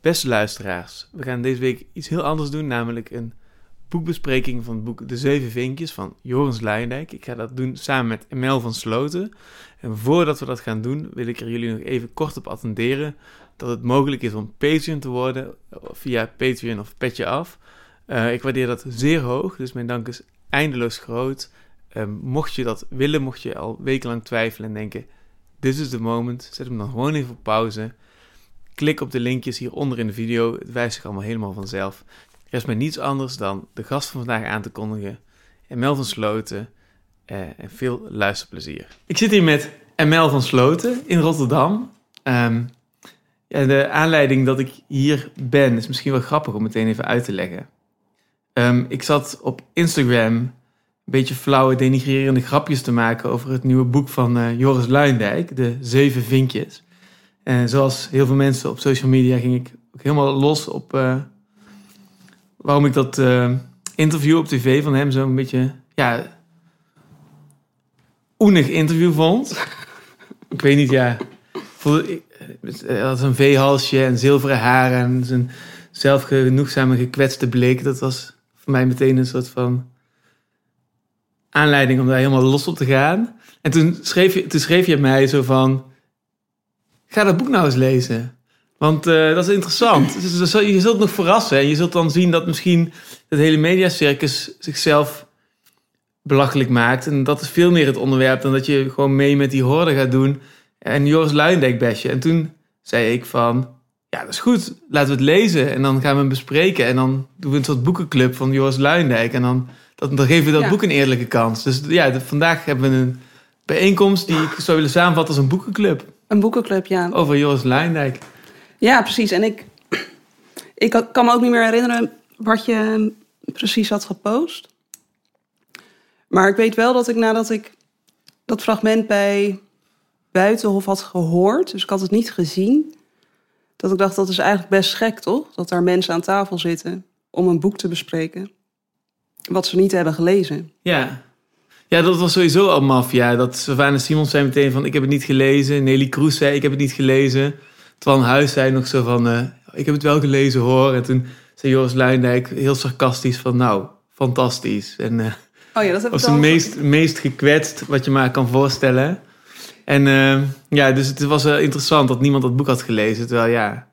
Beste luisteraars, we gaan deze week iets heel anders doen, namelijk een boekbespreking van het boek De Zeven Vinkjes van Joris Luijendijk. Ik ga dat doen samen met Emel van Sloten. En voordat we dat gaan doen, wil ik er jullie nog even kort op attenderen dat het mogelijk is om Patreon te worden via Patreon of Petje Af. Uh, ik waardeer dat zeer hoog, dus mijn dank is eindeloos groot. Uh, mocht je dat willen, mocht je al wekenlang twijfelen en denken: This is the moment, zet hem dan gewoon even op pauze. Klik op de linkjes hieronder in de video, het wijst zich allemaal helemaal vanzelf. Er is mij niets anders dan de gast van vandaag aan te kondigen, Emel van Sloten. Uh, en veel luisterplezier. Ik zit hier met Emel van Sloten in Rotterdam. Um, ja, de aanleiding dat ik hier ben is misschien wel grappig om meteen even uit te leggen. Um, ik zat op Instagram een beetje flauwe, denigrerende grapjes te maken over het nieuwe boek van uh, Joris Luindijk, De Zeven Vinkjes. En zoals heel veel mensen op social media ging ik ook helemaal los op uh, waarom ik dat uh, interview op tv van hem zo'n beetje, ja, oenig interview vond. ik weet niet, ja. Voelde, hij had een veehalsje en zilveren haren en zijn zelfgenoegzame gekwetste blik. Dat was voor mij meteen een soort van aanleiding om daar helemaal los op te gaan. En toen schreef je, toen schreef je mij zo van, ga dat boek nou eens lezen. Want uh, dat is interessant. Dus je zult nog verrassen. En je zult dan zien dat misschien het hele mediacircus zichzelf belachelijk maakt. En dat is veel meer het onderwerp dan dat je gewoon mee met die horde gaat doen. En Joris Luijendijk bestje. En toen zei ik van, ja, dat is goed. Laten we het lezen. En dan gaan we hem bespreken. En dan doen we een soort boekenclub van Joris Luijendijk. En dan, dan, dan geven we dat boek een eerlijke kans. Dus ja, vandaag hebben we een bijeenkomst die ik zou willen samenvatten als een boekenclub. Een boekenclub, ja. Over Joris Luijendijk. Ja, precies. En ik, ik kan me ook niet meer herinneren wat je precies had gepost. Maar ik weet wel dat ik nadat ik dat fragment bij Buitenhof had gehoord, dus ik had het niet gezien, dat ik dacht dat is eigenlijk best gek, toch? Dat daar mensen aan tafel zitten om een boek te bespreken, wat ze niet hebben gelezen. Ja, ja dat was sowieso al mafia. Dat Savannah Simons zei meteen van, ik heb het niet gelezen. Nelly Kroes zei, ik heb het niet gelezen. Twan Huis zei nog zo van, uh, ik heb het wel gelezen hoor. En toen zei Joris Luijendijk heel sarcastisch van, nou, fantastisch. En uh, oh ja, dat was het meest, meest gekwetst wat je maar kan voorstellen. En uh, ja, dus het was wel interessant dat niemand dat boek had gelezen. Terwijl ja...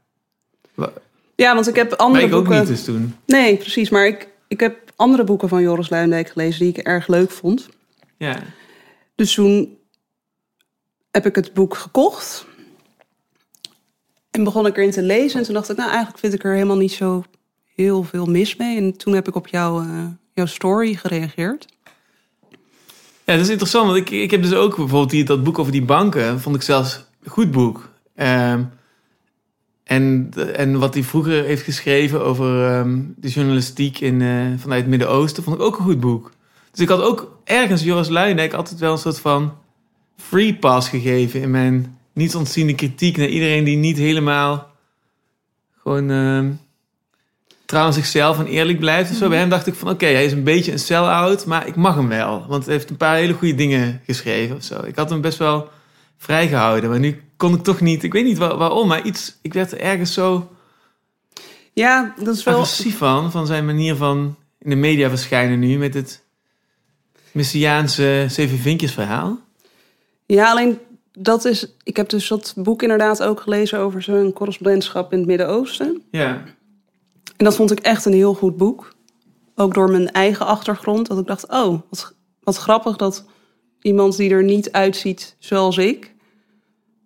Ja, want ik heb andere ik boeken... ook niet dus toen. Nee, precies. Maar ik, ik heb andere boeken van Joris Luijendijk gelezen die ik erg leuk vond. Ja. Dus toen heb ik het boek gekocht. En begon ik erin te lezen. En toen dacht ik, nou eigenlijk vind ik er helemaal niet zo heel veel mis mee. En toen heb ik op jou, uh, jouw story gereageerd. Ja, dat is interessant. Want ik, ik heb dus ook bijvoorbeeld die, dat boek over die banken. Vond ik zelfs een goed boek. Um, en, en wat hij vroeger heeft geschreven over um, de journalistiek in, uh, vanuit het Midden-Oosten. Vond ik ook een goed boek. Dus ik had ook ergens Joris Luijendijk altijd wel een soort van free pass gegeven. In mijn niet ontziende kritiek naar iedereen die niet helemaal gewoon... Uh, trouw aan zichzelf en eerlijk blijft. Dus zo bij hem dacht ik van oké, hij is een beetje een sell-out, maar ik mag hem wel. Want hij heeft een paar hele goede dingen geschreven of zo. Ik had hem best wel vrijgehouden, maar nu kon ik toch niet, ik weet niet waarom, maar iets, ik werd er ergens zo ja, dat is wel... agressief van, van zijn manier van in de media verschijnen nu met het Messiaanse Zeven Vinkjes verhaal. Ja, alleen dat is, ik heb dus dat boek inderdaad ook gelezen over zijn correspondentschap in het Midden-Oosten. Ja. En dat vond ik echt een heel goed boek. Ook door mijn eigen achtergrond. Dat ik dacht, oh, wat, wat grappig dat iemand die er niet uitziet zoals ik...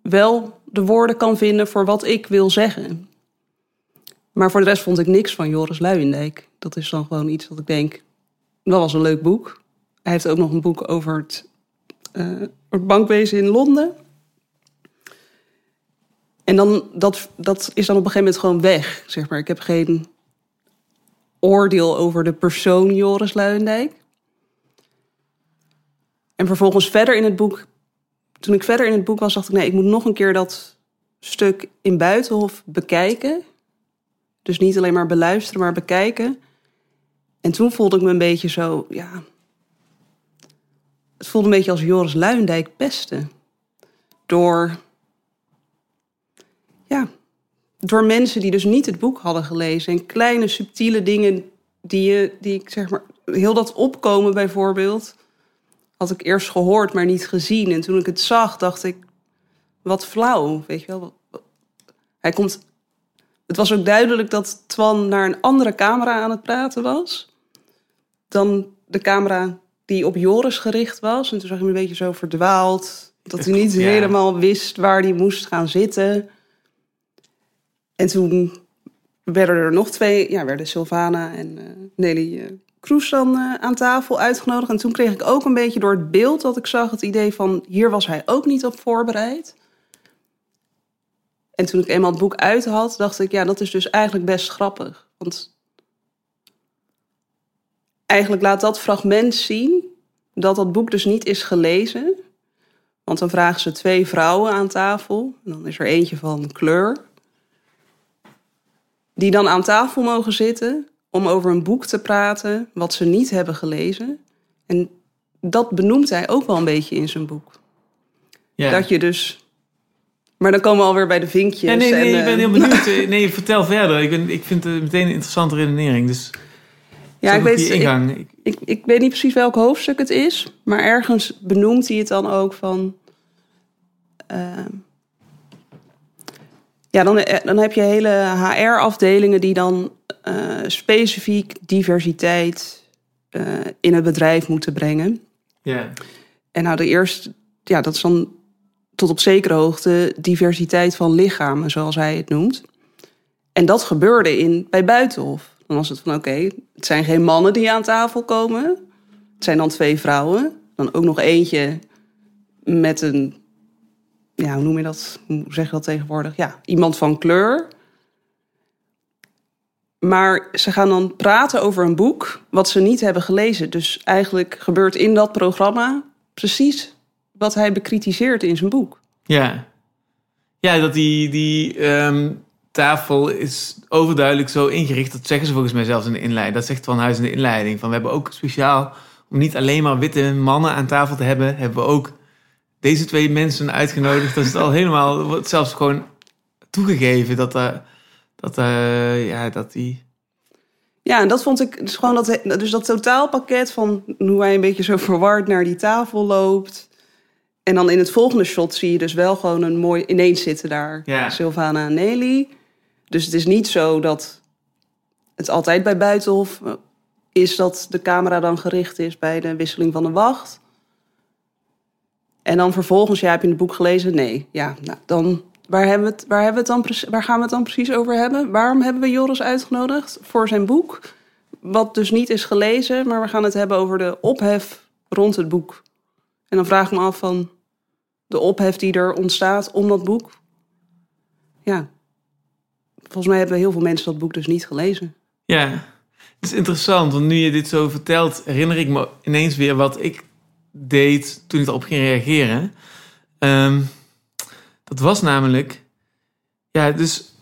wel de woorden kan vinden voor wat ik wil zeggen. Maar voor de rest vond ik niks van Joris Luijendijk. Dat is dan gewoon iets dat ik denk, dat was een leuk boek. Hij heeft ook nog een boek over het, uh, het bankwezen in Londen. En dan, dat, dat is dan op een gegeven moment gewoon weg. Zeg maar. Ik heb geen oordeel over de persoon Joris Luijendijk. En vervolgens verder in het boek, toen ik verder in het boek was, dacht ik: nee, ik moet nog een keer dat stuk in Buitenhof bekijken. Dus niet alleen maar beluisteren, maar bekijken. En toen voelde ik me een beetje zo, ja. Het voelde een beetje als Joris Luijendijk pesten. Door. Ja, door mensen die dus niet het boek hadden gelezen. En kleine subtiele dingen die, je, die ik zeg maar, heel dat opkomen bijvoorbeeld, had ik eerst gehoord, maar niet gezien. En toen ik het zag, dacht ik, wat flauw, weet je wel. Hij komt, het was ook duidelijk dat Twan naar een andere camera aan het praten was dan de camera die op Joris gericht was. En toen zag je hem een beetje zo verdwaald. Dat hij niet Ja. helemaal wist waar hij moest gaan zitten. En toen werden er nog twee, ja, werden Sylvana en eh, Nelly eh Kroes dan eh, aan tafel uitgenodigd. En toen kreeg ik ook een beetje door het beeld dat ik zag het idee van hier was hij ook niet op voorbereid. En toen ik eenmaal het boek uit had, dacht ik, ja, dat is dus eigenlijk best grappig. Want eigenlijk laat dat fragment zien dat dat boek dus niet is gelezen. Want dan vragen ze twee vrouwen aan tafel. En dan is er eentje van kleur. Die dan aan tafel mogen zitten om over een boek te praten wat ze niet hebben gelezen. En dat benoemt hij ook wel een beetje in zijn boek. Ja. Dat je dus... Maar dan komen we alweer bij de vinkjes. Ja, nee, nee, en, ik ben eh, heel benieuwd. Nee, vertel verder. Ik, ben, ik vind het meteen een interessante redenering. Dus Ja, ik weet, ik, ik weet niet precies welk hoofdstuk het is, maar ergens benoemt hij het dan ook van. ehm, ja, dan, eh, dan heb je hele HR-afdelingen die dan eh, specifiek diversiteit eh, in het bedrijf moeten brengen. ja. En nou, de eerste, ja, dat is dan tot op zekere hoogte diversiteit van lichamen, zoals hij het noemt. En dat gebeurde in, bij Buitenhof. Dan was het van, oké, het zijn geen mannen die aan tafel komen. Het zijn dan twee vrouwen. Dan ook nog eentje met een, ja, hoe noem je dat? Hoe zeg je dat tegenwoordig? Ja, iemand van kleur. Maar ze gaan dan praten over een boek wat ze niet hebben gelezen. Dus eigenlijk gebeurt in dat programma precies wat hij bekritiseert in zijn boek. Ja. Ja, dat die, die ehm, tafel is overduidelijk zo ingericht. Dat zeggen ze volgens mij zelfs in de inleiding. Dat zegt Van Huis in de inleiding. Van we hebben ook speciaal, om niet alleen maar witte mannen aan tafel te hebben, hebben we ook deze twee mensen uitgenodigd. Dat is het al helemaal, wordt zelfs gewoon toegegeven dat, uh, dat, uh, ja, dat die... Ja, en dat vond ik dus gewoon dat, dus dat totaalpakket van hoe hij een beetje zo verward naar die tafel loopt. En dan in het volgende shot zie je dus wel gewoon een mooi ineens zitten daar Ja. Sylvana en Nelly. Dus het is niet zo dat het altijd bij Buitenhof eh, is dat de camera dan gericht is bij de wisseling van de wacht. En dan vervolgens, ja, heb je het boek gelezen? Nee. Ja, nou, dan waar, hebben we het, waar, hebben we dan, waar gaan we het dan precies over hebben? Waarom hebben we Joris uitgenodigd voor zijn boek? Wat dus niet is gelezen, maar we gaan het hebben over de ophef rond het boek. En dan vraag ik me af van de ophef die er ontstaat om dat boek. Ja, volgens mij hebben heel veel mensen dat boek dus niet gelezen. Ja, het is interessant, want nu je dit zo vertelt, herinner ik me ineens weer wat ik deed toen ik erop ging reageren. Ehm, dat was namelijk, ja, dus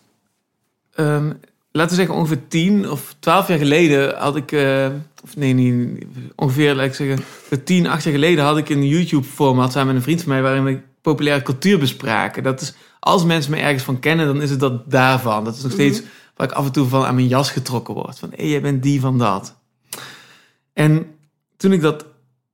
ehm, laten we zeggen ongeveer tien of twaalf jaar geleden had ik, eh, of nee, niet, ongeveer, laat ik zeggen, tien, acht jaar geleden had ik een YouTube-format samen met een vriend van mij waarin we populaire cultuur bespraken. Dat is, als mensen me ergens van kennen, dan is het dat daarvan. Dat is nog steeds waar ik af en toe van aan mijn jas getrokken word. Van, hé, hey, jij bent die van dat. En toen ik dat,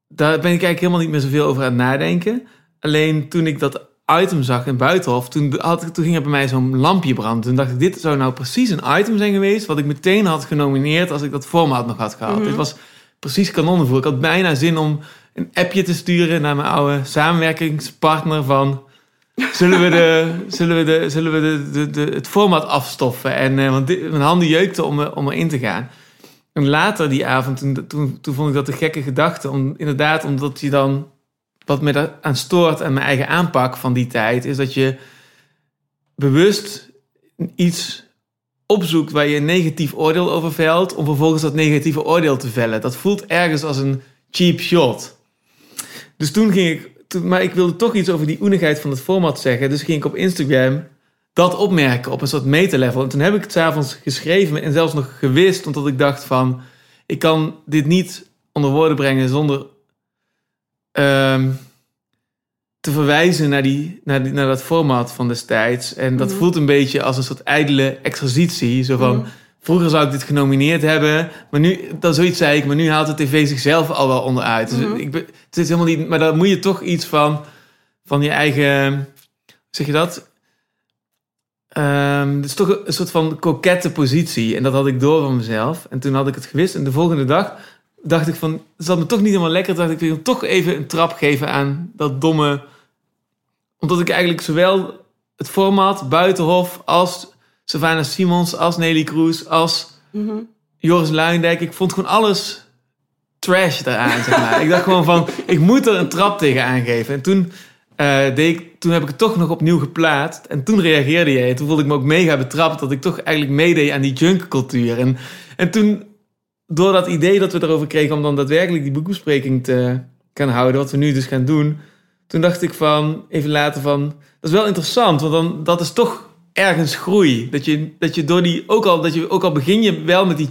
daar ben ik eigenlijk helemaal niet meer zoveel over aan het nadenken. Alleen toen ik dat item zag in Buitenhof, toen, had toen ging er bij mij zo'n lampje branden. Toen dacht ik, dit zou nou precies een item zijn geweest... wat ik meteen had genomineerd als ik dat format nog had gehad. Dit was precies kanonnenvoer. Ik had bijna zin om een appje te sturen naar mijn oude samenwerkingspartner van... Zullen we, de, zullen we, de, zullen we de, de, de, het format afstoffen? En, eh, want mijn handen jeukten om, er- om erin te gaan. En later die avond, toen, toen, toen vond ik dat een gekke gedachte. Om, inderdaad, omdat je dan... Wat me aan stoort aan mijn eigen aanpak van die tijd... is dat je bewust iets opzoekt waar je een negatief oordeel over velt... om vervolgens dat negatieve oordeel te vellen. Dat voelt ergens als een cheap shot. Dus toen ging ik... Maar ik wilde toch iets over die oenigheid van het format zeggen. Dus ging ik op Instagram dat opmerken op een soort metalevel. En toen heb ik het s'avonds geschreven en zelfs nog gewist... omdat ik dacht van... ik kan dit niet onder woorden brengen zonder... ehm, te verwijzen naar, die, naar, die, naar dat format van destijds. En dat Mhm. voelt een beetje als een soort ijdele exercitie. Zo van, Mhm. Vroeger zou ik dit genomineerd hebben, maar nu, dat zoiets zei ik, maar nu haalt de tv zichzelf al wel onderuit. Dus Mhm. ik, het is helemaal niet, maar dan moet je toch iets van, van je eigen, hoe zeg je dat? Ehm, het is toch een, soort van kokette positie. En dat had ik door van mezelf. En toen had ik het gewist. En de volgende dag dacht ik van... Het zat me toch niet helemaal lekker. Toen dacht ik, ik wil toch even een trap geven aan dat domme... Omdat ik eigenlijk zowel het format Buitenhof... als Savannah Simons, als Nelly Kroes... als Mhm. Joris Luijendijk... Ik vond gewoon alles trash daaraan, zeg maar. ik dacht gewoon van... Ik moet er een trap tegen aangeven. En toen... eh, deed ik, toen heb ik het toch nog opnieuw geplaatst. En toen reageerde jij. En toen voelde ik me ook mega betrapt dat ik toch eigenlijk meedeed aan die junkcultuur. En, en toen, door dat idee dat we erover kregen om dan daadwerkelijk die boekbespreking te gaan houden, wat we nu dus gaan doen, toen dacht ik van, even later van, dat is wel interessant, want dan, dat is toch ergens groei. Dat je, dat je door die, ook al, dat je, ook al begin je wel met die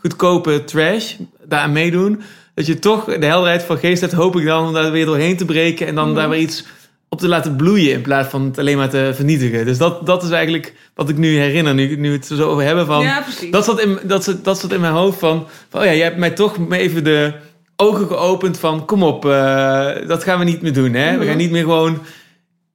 goedkope trash, daaraan meedoen, dat je toch de helderheid van geest hebt, hoop ik dan, om daar weer doorheen te breken en dan Mhm. daar weer iets op te laten bloeien in plaats van het alleen maar te vernietigen. Dus dat, dat is eigenlijk wat ik nu herinner, nu, nu we het er zo over hebben van... ja, precies. Dat zat, in, dat, zat, dat zat in mijn hoofd van, van... Oh ja, jij hebt mij toch even de ogen geopend van... Kom op, eh, dat gaan we niet meer doen, hè? We Mhm. gaan niet meer gewoon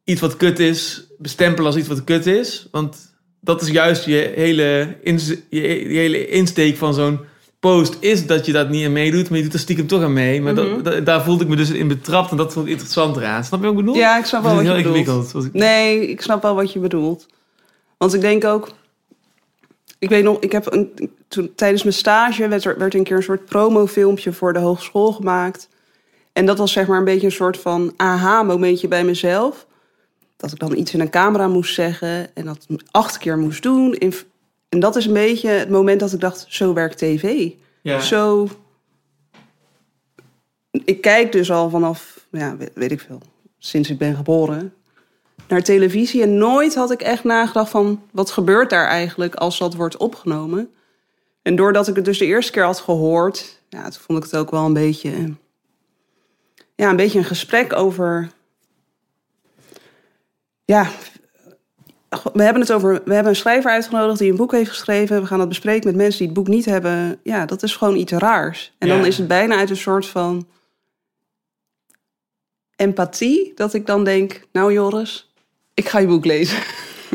iets wat kut is... bestempelen als iets wat kut is. Want dat is juist je hele, je, je hele insteek van zo'n post... is dat je dat niet aan meedoet, maar je doet er stiekem toch aan mee. Maar Mhm. dat, dat- daar voelde ik me dus in betrapt en dat vond ik interessant eraan. Snap je wat ik bedoel? ja, ik snap wel wat heel je bedoelt. ik- Nee, ik snap wel wat je bedoelt. Want ik denk ook... Ik weet nog, ik heb een, toen, tijdens mijn stage werd er werd een keer een soort promofilmpje voor de hogeschool gemaakt. En dat was zeg maar een beetje een soort van aha-momentje bij mezelf. Dat ik dan iets in een camera moest zeggen en dat acht keer moest doen. En dat is een beetje het moment dat ik dacht, zo werkt tv. Ja. Zo. Ik kijk dus al vanaf, ja, weet, weet ik veel, sinds ik ben geboren, naar televisie. En nooit had ik echt nagedacht van, wat gebeurt daar eigenlijk als dat wordt opgenomen? En doordat ik het dus de eerste keer had gehoord, ja, toen vond ik het ook wel een beetje, ja, een beetje een gesprek over, ja, we hebben het over. We hebben een schrijver uitgenodigd die een boek heeft geschreven. We gaan dat bespreken met mensen die het boek niet hebben. Ja, dat is gewoon iets raars. En Ja. dan is het bijna uit een soort van empathie dat ik dan denk: Nou, Joris, ik ga je boek lezen.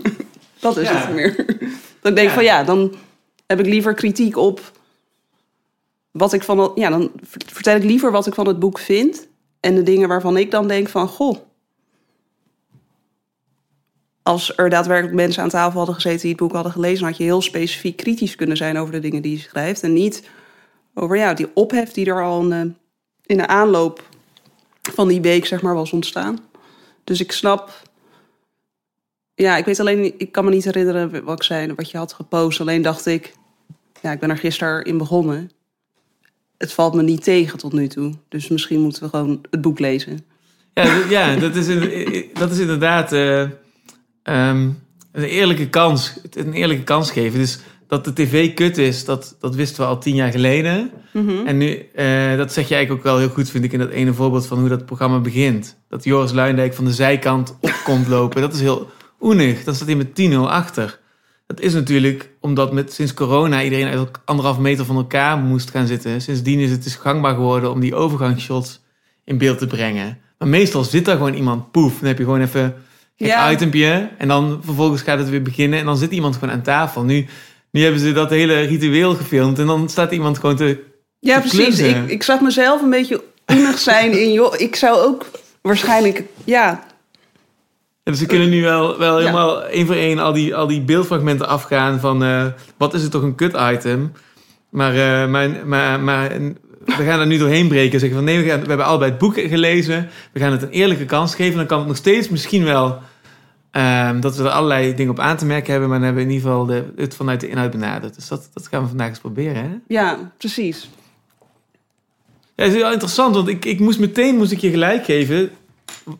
dat is Ja. het meer. dat ik denk Ja. van ja, dan heb ik liever kritiek op wat ik van. Ja, dan vertel ik liever wat ik van het boek vind en de dingen waarvan ik dan denk van goh als er daadwerkelijk mensen aan tafel hadden gezeten die het boek hadden gelezen, had je heel specifiek kritisch kunnen zijn over de dingen die je schrijft. En niet over ja, die ophef die er al in, de- in de aanloop van die week zeg maar, was ontstaan. Dus ik snap. Ja, ik weet alleen, ik kan me niet herinneren wat ik zei, wat je had gepost. Alleen dacht ik, ja, ik ben er gisteren in begonnen. Het valt me niet tegen tot nu toe. Dus misschien moeten we gewoon het boek lezen. Ja, ja dat, is, dat is inderdaad eh, ehm, een eerlijke kans. Een eerlijke kans geven. Dus dat de tv kut is, dat, dat wisten we al tien jaar geleden. Mhm. En nu, eh, dat zeg je eigenlijk ook wel heel goed, vind ik, in dat ene voorbeeld van hoe dat programma begint. Dat Joris Luijendijk van de zijkant op komt lopen. Dat is heel oenig. Dan staat hij met 10-0 achter. Dat is natuurlijk omdat met, sinds corona iedereen uit anderhalf meter van elkaar moest gaan zitten. Sindsdien is het dus gangbaar geworden om die overgangsshots in beeld te brengen. Maar meestal zit daar gewoon iemand, poef. Dan heb je gewoon even een Ja. itempje. En dan vervolgens gaat het weer beginnen. En dan zit iemand gewoon aan tafel. Nu, nu hebben ze dat hele ritueel gefilmd. En dan staat iemand gewoon te Ja, te precies. Ik, ik zag mezelf een beetje oenig zijn in... Joh, ik zou ook waarschijnlijk... Ja, Ja, dus we kunnen nu wel, wel Ja. helemaal één voor één al die, al die beeldfragmenten afgaan van eh, wat is het toch een kut item. Maar, maar, maar, maar we gaan er nu doorheen breken en zeggen van nee, we, gaan, we hebben allebei het boek gelezen. We gaan het een eerlijke kans geven. Dan kan het nog steeds misschien wel ehm, dat we er allerlei dingen op aan te merken hebben. Maar dan hebben we in ieder geval de, het vanuit de inhoud benaderd. Dus dat, dat gaan we vandaag eens proberen. Hè? ja, precies. Ja, het is wel interessant, want ik, ik moest meteen moest ik je gelijk geven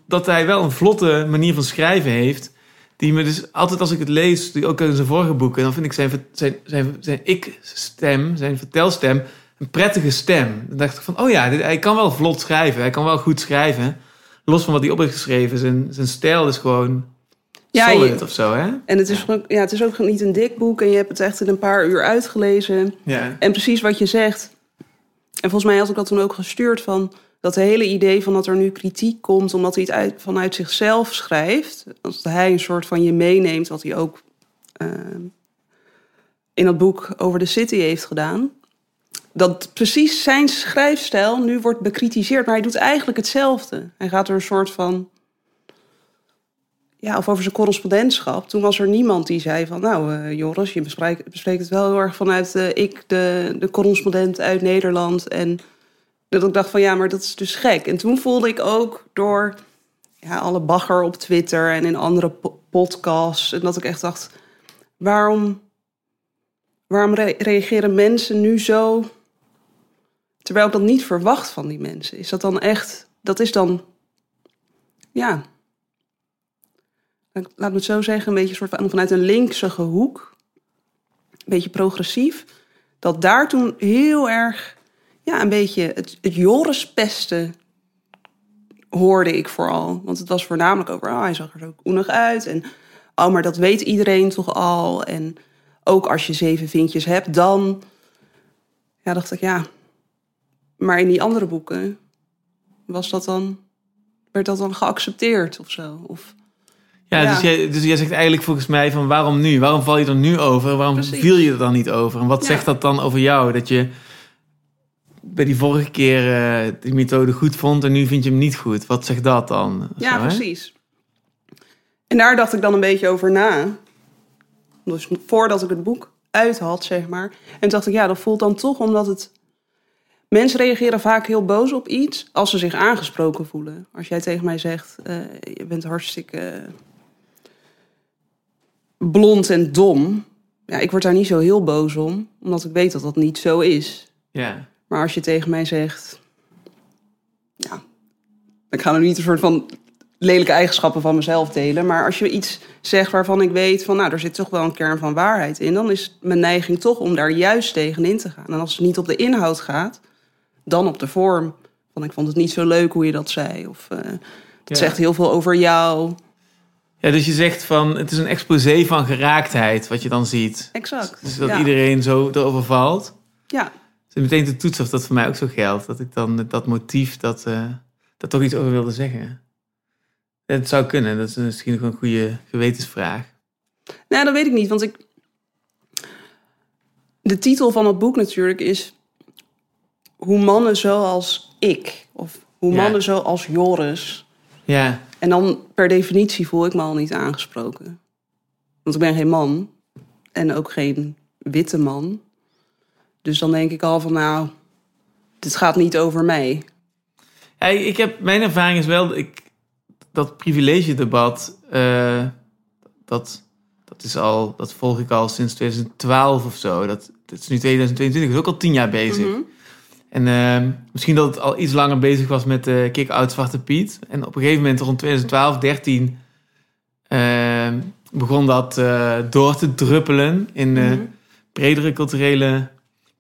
dat hij wel een vlotte manier van schrijven heeft. Die me dus altijd als ik het lees, ook in zijn vorige boeken, dan vind ik zijn, zijn, zijn, zijn ik-stem, zijn vertelstem, een prettige stem. Dan dacht ik van, oh ja, dit, hij kan wel vlot schrijven, hij kan wel goed schrijven. los van wat hij op heeft geschreven, zijn, zijn stijl is gewoon Ja, solid je- of zo, hè? En het is, gewoon- ja, het is ook niet een dik boek en je hebt het echt in een paar uur uitgelezen. Ja. En precies wat je zegt. En volgens mij had ik dat toen ook gestuurd van dat hele idee van dat er nu kritiek komt omdat hij het uit, vanuit zichzelf schrijft. Dat hij een soort van je meeneemt, wat hij ook eh, in dat boek over de city heeft gedaan. Dat precies zijn schrijfstijl nu wordt bekritiseerd, maar hij doet eigenlijk hetzelfde. Hij gaat er een soort van ja, of over zijn correspondentschap. Toen was er niemand die zei van... nou, eh, Joris, je bespreekt, het wel heel erg vanuit eh, ik, de, de correspondent uit Nederland. En dat ik dacht van, ja, maar dat is dus gek. En toen voelde ik ook door ja, alle bagger op Twitter... en in andere po- podcasts... en dat ik echt dacht, waarom, waarom re- reageren mensen nu zo... terwijl ik dat niet verwacht van die mensen? Is dat dan echt... dat is dan... ja laat me het zo zeggen, een beetje soort van vanuit een linkse hoek, een beetje progressief, dat daar toen heel erg, ja, een beetje het, het Joris-pesten hoorde ik vooral. Want het was voornamelijk over, oh, hij zag er zo koenig uit en, oh, maar dat weet iedereen toch al. En ook als je zeven vinkjes hebt, dan, ja, dacht ik, ja, maar in die andere boeken was dat dan, werd dat dan geaccepteerd of zo? Of, Ja, Ja. Dus, jij, dus jij zegt eigenlijk volgens mij van waarom nu? Waarom val je er nu over? Waarom Precies. viel je er dan niet over? En wat Ja. zegt dat dan over jou? Dat je bij die vorige keer eh, die methode goed vond en nu vind je hem niet goed. Wat zegt dat dan? Ja, hè? precies. En daar dacht ik dan een beetje over na. Dus voordat ik het boek uit had, zeg maar. En toen dacht ik, ja, dat voelt dan toch omdat het... Mensen reageren vaak heel boos op iets als ze zich aangesproken voelen. Als jij tegen mij zegt, eh, je bent hartstikke blond en dom. Ja, ik word daar niet zo heel boos om, omdat ik weet dat dat niet zo is. Ja. Maar als je tegen mij zegt. Ja. Ik ga nu niet een soort van lelijke eigenschappen van mezelf delen. Maar als je iets zegt waarvan ik weet van. Nou, er zit toch wel een kern van waarheid in. Dan is mijn neiging toch om daar juist tegenin te gaan. En als het niet op de inhoud gaat, dan op de vorm. Van ik vond het niet zo leuk hoe je dat zei. Of eh, het Ja. zegt heel veel over jou. ja, dus je zegt van het is een exposé van geraaktheid wat je dan ziet. Exact. Dus dat ja. iedereen zo erover valt. Ja. Dus meteen te toetsen of dat voor mij ook zo geldt. Dat ik dan met dat motief dat, eh dat toch iets over wilde zeggen. Het zou kunnen. Dat is misschien nog een goede gewetensvraag. Nou, dat weet ik niet, want ik. De titel van het boek natuurlijk is. Hoe mannen zoals ik, of hoe Ja. mannen zoals Joris. Ja, En dan per definitie voel ik me al niet aangesproken. Want ik ben geen man en ook geen witte man. Dus dan denk ik al van, nou, dit gaat niet over mij. Ja, ik heb, mijn ervaring is wel, ik, dat privilege-debat, eh, dat, dat is al, dat volg ik al sinds 2012 of zo. Dat, dat is nu 2022, is ook al tien jaar bezig. Mhm. En eh, misschien dat het al iets langer bezig was met de kick-out Zwarte Piet. En op een gegeven moment rond 2012, 13 eh, begon dat eh, door te druppelen in Mhm. bredere culturele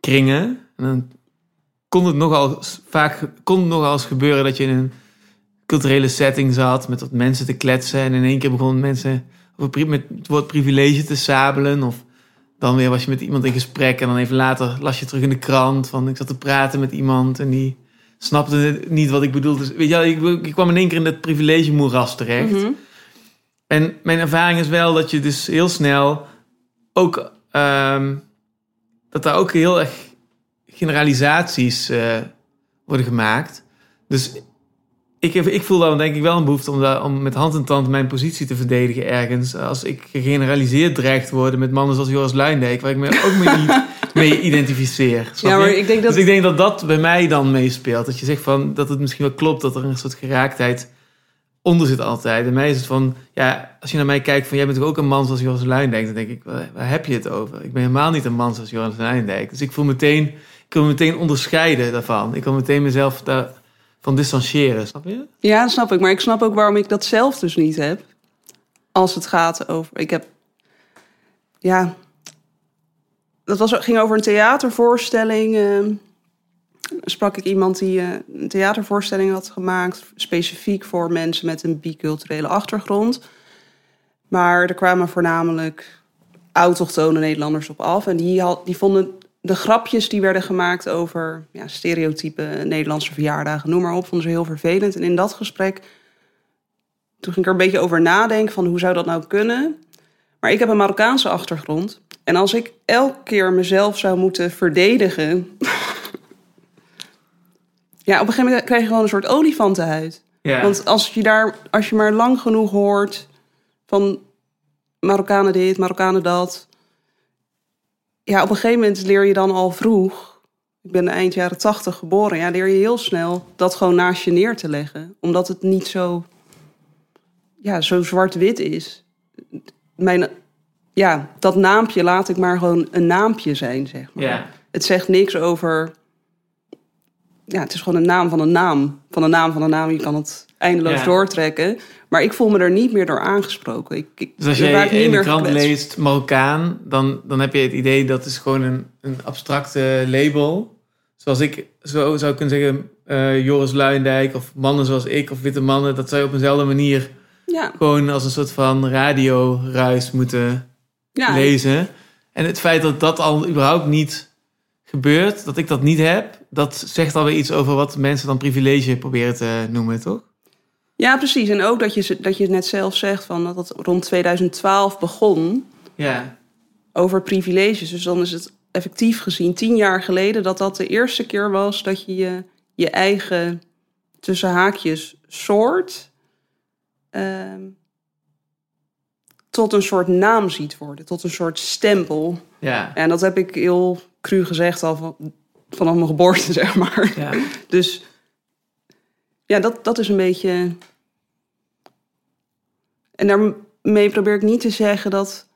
kringen. En dan kon het nogal vaak kon het nogal eens gebeuren dat je in een culturele setting zat met wat mensen te kletsen. En in één keer begonnen mensen over met het woord privilege te sabelen. Of dan weer was je met iemand in gesprek en dan even later las je terug in de krant van ik zat te praten met iemand en die snapte niet wat ik bedoelde. Dus, weet je, ik, ik kwam in één keer in dat privilege moeras terecht. Mhm. En mijn ervaring is wel dat je dus heel snel ook ehm, dat daar ook heel erg generalisaties eh, worden gemaakt. Dus ik, ik voel dan denk ik wel een behoefte om, daar, om met hand en tand mijn positie te verdedigen ergens. Als ik gegeneraliseerd dreig te worden met mannen zoals Joris Luindijk, waar ik me ook mee, niet mee identificeer. Ja, maar ik denk dat... Dus ik denk dat dat bij mij dan meespeelt. Dat je zegt van dat het misschien wel klopt dat er een soort geraaktheid onder zit altijd. En mij is het van, ja, als je naar mij kijkt van jij bent toch ook een man zoals Joris Luindijk, dan denk ik, waar, heb je het over? Ik ben helemaal niet een man zoals Joris Luindijk. Dus ik voel meteen, ik wil me meteen onderscheiden daarvan. Ik wil meteen mezelf daarvan distancieren, snap je? Ja, dat snap ik. Maar ik snap ook waarom ik dat zelf dus niet heb. Als het gaat over... Ik heb... Ja... Dat was, ging over een theatervoorstelling. eh, sprak ik iemand die eh, een theatervoorstelling had gemaakt, specifiek voor mensen met een biculturele achtergrond. Maar er kwamen voornamelijk autochtone Nederlanders op af. En die, had, die vonden de grapjes die werden gemaakt over ja, stereotype Nederlandse verjaardagen, noem maar op, vonden ze heel vervelend. En in dat gesprek, toen ging ik er een beetje over nadenken van hoe zou dat nou kunnen. Maar ik heb een Marokkaanse achtergrond. En als ik elke keer mezelf zou moeten verdedigen. ja, op een gegeven moment krijg je gewoon een soort olifantenhuid. Ja. Want als je daar, als je maar lang genoeg hoort van Marokkanen dit, Marokkanen dat. Ja, op een gegeven moment leer je dan al vroeg. Ik ben eind jaren tachtig geboren. Ja, leer je heel snel dat gewoon naast je neer te leggen. Omdat het niet zo, ja, zo zwart-wit is. Mijn, ja, dat naampje laat ik maar gewoon een naampje zijn, zeg maar. ja. Het zegt niks over. Ja, het is gewoon een naam van een naam. Van een naam van een naam. Je kan het eindeloos Ja. doortrekken. Maar ik voel me er niet meer door aangesproken. Ik, ik Dus als jij in de krant gekwetst. leest Marokkaan, dan, dan heb je het idee dat is gewoon een, een abstracte label. Zoals ik zo zou kunnen zeggen, eh, Joris Luijendijk of mannen zoals ik of witte mannen, dat zou je op eenzelfde manier Ja, gewoon als een soort van radioruis moeten ja. lezen. En het feit dat dat al überhaupt niet gebeurt, dat ik dat niet heb, dat zegt alweer iets over wat mensen dan privilege proberen te noemen, toch? Ja, precies. En ook dat je, dat je net zelf zegt van dat het rond 2012 begon Ja, over privileges. Dus dan is het effectief gezien tien jaar geleden dat dat de eerste keer was dat je je, je eigen tussen haakjes soort ehm, tot een soort naam ziet worden, tot een soort stempel. ja, En dat heb ik heel cru gezegd al van, vanaf mijn geboorte, zeg maar. ja. Dus ja, dat, dat is een beetje. En daarmee probeer ik niet te zeggen dat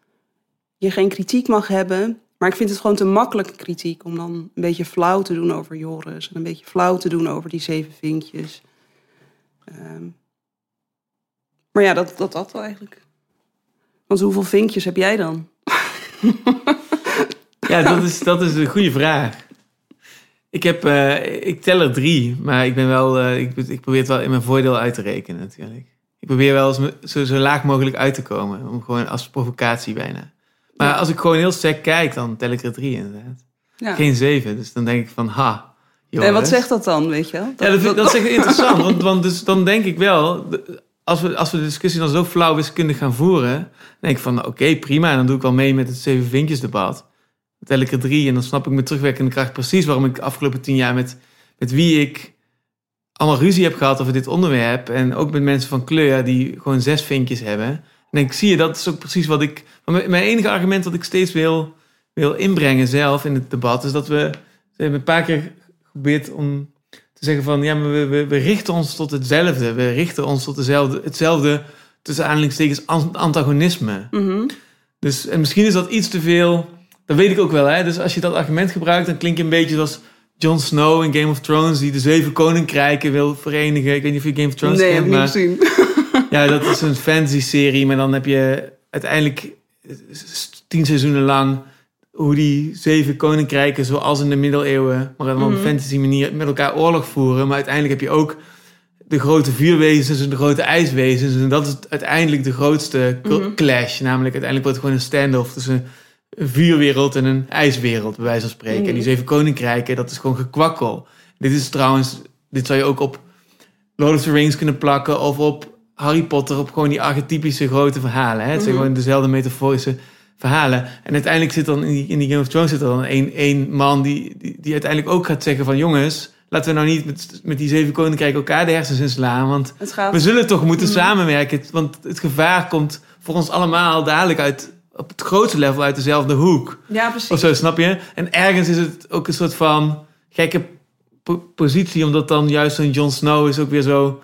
je geen kritiek mag hebben. Maar ik vind het gewoon te makkelijke kritiek om dan een beetje flauw te doen over Joris. En een beetje flauw te doen over die zeven vinkjes. Ehm, maar ja, dat, dat dat wel eigenlijk. Want hoeveel vinkjes heb jij dan? Ja, dat is, dat is een goede vraag. Ik, heb, eh, ik tel er drie, maar ik, ben wel, eh, ik, ik probeer het wel in mijn voordeel uit te rekenen natuurlijk. Ik probeer wel eens zo, zo laag mogelijk uit te komen, om gewoon als provocatie bijna. Maar Ja. als ik gewoon heel sec kijk, dan tel ik er drie inderdaad. Ja. Geen zeven, dus dan denk ik van ha. en wat zegt dat dan, weet je wel? Ja, dat, dat is echt interessant. Want, want dus, dan denk ik wel, als we, als we de discussie dan zo flauw wiskundig gaan voeren, dan denk ik van oké, prima. Dan doe ik wel mee met het zeven vinkjes debat. Ik er drie en dan snap ik met terugwerkende kracht precies waarom ik de afgelopen tien jaar met, met wie ik allemaal ruzie heb gehad over dit onderwerp. En ook met mensen van kleur die gewoon zes vinkjes hebben. En ik, zie je, dat is ook precies wat ik... Mijn enige argument dat ik steeds wil, wil inbrengen zelf in het debat, is dat we... We hebben een paar keer geprobeerd om te zeggen van... Ja, maar we, we, we richten ons tot hetzelfde. We richten ons tot dezelfde, hetzelfde, tussen aanhalingstekens, an- antagonisme. Mhm. Dus en misschien is dat iets te veel. Dat weet ik ook wel. Hè? Dus als je dat argument gebruikt, dan klink je een beetje zoals Jon Snow in Game of Thrones, die de zeven koninkrijken wil verenigen. Ik weet niet of je Game of Thrones Nee, heb kent, maar niet gezien. ja, dat is een fantasy-serie. Maar dan heb je uiteindelijk tien seizoenen lang hoe die zeven koninkrijken, zoals in de middeleeuwen, maar dan op een Mhm. fantasy manier met elkaar oorlog voeren. Maar uiteindelijk heb je ook de grote vuurwezens en de grote ijswezens. En dat is uiteindelijk de grootste Mhm. clash. Namelijk uiteindelijk wordt het gewoon een standoff tussen vuurwereld en een ijswereld, bij wijze van spreken. En die zeven koninkrijken, dat is gewoon gekwakkel. Dit is trouwens, dit zou je ook op Lord of the Rings kunnen plakken of op Harry Potter, op gewoon die archetypische grote verhalen. Hè? Het zijn Mhm. gewoon dezelfde metaforische verhalen. En uiteindelijk zit dan in die, in die Game of Thrones zit er dan één, één man die, die, die uiteindelijk ook gaat zeggen van jongens, laten we nou niet met, met die zeven koninkrijken elkaar de hersens inslaan, want Het gaat... we zullen toch moeten Mhm. samenwerken. Want het gevaar komt voor ons allemaal dadelijk uit, op het grootste level uit dezelfde hoek. Ja, precies. Of zo, snap je? En ergens is het ook een soort van gekke po- positie, omdat dan juist zo'n Jon Snow is ook weer zo.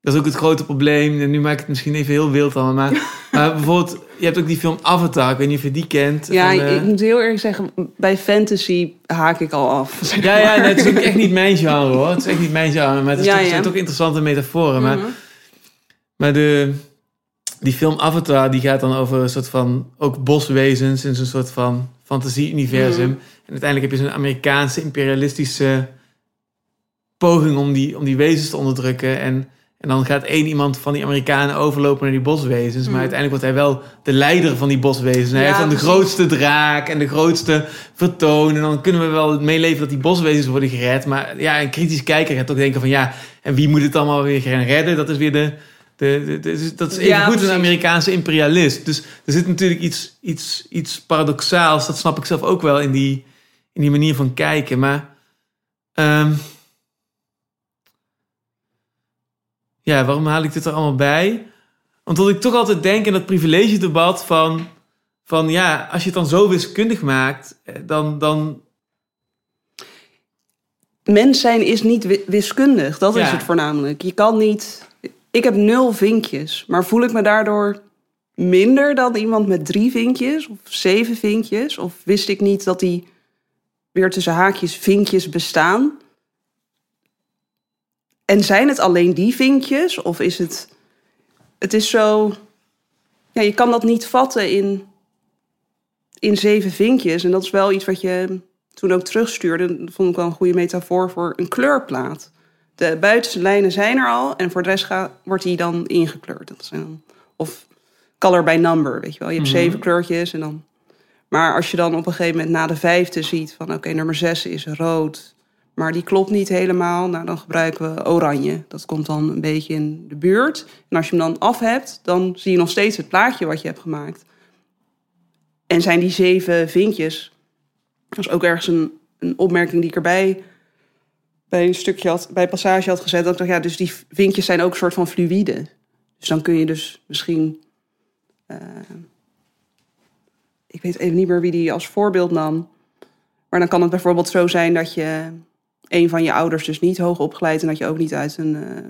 Dat is ook het grote probleem. En nu maak ik het misschien even heel wild allemaal. Maar, maar bijvoorbeeld, je hebt ook die film Avatar. Ik weet niet of je die kent. Ja, van, ik- eh, ik moet heel eerlijk zeggen, bij fantasy haak ik al af. zeg ja, ja nee, het is ook echt niet mijn genre hoor. Het is echt niet mijn genre. Maar het is Ja, toch, ja. zijn toch interessante metaforen. Maar Mhm. Maar de, die film Avatar die gaat dan over een soort van ook boswezens in zo'n soort van fantasie-universum. Mhm. En uiteindelijk heb je zo'n Amerikaanse imperialistische poging om die, om die wezens te onderdrukken. En, en dan gaat één iemand van die Amerikanen overlopen naar die boswezens. Maar Mm. uiteindelijk wordt hij wel de leider van die boswezens. En hij Ja, heeft dan de grootste draak en de grootste vertoon. En dan kunnen we wel meeleven dat die boswezens worden gered. Maar ja, een kritisch kijker gaat toch denken van ja, en wie moet het allemaal weer gaan redden? Dat is weer de... de, de, de- dat is even Ja, goed een. Amerikaanse imperialist. Dus er zit natuurlijk iets, iets, iets paradoxaals. Dat snap ik zelf ook wel in die, in die manier van kijken. Maar ehm, ja, waarom haal ik dit er allemaal bij? Omdat ik toch altijd denk in dat privilegedebat van, van ja, als je het dan zo wiskundig maakt, eh, dan, dan Mens zijn is niet wi- wiskundig. Dat is het voornamelijk. Je kan niet... Ik heb nul vinkjes. Maar voel ik me daardoor minder dan iemand met drie vinkjes? Of zeven vinkjes? Of wist ik niet dat die weer tussen haakjes vinkjes bestaan? En zijn het alleen die vinkjes? Of is het... Het is zo... Ja, je kan dat niet vatten in, in zeven vinkjes. En dat is wel iets wat je toen ook terugstuurde. Dat vond ik wel een goede metafoor voor een kleurplaat. De buitenste lijnen zijn er al. En voor de rest gaat, wordt die dan ingekleurd. Dat zijn dan, of color by number, weet je wel. Je hebt Mhm. zeven kleurtjes en dan... Maar als je dan op een gegeven moment na de vijfde ziet van... oké, nummer zes is rood, maar die klopt niet helemaal... nou, dan gebruiken we oranje. Dat komt dan een beetje in de buurt. En als je hem dan af hebt, dan zie je nog steeds het plaatje wat je hebt gemaakt. En zijn die zeven vinkjes... Dat is ook ergens een, een opmerking die ik erbij... bij een stukje had, bij passage had gezet... dat ik ja, dus die vinkjes zijn ook een soort van fluïde. Dus dan kun je dus misschien... eh, ik weet even niet meer wie die als voorbeeld nam. Maar dan kan het bijvoorbeeld zo zijn dat je een van je ouders dus niet hoog opgeleid en dat je ook niet uit een eh,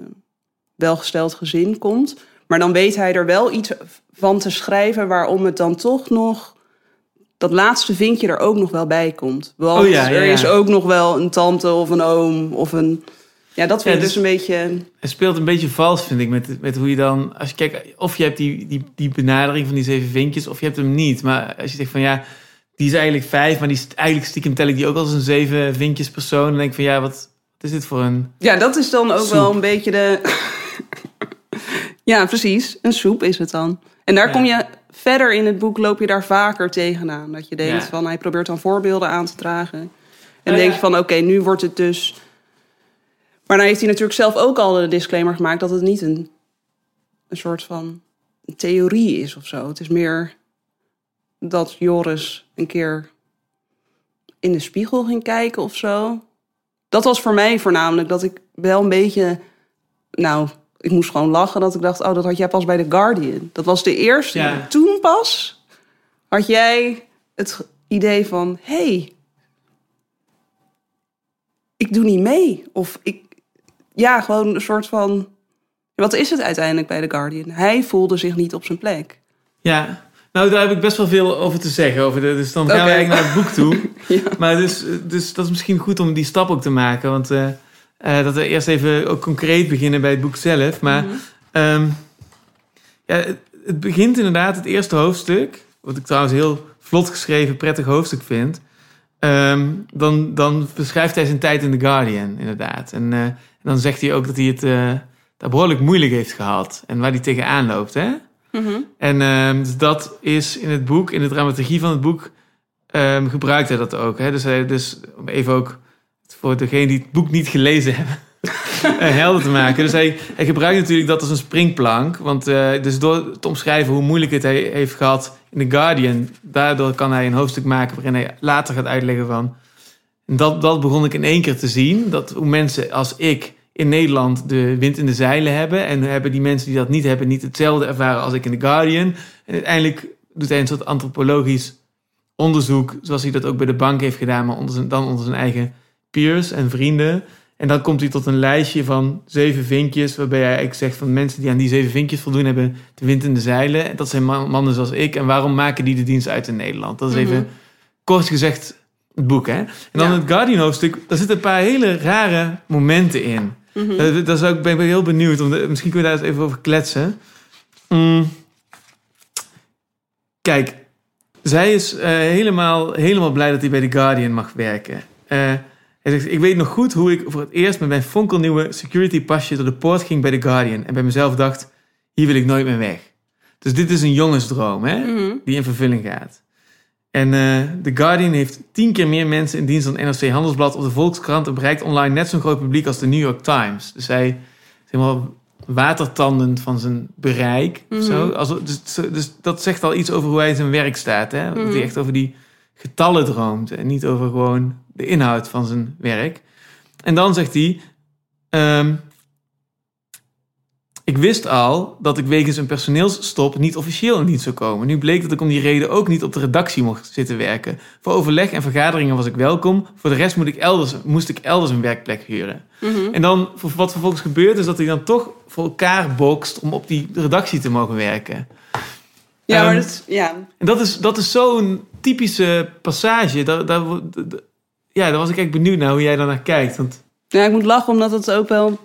welgesteld gezin komt. Maar dan weet hij er wel iets van te schrijven waarom het dan toch nog dat laatste vinkje er ook nog wel bij komt. Want Oh ja, ja, er is ook nog wel een tante of een oom of een. Ja, dat vind ik dus dus- een beetje. Het speelt een beetje vals, vind ik, met, met hoe je dan... Als je kijkt, of je hebt die, die, die benadering van die zeven vinkjes, of je hebt hem niet. Maar als je zegt van ja, die is eigenlijk vijf, maar die is eigenlijk stiekem tel ik die ook als een zeven vinkjes persoon. Dan denk ik van ja, wat, wat is dit voor een... Ja, dat is dan ook Soep. wel een beetje de. ja, precies. Een soep is het dan. En daar Ja. kom je verder in het boek, loop je daar vaker tegenaan. Dat je denkt Ja. van hij probeert dan voorbeelden aan te dragen. En Nou denk ja. je van oké, nu wordt het dus. Maar dan heeft hij natuurlijk zelf ook al de disclaimer gemaakt dat het niet een, een soort van theorie is of zo. Het is meer dat Joris een keer in de spiegel ging kijken of zo. Dat was voor mij voornamelijk dat ik wel een beetje. Nou, ik moest gewoon lachen dat ik dacht: oh, dat had jij pas bij The Guardian. Dat was de eerste. Ja. Toen pas had jij het idee van: hey, ik doe niet mee. Of ik. Ja, gewoon een soort van. Wat is het uiteindelijk bij The Guardian? Hij voelde zich niet op zijn plek. Ja, nou daar heb ik best wel veel over te zeggen. Over de, dus dan gaan Oké. we eigenlijk naar het boek toe. Ja. Maar dus, dus dat is misschien goed om die stap ook te maken. Want eh, eh, dat we eerst even ook concreet beginnen bij het boek zelf. Maar Mhm. ehm, ja, het, het begint inderdaad, het eerste hoofdstuk. Wat ik trouwens heel vlot geschreven, prettig hoofdstuk vind. Ehm, dan, dan beschrijft hij zijn tijd in The Guardian, inderdaad. En, eh, en dan zegt hij ook dat hij het eh, daar behoorlijk moeilijk heeft gehad. En waar hij tegenaan loopt, hè? Mhm. En ehm, dus dat is in het boek, in de dramaturgie van het boek, gebruikt hij dat ook. Hè? Dus, hij, dus om even ook voor degene die het boek niet gelezen hebben, eh, helder te maken. Dus hij, hij gebruikt natuurlijk dat als een springplank. Want eh, dus door te omschrijven hoe moeilijk het hij heeft gehad in The Guardian, daardoor kan hij een hoofdstuk maken waarin hij later gaat uitleggen van. En dat, dat begon ik in één keer te zien. Dat hoe mensen als ik in Nederland de wind in de zeilen hebben. En hebben die mensen die dat niet hebben, niet hetzelfde ervaren als ik in The Guardian. En uiteindelijk doet hij een soort antropologisch onderzoek, zoals hij dat ook bij de bank heeft gedaan, maar onder zijn, dan onder zijn eigen peers en vrienden. En dan komt hij tot een lijstje van zeven vinkjes, waarbij hij eigenlijk zegt van mensen die aan die zeven vinkjes voldoen hebben de wind in de zeilen. En dat zijn man- mannen zoals ik. En waarom maken die de dienst uit in Nederland? Dat is even Mhm. kort gezegd het boek. Hè? En dan Ja. het Guardian hoofdstuk, daar zitten een paar hele rare momenten in. Mhm. Uh, daar zou ik, ben ik heel benieuwd. Om de- misschien kunnen we daar eens even over kletsen. Mm. Kijk, zij is eh, helemaal, helemaal blij dat hij bij The Guardian mag werken. Eh, Hij zegt, ik weet nog goed hoe ik voor het eerst met mijn fonkelnieuwe security pasje door de poort ging bij The Guardian. En bij mezelf dacht, hier wil ik nooit meer weg. Dus dit is een jongensdroom, hè? Mhm. Die in vervulling gaat. En eh The Guardian heeft tien keer meer mensen in dienst dan NRC Handelsblad of de Volkskrant en bereikt online net zo'n groot publiek als de New York Times. Dus hij is helemaal watertandend van zijn bereik. Mhm. zo. Also, dus, dus dat zegt al iets over hoe hij in zijn werk staat. Hè? Dat Mhm. hij echt over die getallen droomt en niet over gewoon de inhoud van zijn werk. En dan zegt hij: ehm, Ik wist al dat ik wegens een personeelsstop niet officieel in dienst zou komen. Nu bleek dat ik om die reden ook niet op de redactie mocht zitten werken. Voor overleg en vergaderingen was ik welkom. Voor de rest moet ik elders, moest ik elders een werkplek huren. Mhm. En dan, wat vervolgens gebeurt, is dat hij dan toch voor elkaar bokst om op die redactie te mogen werken. Ja, maar Ehm, dat, ja. En dat is, dat is zo'n typische passage. Daar, daar, ja, daar was ik echt benieuwd naar hoe jij daar naar kijkt. Want, ja, ik moet lachen omdat het ook wel...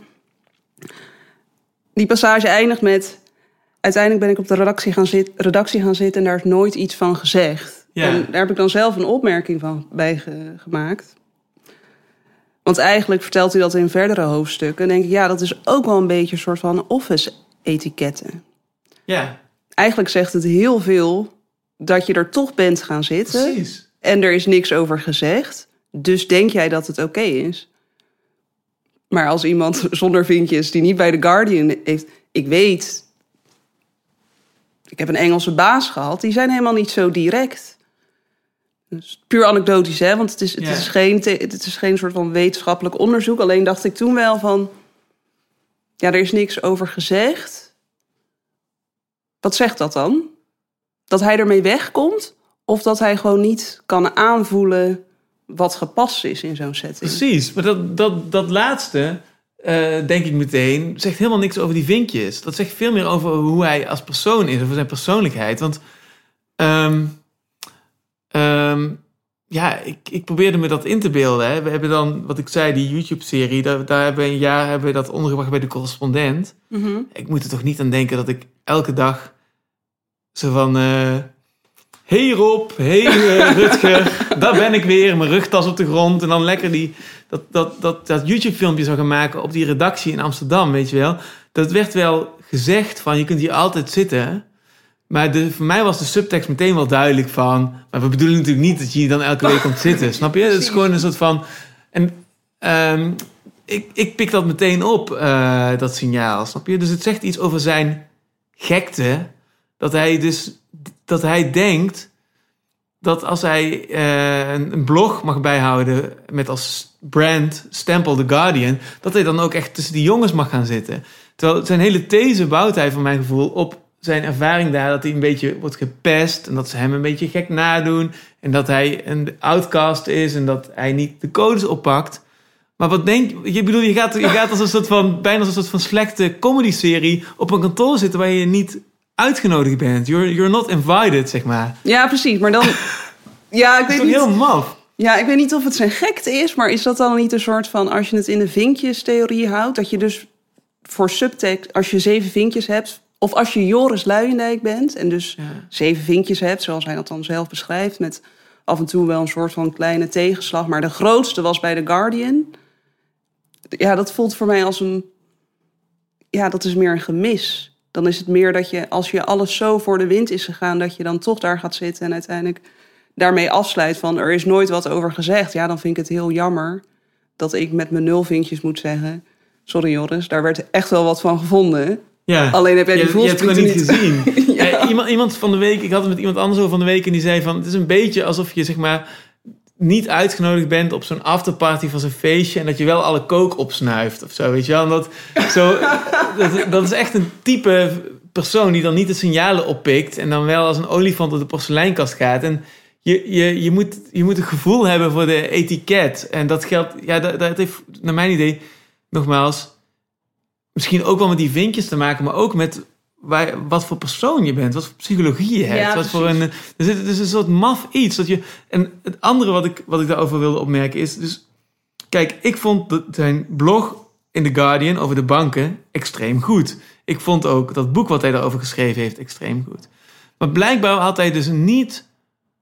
Die passage eindigt met... Uiteindelijk ben ik op de redactie gaan, zit, redactie gaan zitten en daar is nooit iets van gezegd. Ja. En daar heb ik dan zelf een opmerking van bij ge- gemaakt. Want eigenlijk vertelt hij dat in verdere hoofdstukken. En denk ik, ja, dat is ook wel een beetje een soort van office-etiketten. ja, Eigenlijk zegt het heel veel dat je er toch bent gaan zitten. precies. En er is niks over gezegd. Dus denk jij dat het oké is. Maar als iemand zonder vinkjes die niet bij The Guardian heeft... Ik weet... Ik heb een Engelse baas gehad. Die zijn helemaal niet zo direct. Dus puur anekdotisch, hè? Want het is, het, is geen, het is geen soort van wetenschappelijk onderzoek. Alleen dacht ik toen wel van... Ja, er is niks over gezegd. Wat zegt dat dan? Dat hij ermee wegkomt? Of dat hij gewoon niet kan aanvoelen wat gepast is in zo'n setting? Precies. Maar dat, dat, dat laatste, eh, denk ik meteen, zegt helemaal niks over die vinkjes. Dat zegt veel meer over hoe hij als persoon is, over zijn persoonlijkheid. Want ehm, ehm, ja, ik, ik probeerde me dat in te beelden. Hè. We hebben dan, wat ik zei, die YouTube-serie, daar, daar hebben we een jaar hebben we dat ondergebracht bij de correspondent. Mhm. Ik moet er toch niet aan denken dat ik elke dag zo van... eh hey Rob, hey eh, Rutger, daar ben ik weer, mijn rugtas op de grond. En dan lekker die, dat, dat, dat, dat YouTube-filmpje zou gaan maken op die redactie in Amsterdam, weet je wel. Dat werd wel gezegd van, je kunt hier altijd zitten. Maar de, voor mij was de subtekst meteen wel duidelijk van... Maar we bedoelen natuurlijk niet dat je hier dan elke week komt zitten, snap je? Het is gewoon een soort van... En ehm, ik, ik pik dat meteen op, eh, dat signaal, snap je? Dus het zegt iets over zijn gekte. Dat hij dus dat hij denkt dat als hij eh, een, blog mag bijhouden met als brand stempel The Guardian, dat hij dan ook echt tussen die jongens mag gaan zitten. Terwijl zijn hele these bouwt hij van mijn gevoel op zijn ervaring daar dat hij een beetje wordt gepest en dat ze hem een beetje gek nadoen en dat hij een outcast is en dat hij niet de codes oppakt. Maar wat denk je? Je bedoel, je gaat, je gaat als een soort van bijna als een soort van slechte comedy-serie op een kantoor zitten waar je niet uitgenodigd bent. You're, you're not invited, zeg maar. Ja, precies. Maar dan... Ja, ik weet niet... heel maf? Ja, ik weet niet of het zijn gekte is, maar is dat dan niet een soort van, als je het in de vinkjes-theorie houdt, dat je dus voor subtekst, als je zeven vinkjes hebt, of als je Joris Luijendijk bent en dus Ja. zeven vinkjes hebt, zoals hij dat dan zelf beschrijft, met af en toe wel een soort van kleine tegenslag, maar de grootste was bij The Guardian. Ja, dat voelt voor mij als een, ja, dat is meer een gemis. Dan is het meer dat je, als je alles zo voor de wind is gegaan, dat je dan toch daar gaat zitten en uiteindelijk daarmee afsluit van er is nooit wat over gezegd. Ja, dan vind ik het heel jammer dat ik met mijn nul vinkjes moet zeggen. Sorry Joris, daar werd echt wel wat van gevonden. Ja. Alleen heb jij die je, je hebt het gewoon niet voelsprieten gezien. Ja. Eh, iemand, iemand van de week, ik had het met iemand anders over van de week en die zei van, het is een beetje alsof je zeg maar niet uitgenodigd bent op zo'n afterparty van zo'n feestje en dat je wel alle kook opsnuift of zo, weet je wel. En dat, zo, dat, is echt een type persoon die dan niet de signalen oppikt en dan wel als een olifant op de porseleinkast gaat. En je, je, je, moet, je moet een gevoel hebben voor de etiket. En dat geldt, ja, dat, dat heeft naar mijn idee, nogmaals, misschien ook wel met die vinkjes te maken, maar ook met waar, wat voor persoon je bent, wat voor psychologie je hebt. Ja, wat voor een, er zit dus een soort maf iets. Dat je, en het andere wat ik, wat ik daarover wilde opmerken is, dus, kijk, ik vond zijn blog in The Guardian over de banken extreem goed. Ik vond ook dat boek wat hij daarover geschreven heeft extreem goed. Maar blijkbaar had hij dus niet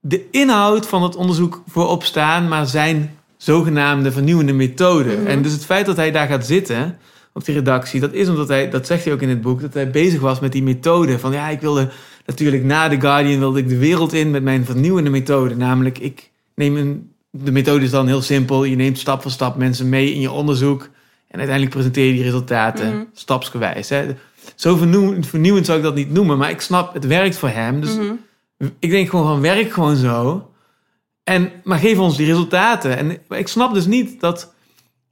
de inhoud van het onderzoek voorop staan, maar zijn zogenaamde vernieuwende methode. Mhm. En dus het feit dat hij daar gaat zitten op die redactie, dat is omdat hij, dat zegt hij ook in het boek, dat hij bezig was met die methode. Van ja, ik wilde natuurlijk na The Guardian wilde ik de wereld in met mijn vernieuwende methode. Namelijk, ik neem een, de methode is dan heel simpel. Je neemt stap voor stap mensen mee in je onderzoek. En uiteindelijk presenteer je die resultaten Mhm. stapsgewijs. Hè. Zo vernieuwend, vernieuwend zou ik dat niet noemen, maar ik snap, het werkt voor hem. Dus Mhm. ik denk gewoon van werk gewoon zo. En, maar geef ons die resultaten. En ik snap dus niet dat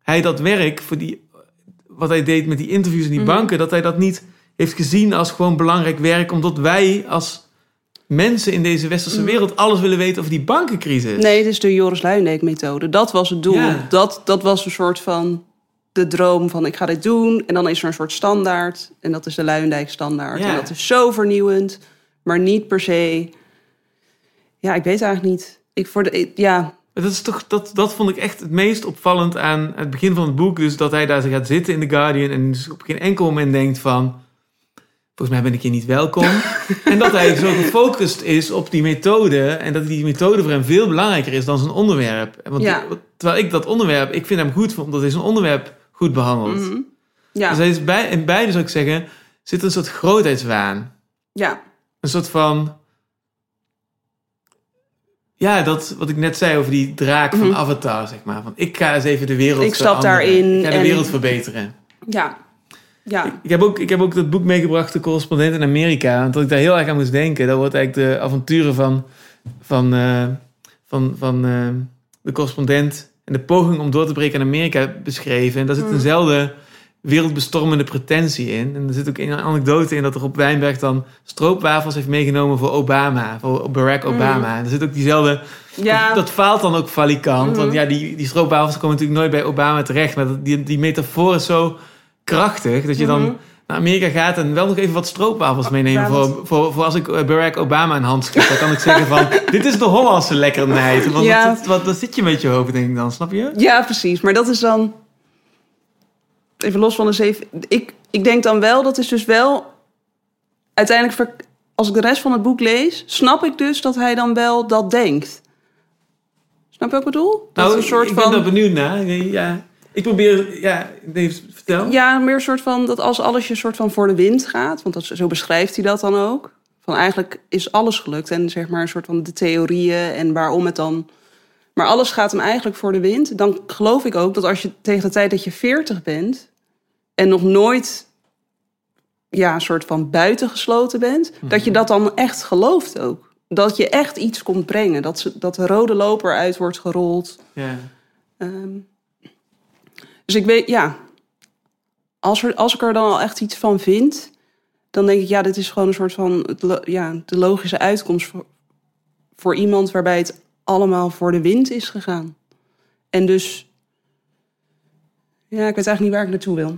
hij dat werk voor die, wat hij deed met die interviews in die Mhm. banken, dat hij dat niet heeft gezien als gewoon belangrijk werk, omdat wij als mensen in deze westerse Mhm. wereld alles willen weten over die bankencrisis. Nee, het is de Joris Luijendijk-methode. Dat was het doel. Ja. Dat, dat was een soort van de droom van ik ga dit doen. En dan is er een soort standaard. En dat is de Luijendijk-standaard. Ja. En dat is zo vernieuwend. Maar niet per se... Ja, ik weet eigenlijk niet. Ik voor de, ja, Dat, is toch, dat, dat vond ik echt het meest opvallend aan het begin van het boek. Dus dat hij daar gaat zitten in The Guardian en dus op geen enkel moment denkt van... Volgens mij ben ik hier niet welkom. en dat hij zo gefocust is op die methode. En dat die methode voor hem veel belangrijker is dan zijn onderwerp. Want Ja. terwijl ik dat onderwerp, ik vind hem goed omdat hij zijn onderwerp goed behandelt. mhm. ja, Dus hij is bij, in beide zou ik zeggen, zit een soort grootheidswaan. ja. Een soort van. Ja, dat wat ik net zei over die draak van Mhm. Avatar, zeg maar. Van ik ga eens even de wereld Ik stap daarin Ik ga de en- wereld verbeteren. ja. Ja, Ik heb, ook, ik heb ook dat boek meegebracht, De Correspondent in Amerika. Want dat ik daar heel erg aan moest denken. Dat wordt eigenlijk de avonturen van, van, eh, van, van eh, de correspondent... en de poging om door te breken in Amerika beschreven. En daar zit Mm. Wereldbestormende pretentie in. En er zit ook een anekdote in dat Rob Wijnberg dan stroopwafels heeft meegenomen voor Obama. Voor Barack Obama. En er zit ook diezelfde... ja. Dat, dat faalt dan ook valikant. Want ja, die, die stroopwafels komen natuurlijk nooit bij Obama terecht. Maar dat- die, die metafoor is zo krachtig dat je dan Mhm. naar Amerika gaat en wel nog even wat stroopwafels meenemen. ja, Voor, voor, voor als ik eh, Barack Obama een hand schud. Dan kan ik zeggen van, dit is de Hollandse lekkernij. Want Ja. wat, wat, wat zit je met je hoofd, denk ik dan, snap je? Ja, precies. Maar dat is dan. Even los van de zeven. Ik, ik denk dan wel, dat is dus wel. Uiteindelijk, als ik de rest van het boek lees, snap ik dus dat hij dan wel dat denkt. Snap je wat ik bedoel? Dat nou, een soort ik ben van. daar benieuwd naar. Ja, ik probeer, ja, nee, vertel. Ja, meer een soort van dat als alles je soort van voor de wind gaat, want dat, zo beschrijft hij dat dan ook. Van eigenlijk is alles gelukt en zeg maar een soort van de theorieën en waarom het dan. Maar alles gaat hem eigenlijk voor de wind. Dan geloof ik ook dat als je tegen de tijd dat je 40 bent en nog nooit ja, een soort van buitengesloten bent, dat je dat dan echt gelooft ook. Dat je echt iets komt brengen. Dat, ze, dat de rode loper uit wordt gerold. Ja. Ehm, dus ik weet, ja, als, er, als ik er dan al echt iets van vind, dan denk ik, ja, dit is gewoon een soort van het ja, de logische uitkomst voor, voor iemand waarbij het allemaal voor de wind is gegaan. En dus, ja, ik weet eigenlijk niet waar ik naartoe wil.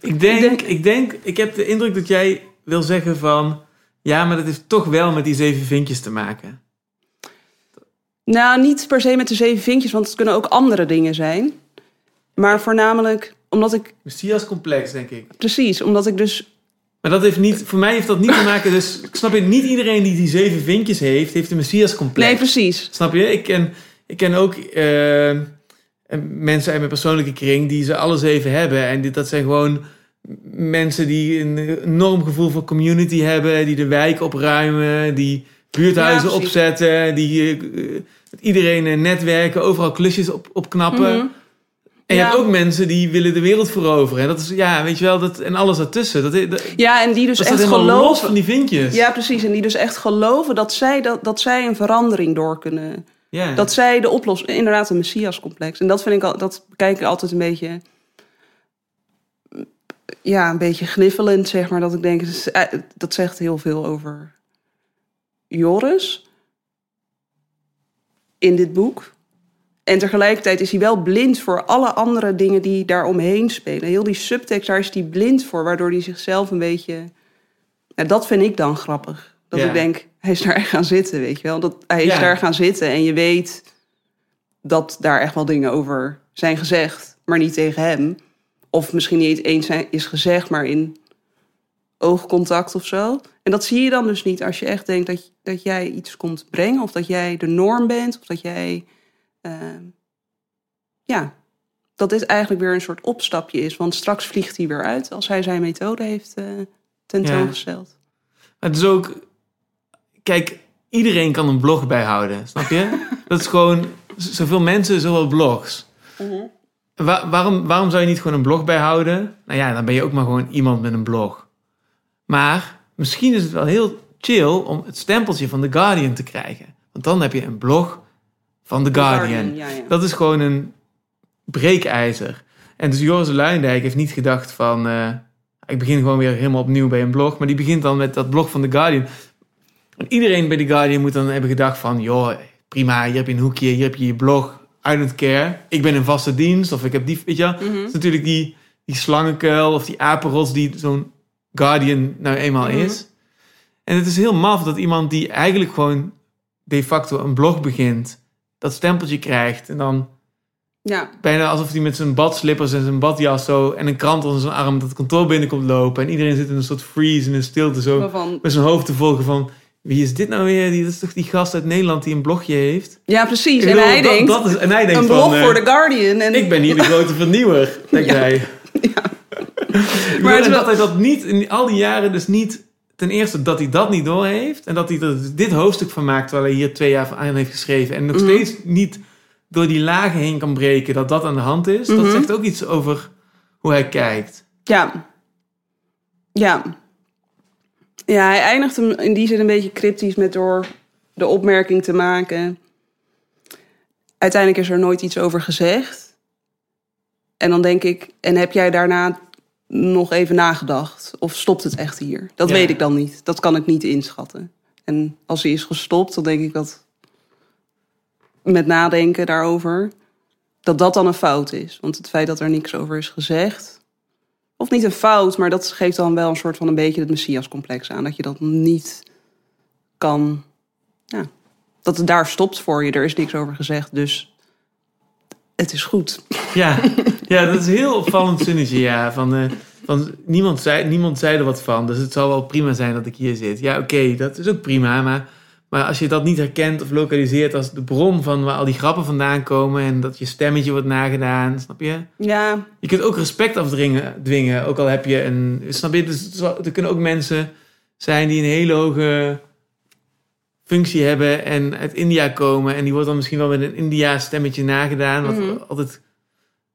Ik denk, Ik ik denk- denk, ik heb de indruk dat jij wil zeggen van, ja, maar dat heeft toch wel met die zeven vinkjes te maken. Nou, niet per se met de zeven vinkjes, want het kunnen ook andere dingen zijn. Maar voornamelijk omdat ik, Messias complex, denk ik. precies, omdat ik dus Maar dat heeft niet, voor mij heeft dat niet te maken, dus ik snap je, niet iedereen die die zeven vinkjes heeft, heeft een Messias complex. Nee, precies. Snap je? Ik ken, ik ken ook eh, mensen uit mijn persoonlijke kring die ze alle zeven hebben. En dit, dat zijn gewoon mensen die een enorm gevoel voor community hebben, die de wijk opruimen, die buurthuizen Ja, opzetten, die eh, iedereen eh, netwerken, overal klusjes op, opknappen. Mhm. En je Ja. hebt ook mensen die willen de wereld veroveren. En dat is, ja, weet je wel, dat, en alles ertussen. Dat, dat, Ja, en die dus echt helemaal los geloven. van die vinkjes. Ja, precies. En die dus echt geloven dat zij, dat, dat zij een verandering door kunnen. Dat zij de oplossing, inderdaad een messiascomplex. En dat vind ik al, dat bekijk ik altijd een beetje, ja, een beetje gniffelend, zeg maar. Dat ik denk, eh, dat zegt heel veel over Joris in dit boek. En tegelijkertijd is hij wel blind voor alle andere dingen die daaromheen spelen. Heel die subtekst, daar is hij blind voor, waardoor hij zichzelf een beetje... Ja, dat vind ik dan grappig. Dat Ja. ik denk, hij is daar echt gaan zitten, weet je wel. Dat, hij is Ja. daar gaan zitten en je weet dat daar echt wel dingen over zijn gezegd. Maar niet tegen hem. Of misschien niet eens zijn- is gezegd, maar in oogcontact of zo. En dat zie je dan dus niet als je echt denkt dat, dat jij iets komt brengen. Of dat jij de norm bent. Of dat jij ehm, ja, dat dit eigenlijk weer een soort opstapje is. Want straks vliegt hij weer uit als hij zijn methode heeft eh, tentoongesteld. Het is ook... Kijk, iedereen kan een blog bijhouden, snap je? dat is gewoon... Zoveel mensen, zoveel blogs. Wa- waarom, waarom zou je niet gewoon een blog bijhouden? Nou ja, dan ben je ook maar gewoon iemand met een blog. Maar misschien is het wel heel chill om het stempeltje van The Guardian te krijgen. Want dan heb je een blog van The Guardian. ja, ja. Dat is gewoon een breekijzer. En dus Joris Luijendijk heeft niet gedacht van... eh, ik begin gewoon weer helemaal opnieuw bij een blog. Maar die begint dan met dat blog van The Guardian. En iedereen bij The Guardian moet dan hebben gedacht van... joh, prima, hier heb je een hoekje, hier heb je je blog. I don't care. Ik ben in vaste dienst of ik heb die... Weet je? Mhm. Het is natuurlijk die, die slangenkuil of die apenrots die zo'n Guardian nou eenmaal Mhm. is. En het is heel maf dat iemand die eigenlijk gewoon de facto een blog begint... dat stempeltje krijgt en dan ja. bijna alsof hij met zijn badslippers en zijn badjas zo en een krant onder zijn arm dat kantoor binnenkomt lopen. En iedereen zit in een soort freeze en een stilte zo Waarvan, met zijn hoofd te volgen van wie is dit nou weer? Die, dat is toch die gast uit Nederland die een blogje heeft? ja, precies. En hij dat- denkt, dat is, en hij denkt een blog eh, voor The Guardian. En, ik ben hier de grote vernieuwer, denkt Ja. hij. Maar Maar het is wel- dat hij dat niet, in al die jaren dus niet, ten eerste dat hij dat niet doorheeft. En dat hij er dit hoofdstuk van maakt, terwijl hij hier twee jaar aan heeft geschreven. En nog Mhm. steeds niet door die lagen heen kan breken dat dat aan de hand is. Dat Mhm. zegt ook iets over hoe hij kijkt. Ja. Ja. Ja, hij eindigt hem in die zin een beetje cryptisch met door de opmerking te maken. Uiteindelijk is er nooit iets over gezegd. En dan denk ik, en heb jij daarna nog even nagedacht? Of stopt het echt hier? Dat Ja. weet ik dan niet. Dat kan ik niet inschatten. En als hij is gestopt, dan denk ik dat met nadenken daarover, dat dat dan een fout is. Want het feit dat er niks over is gezegd, of niet een fout, maar dat geeft dan wel een soort van een beetje het messiascomplex aan. Dat je dat niet kan. Ja, dat het daar stopt voor je. Er is niks over gezegd, dus het is goed. Ja, ja dat is heel opvallend zinnetje, ja. Eh, van, niemand, zei, niemand zei er wat van, dus het zal wel prima zijn dat ik hier zit. Ja, oké, dat is ook prima, maar, maar als je dat niet herkent of lokaliseert als de bron van waar al die grappen vandaan komen en dat je stemmetje wordt nagedaan, snap je? Ja, Je kunt ook respect afdwingen, dwingen, ook al heb je een... Snap je? Dus er kunnen ook mensen zijn die een hele hoge functie hebben en uit India komen. En die wordt dan misschien wel met een India stemmetje nagedaan. Wat Mhm. altijd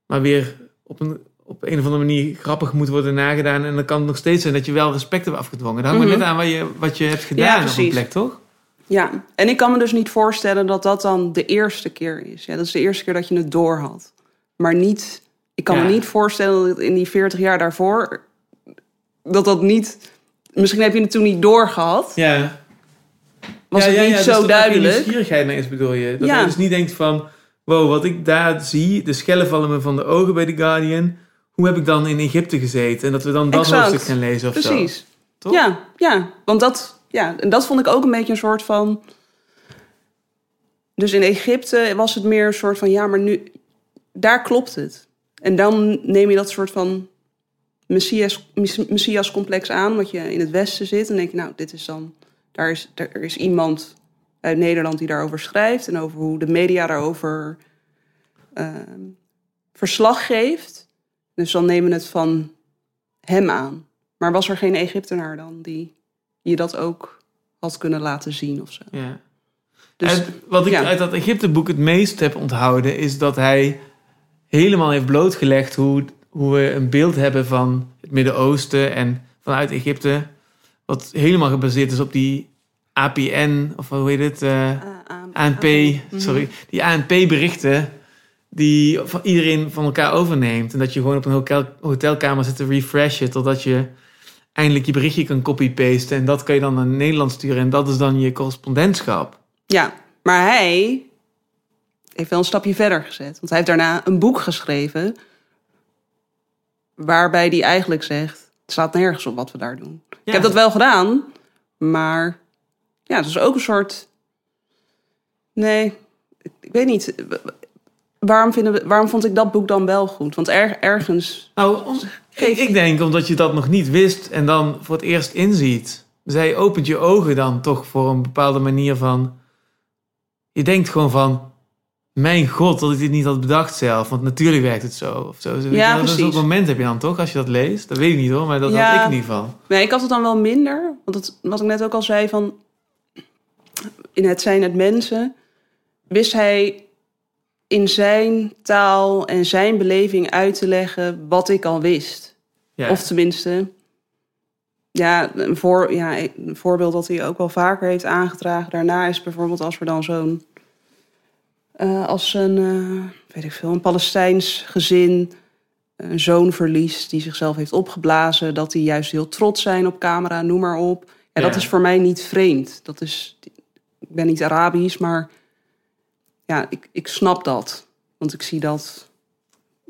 maar weer op een, op een of andere manier grappig moet worden nagedaan. En dan kan het nog steeds zijn dat je wel respect hebt afgedwongen. Dat hangt maar Mhm. net aan wat je, wat je hebt gedaan Ja, op een plek, toch? Ja. En ik kan me dus niet voorstellen dat dat dan de eerste keer is. Ja, dat is de eerste keer dat je het door had. Maar niet. Ik kan Ja. me niet voorstellen dat in die 40 jaar daarvoor. dat dat niet. Misschien heb je het toen niet doorgehad. Ja. Was ja, het ja, niet ja, dus zo er duidelijk? nieuwsgierigheid naar is, bedoel je? Dat Ja. hij dus niet denkt van... Wow, wat ik daar zie, de schellen vallen me van de ogen bij The Guardian. Hoe heb ik dan in Egypte gezeten? En dat we dan dat Exact. hoofdstuk gaan lezen of zo. Precies. Ja, ja, want dat, ja, en dat vond ik ook een beetje een soort van. Dus in Egypte was het meer een soort van, ja, maar nu, daar klopt het. En dan neem je dat soort van messias, mess- messias-complex aan, omdat je in het Westen zit. En denk je, nou, dit is dan, daar is, er is iemand uit Nederland die daarover schrijft en over hoe de media daarover ehm, verslag geeft. Dus dan nemen we het van hem aan. Maar was er geen Egyptenaar dan die je dat ook had kunnen laten zien of zo? Ja. Dus wat ik ja. uit dat Egypteboek het meest heb onthouden... is dat hij helemaal heeft blootgelegd... hoe, hoe we een beeld hebben van het Midden-Oosten... en vanuit Egypte... wat helemaal gebaseerd is op die APN... of hoe heet het... eh, ANP, Mhm. sorry, die ANP-berichten die van iedereen van elkaar overneemt. En dat je gewoon op een hotel, hotelkamer zit te refreshen totdat je eindelijk je berichtje kan copy-pasten. En dat kan je dan naar Nederland sturen en dat is dan je correspondentschap. Ja, maar hij heeft wel een stapje verder gezet. Want hij heeft daarna een boek geschreven... waarbij hij eigenlijk zegt... het staat nergens op wat we daar doen. Ik heb dat wel gedaan, maar... ja, het is ook een soort... Nee, ik- weet niet... Waarom, vinden we, waarom vond ik dat boek dan wel goed? Want er, ergens... Nou, ik, ik denk omdat je dat nog niet wist en dan voor het eerst inziet. Zij opent je ogen dan toch voor een bepaalde manier van... Je denkt gewoon van... mijn god, dat ik dit niet had bedacht zelf. Want natuurlijk werkt het zo. Of zo. Ja, dat soort moment heb je dan toch, als je dat leest? Dat weet ik niet hoor, maar dat Ja. had ik in ieder geval. Nee, ik had het dan wel minder. Want het, wat ik net ook al zei van... In het zijn het mensen... wist hij in zijn taal en zijn beleving uit te leggen... wat ik al wist. Ja. Of tenminste... Ja een, voor, ja, een voorbeeld dat hij ook wel vaker heeft aangedragen daarna... is bijvoorbeeld als we dan zo'n... eh, als een, eh, weet ik veel, een Palestijns gezin een zoon verliest die zichzelf heeft opgeblazen, dat die juist heel trots zijn op camera, noem maar op. Ja, dat is voor mij niet vreemd. Dat is, ik ben niet Arabisch, maar ja, ik, ik snap dat. Want ik zie dat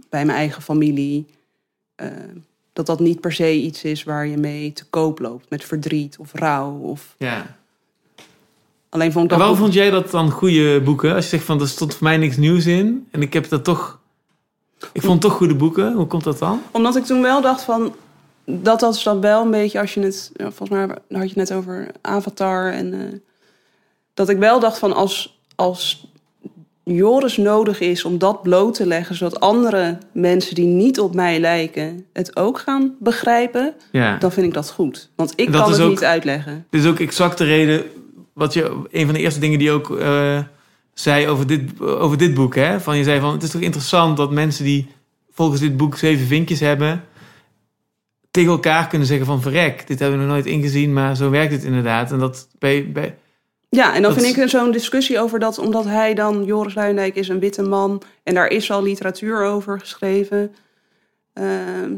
bij mijn eigen familie. eh, dat dat niet per se iets is waar je mee te koop loopt. Met verdriet of rouw. Of... ja. Alleen vond ik dat... waarom vond jij dat dan goede boeken? Als je zegt van, er stond voor mij niks nieuws in. En ik heb dat toch... Ik vond toch goede boeken. Hoe komt dat dan? Omdat ik toen wel dacht van... Dat was dan wel een beetje als je het... ja, volgens mij had je het net over Avatar. En eh, dat ik wel dacht van als, als Joris nodig is om dat bloot te leggen... zodat andere mensen die niet op mij lijken het ook gaan begrijpen... Ja. dan vind ik dat goed. Want ik kan het ook- niet uitleggen. Dit is ook exact de reden... Wat je, een van de eerste dingen die je ook eh, zei over dit, over dit boek. Hè? Van, je zei van, het is toch interessant dat mensen die volgens dit boek zeven vinkjes hebben... tegen elkaar kunnen zeggen van verrek, dit hebben we nog nooit ingezien, maar zo werkt het inderdaad. En dat bij, bij, Ja, en dan Dat vind ik zo'n discussie over dat... omdat hij dan, Joris Luijendijk is een witte man... en daar is al literatuur over geschreven. Ehm,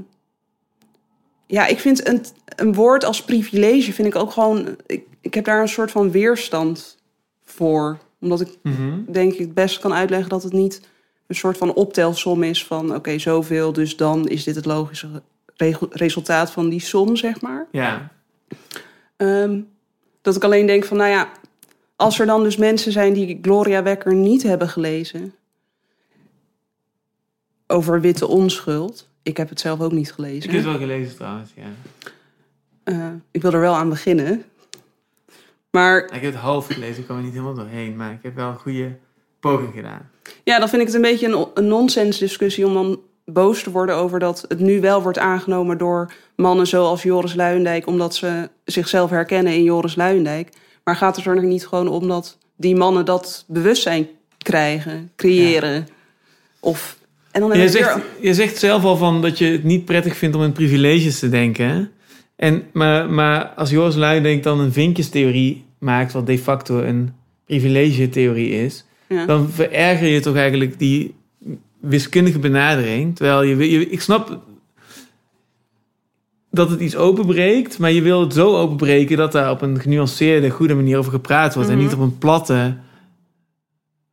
ja, ik vind een, een woord als privilege... vind ik ook gewoon... Ik, ik heb daar een soort van weerstand voor. Omdat ik Mhm. denk ik het best kan uitleggen... dat het niet een soort van optelsom is van... oké, zoveel, dus dan is dit het logische resultaat van die som, zeg maar. ja. Ehm, dat ik alleen denk van, nou ja, als er dan dus mensen zijn die Gloria Wekker niet hebben gelezen over witte onschuld. Ik heb het zelf ook niet gelezen. Ik heb het wel gelezen trouwens, ja. Eh, ik wil er wel aan beginnen. Maar Ik heb het half gelezen, ik kwam er niet helemaal doorheen, maar ik heb wel een goede poging gedaan. ja, dan vind ik het een beetje een, een nonsens discussie om dan boos te worden over dat het nu wel wordt aangenomen door mannen zoals Joris Luijendijk, omdat ze zichzelf herkennen in Joris Luijendijk. Maar gaat het er nog niet gewoon om dat die mannen dat bewustzijn krijgen, creëren? Of, en dan heb Je ik zegt, je zegt zelf al van dat je het niet prettig vindt om in privileges te denken. hè? En, maar, maar als Joris Luijendijk dan een vinkjestheorie maakt, wat de facto een privilegetheorie is, ja. dan vererger je toch eigenlijk die wiskundige benadering. Terwijl je, je ik snap dat het iets openbreekt, maar je wil het zo openbreken dat daar op een genuanceerde, goede manier over gepraat wordt en Mhm. niet op een platte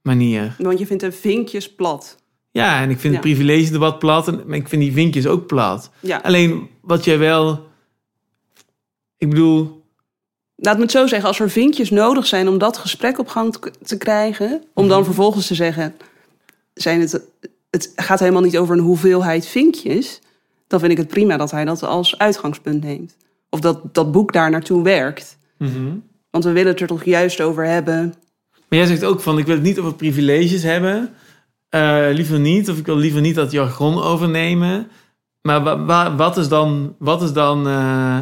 manier. Want je vindt een vinkjes plat. Ja, en ik vind Ja. het privilegedebat plat, en, maar ik vind die vinkjes ook plat. Ja. Alleen wat jij wel, ik bedoel, Laat me het zo zeggen, als er vinkjes nodig zijn om dat gesprek op gang te, te krijgen, om dan vervolgens te zeggen, zijn het, het gaat helemaal niet over een hoeveelheid vinkjes, dan vind ik het prima dat hij dat als uitgangspunt neemt. Of dat dat boek daar naartoe werkt. Want we willen het er toch juist over hebben. Maar jij zegt ook van, ik wil het niet over privileges hebben. Eh, liever niet. Of ik wil liever niet dat jargon overnemen. Maar wa- wa- wat is dan, wat is dan eh,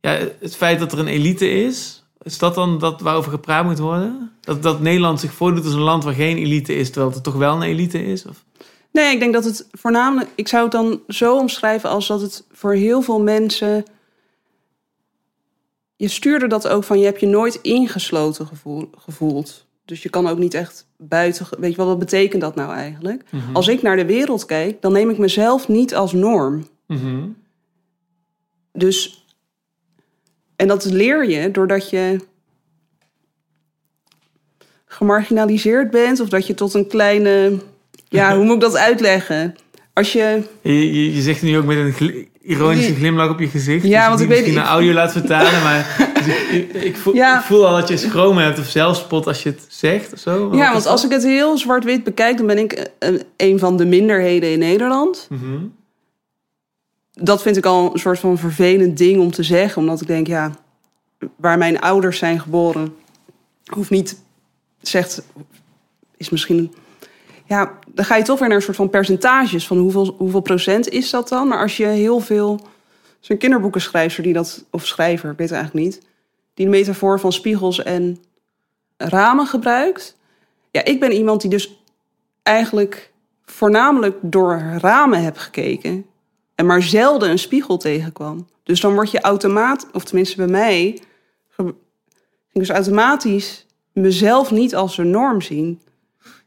ja, het feit dat er een elite is? Is dat dan dat waarover gepraat moet worden? Dat, dat Nederland zich voordoet als een land waar geen elite is, terwijl het toch wel een elite is? Of? Nee, ik denk dat het voornamelijk. Ik zou het dan zo omschrijven als dat het voor heel veel mensen. Je stuurde dat ook van je hebt je nooit ingesloten gevoel, gevoeld. Dus je kan ook niet echt buiten. Weet je wel, wat betekent dat nou eigenlijk? Als ik naar de wereld kijk, dan neem ik mezelf niet als norm. Mhm. Dus. En dat leer je doordat je gemarginaliseerd bent of dat je tot een kleine. Ja, hoe moet ik dat uitleggen? Als je. Je, je, je zegt het nu ook met een ironische glimlach op je gezicht. Ja, dus want ik weet- misschien ik- een audio laat vertalen, maar dus ik, ik, ik voel, Ja. ik voel al dat je schroom hebt of zelfspot als je het zegt of zo. Ja, want als ik het heel zwart-wit bekijk, dan ben ik een, een van de minderheden in Nederland. Mhm. Dat vind ik al een soort van vervelend ding om te zeggen, omdat ik denk, ja, waar mijn ouders zijn geboren, hoeft niet, zegt, is misschien ja, dan ga je toch weer naar een soort van percentages van hoeveel, hoeveel procent is dat dan. Maar als je heel veel, zo'n kinderboekenschrijver die dat, of schrijver, ik weet het eigenlijk niet, die de metafoor van spiegels en ramen gebruikt. Ja, ik ben iemand die dus eigenlijk voornamelijk door ramen heb gekeken en maar zelden een spiegel tegenkwam. Dus dan word je automatisch, of tenminste bij mij, ging dus automatisch mezelf niet als een norm zien.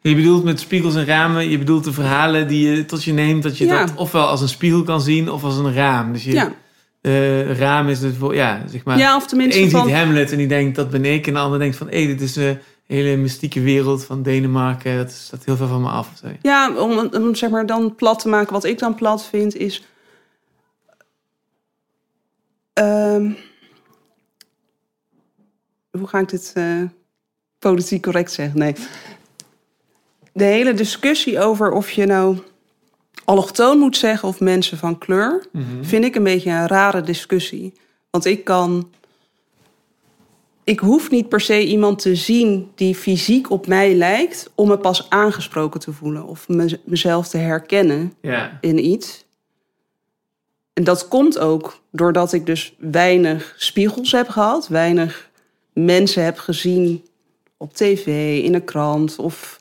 Je bedoelt met spiegels en ramen, je bedoelt de verhalen die je tot je neemt, dat je Ja. dat ofwel als een spiegel kan zien of als een raam. Dus je, Ja, eh, raam is het voor, ja, zeg maar. ja of tenminste Eén van... ziet Hamlet en die denkt dat ben ik. En de ander denkt van hé, dit is een hele mystieke wereld van Denemarken. Dat staat heel veel van me af. zo. Ja, om, om zeg maar dan plat te maken, wat ik dan plat vind, is. Ehm, hoe ga ik dit eh, politiek correct zeggen? Nee. De hele discussie over of je nou allochtoon moet zeggen of mensen van kleur, vind ik een beetje een rare discussie. Want ik kan. Ik hoef niet per se iemand te zien die fysiek op mij lijkt om me pas aangesproken te voelen of me- mezelf te herkennen in iets. En dat komt ook doordat ik dus weinig spiegels heb gehad, weinig mensen heb gezien op tv, in een krant of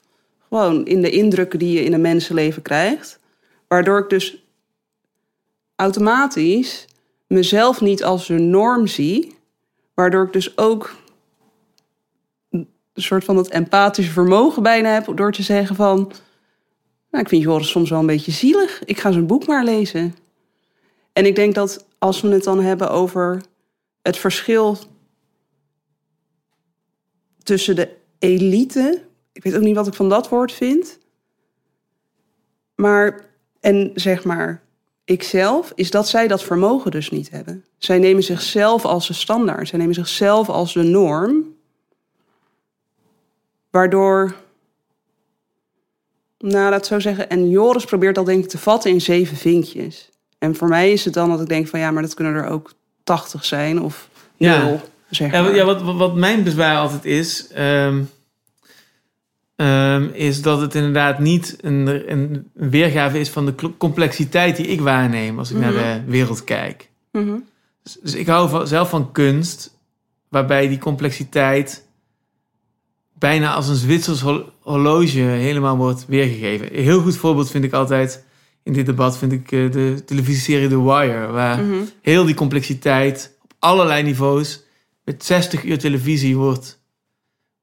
gewoon in de indrukken die je in een mensenleven krijgt. Waardoor ik dus automatisch mezelf niet als een norm zie, waardoor ik dus ook een soort van dat empathische vermogen bijna heb door te zeggen van, nou, ik vind Joris soms wel een beetje zielig. Ik ga zijn boek maar lezen. En ik denk dat als we het dan hebben over het verschil tussen de elite. Ik weet ook niet wat ik van dat woord vind. Maar, en zeg maar, ikzelf, is dat zij dat vermogen dus niet hebben. Zij nemen zichzelf als de standaard. Zij nemen zichzelf als de norm. Waardoor nou, laat het zo zeggen. En Joris probeert dat denk ik te vatten in zeven vinkjes. En voor mij is het dan dat ik denk van ja, maar dat kunnen er ook tachtig zijn of Ja. nul. Zeg ja, maar. wat- ja wat, wat, wat mijn bezwaar altijd is, ehm, ehm, is dat het inderdaad niet een, een weergave is van de complexiteit die ik waarneem als ik naar de wereld kijk. Mhm. Dus, dus ik hou van, zelf van kunst, waarbij die complexiteit bijna als een Zwitsers hor- horloge helemaal wordt weergegeven. Een heel goed voorbeeld vind ik altijd in dit debat, vind ik eh, de televisieserie The Wire, waar Mhm. heel die complexiteit op allerlei niveaus met 60 uur televisie wordt,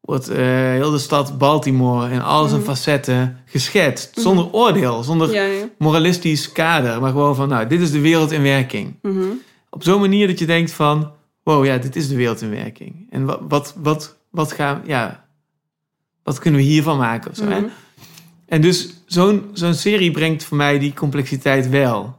wordt eh, heel de stad Baltimore in al zijn Mhm. facetten geschetst. Zonder oordeel, zonder Ja, ja. moralistisch kader, maar gewoon van, nou, dit is de wereld in werking Mhm. op zo'n manier dat je denkt van... wow, ja, dit is de wereld in werking. En wat, wat, wat, wat, gaan, ja, wat kunnen we hiervan maken? Of zo, hè? Mhm. En dus zo'n zo'n serie brengt voor mij die complexiteit wel.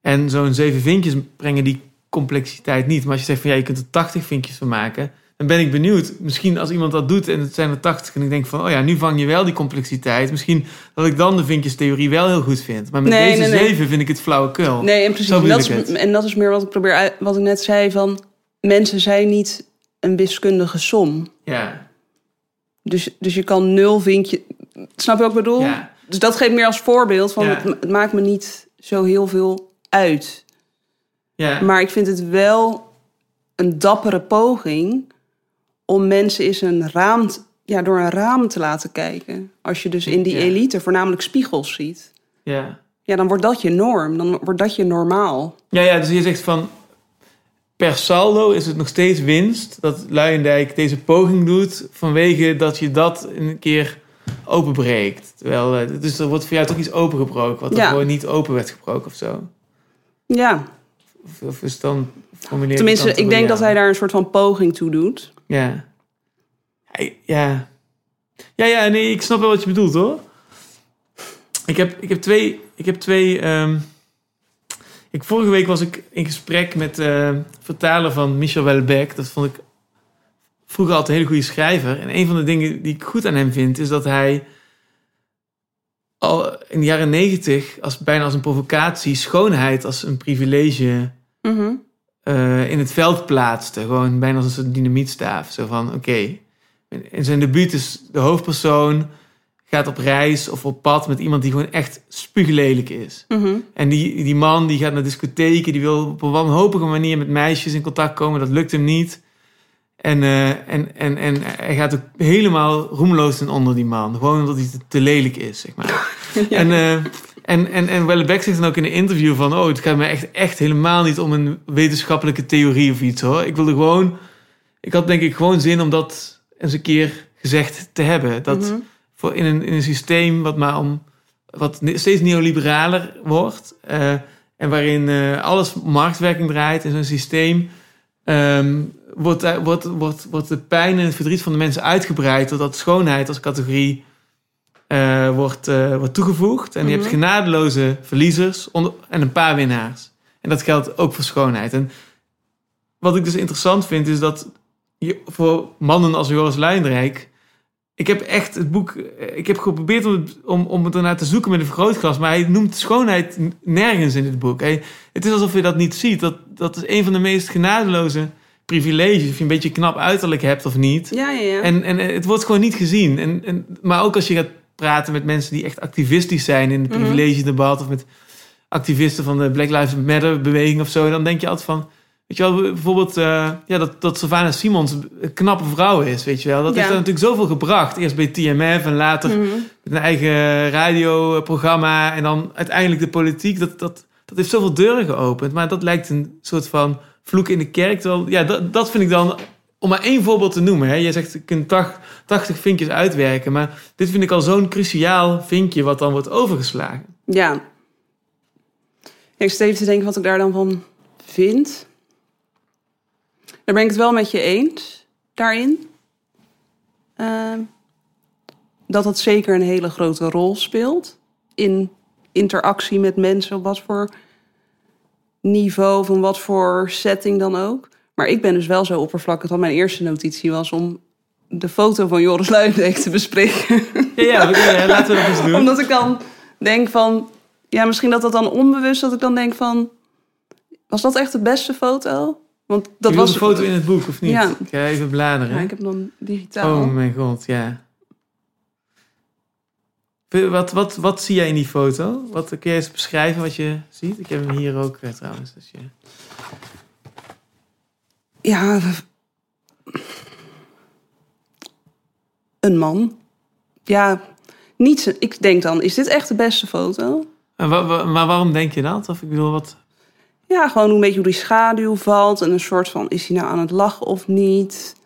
En zo'n zeven vinkjes brengen die complexiteit niet. Maar als je zegt van ja, je kunt er 80 vinkjes van maken... dan ben ik benieuwd. Misschien als iemand dat doet en het zijn er 80... en ik denk van, oh ja, nu vang je wel die complexiteit. Misschien dat ik dan de vinkjestheorie wel heel goed vind. Maar met Nee, deze nee, nee. zeven vind ik het flauwekul. Nee, en precies. En dat, is, het. en dat is meer wat ik probeer uit, wat ik net zei van mensen zijn niet een wiskundige som. Ja, Dus, dus je kan nul vinkje. Snap je wat ik bedoel? ja. Dus dat geeft meer als voorbeeld van Ja. het, het maakt me niet zo heel veel uit. ja. Maar ik vind het wel een dappere poging om mensen eens een raam, ja, door een raam te laten kijken. Als je dus in die Ja. elite voornamelijk spiegels ziet. ja. Ja, dan wordt dat je norm. Dan wordt dat je normaal. Ja, ja, dus je zegt van per saldo is het nog steeds winst dat Luijendijk deze poging doet vanwege dat je dat een keer openbreekt. Terwijl, eh, dus er wordt voor jou toch iets opengebroken wat er Ja. gewoon niet open werd gebroken of zo. Ja, Of, of is dan tenminste, ik denk dat hij daar een soort van poging toe doet. Ja. Ja. Ja, ja, nee, ik snap wel wat je bedoelt hoor. Ik heb, ik heb twee. Ik heb twee ehm, ik, vorige week was ik in gesprek met eh vertaler van Michel Welbeck. Dat vond ik vroeger altijd een hele goede schrijver. En een van de dingen die ik goed aan hem vind, is dat hij al in de jaren negentig, als, bijna als een provocatie, schoonheid als een privilege Mhm. Eh, in het veld plaatste. Gewoon bijna als een soort dynamietstaaf. Zo van, oké, in zijn debuut is de hoofdpersoon gaat op reis of op pad met iemand die gewoon echt spuuglelijk is. Mhm. En die, die man die gaat naar discotheken, die wil op een wanhopige manier met meisjes in contact komen. Dat lukt hem niet. En, eh, en, en, en hij gaat ook helemaal roemloos ten onder die man. Gewoon omdat hij te, te lelijk is, zeg maar. Ja. En, eh, en, en, en Wellebeck zegt dan ook in een interview van... oh, het gaat me echt, echt helemaal niet om een wetenschappelijke theorie of iets, hoor. Ik wilde gewoon... Ik had denk ik gewoon zin om dat eens een keer gezegd te hebben. Dat Mhm. voor in, een, in een systeem wat maar om... wat steeds neoliberaler wordt... eh, en waarin eh, alles marktwerking draait in zo'n systeem... ehm, wordt, daar- wordt, wordt, wordt de pijn en het verdriet van de mensen uitgebreid... totdat schoonheid als categorie eh, wordt, eh, wordt toegevoegd. En je hebt Mhm. genadeloze verliezers onder, en een paar winnaars. En dat geldt ook voor schoonheid. En wat ik dus interessant vind, is dat je, voor mannen als Joris Luijendrijk... Ik heb echt het boek... eh, Ik heb geprobeerd om het, om, om het ernaar te zoeken met een vergrootglas... maar hij noemt schoonheid nergens in het boek. Hij, het is alsof je dat niet ziet. Dat, dat is een van de meest genadeloze privileges. Of je een beetje knap uiterlijk hebt of niet. Ja, ja, ja. En, en het wordt gewoon niet gezien. En, en, maar ook als je gaat praten met mensen die echt activistisch zijn in het Mhm. privilegedebat of met activisten van de Black Lives Matter beweging of zo, dan denk je altijd van, weet je wel, bijvoorbeeld eh, ja, dat, dat Savannah Simons een knappe vrouw is, weet je wel. Dat Ja. heeft er natuurlijk zoveel gebracht. Eerst bij TMF en later Mhm. met een eigen radioprogramma en dan uiteindelijk de politiek. Dat, dat, dat heeft zoveel deuren geopend. Maar dat lijkt een soort van vloek in de kerk. Terwijl, ja, dat, dat vind ik dan, om maar één voorbeeld te noemen. Hè. Jij zegt, je kunt 80, 80 vinkjes uitwerken. Maar dit vind ik al zo'n cruciaal vinkje wat dan wordt overgeslagen. Ja. Ik zit even te denken wat ik daar dan van vind. Daar ben ik het wel met je eens, daarin. Ehm, dat het zeker een hele grote rol speelt in interactie met mensen, op wat voor niveau, van wat voor setting dan ook. Maar ik ben dus wel zo oppervlakkig dat mijn eerste notitie was om de foto van Joris Luijendijk te bespreken. Ja, ja, laten we dat eens doen. Omdat ik dan denk van... Ja, misschien dat dat dan onbewust... dat ik dan denk van... Was dat echt de beste foto? Want dat je was... een foto in het boek, of niet? Ja. Ik ga even bladeren. Ja, ik heb hem dan digitaal. Oh mijn god, ja. Wat, wat, wat zie jij in die foto? Wat kun je eens beschrijven wat je ziet? Ik heb hem hier ook eh, trouwens. Dus je... Ja... Een man. Ja, niet. Ik denk dan, is dit echt de beste foto? Maar, wa- wa- maar waarom denk je dat? Of ik bedoel, wat... Ja, gewoon een beetje hoe die schaduw valt. En een soort van, is hij nou aan het lachen of niet?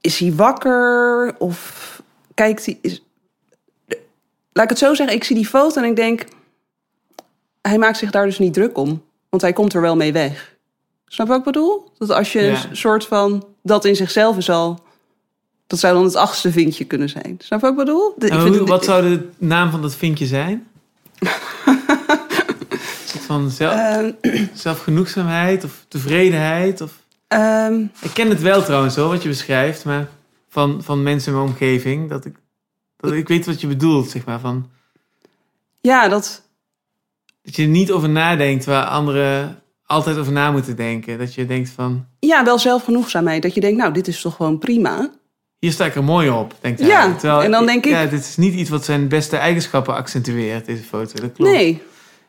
Is hij wakker? Of kijkt hij... Is... Laat ik het zo zeggen, ik zie die foto en ik denk... Hij maakt zich daar dus niet druk om. Want hij komt er wel mee weg. Snap je wat ik bedoel? Dat als je Ja. een soort van... Dat in zichzelf is al... Dat zou dan het achtste vinkje kunnen zijn. Snap je wat ik bedoel? De- ik hoe- wat zou de naam van dat vinkje zijn? Van zelf, Ehm, zelfgenoegzaamheid of tevredenheid? Of... ehm, Ik ken het wel trouwens hoor, wat je beschrijft. Maar van, van mensen in mijn omgeving. Dat ik, dat ik weet wat je bedoelt, zeg maar. Van, ja, dat... dat je er niet over nadenkt waar anderen altijd over na moeten denken. Dat je denkt van... Ja, wel zelfgenoegzaamheid. Dat je denkt, nou, dit is toch gewoon prima. Hier sta ik er mooi op, denkt hij. Ja, en dan denk ik- Ja, dit is niet iets wat zijn beste eigenschappen accentueert, deze foto. Dat klopt. Nee,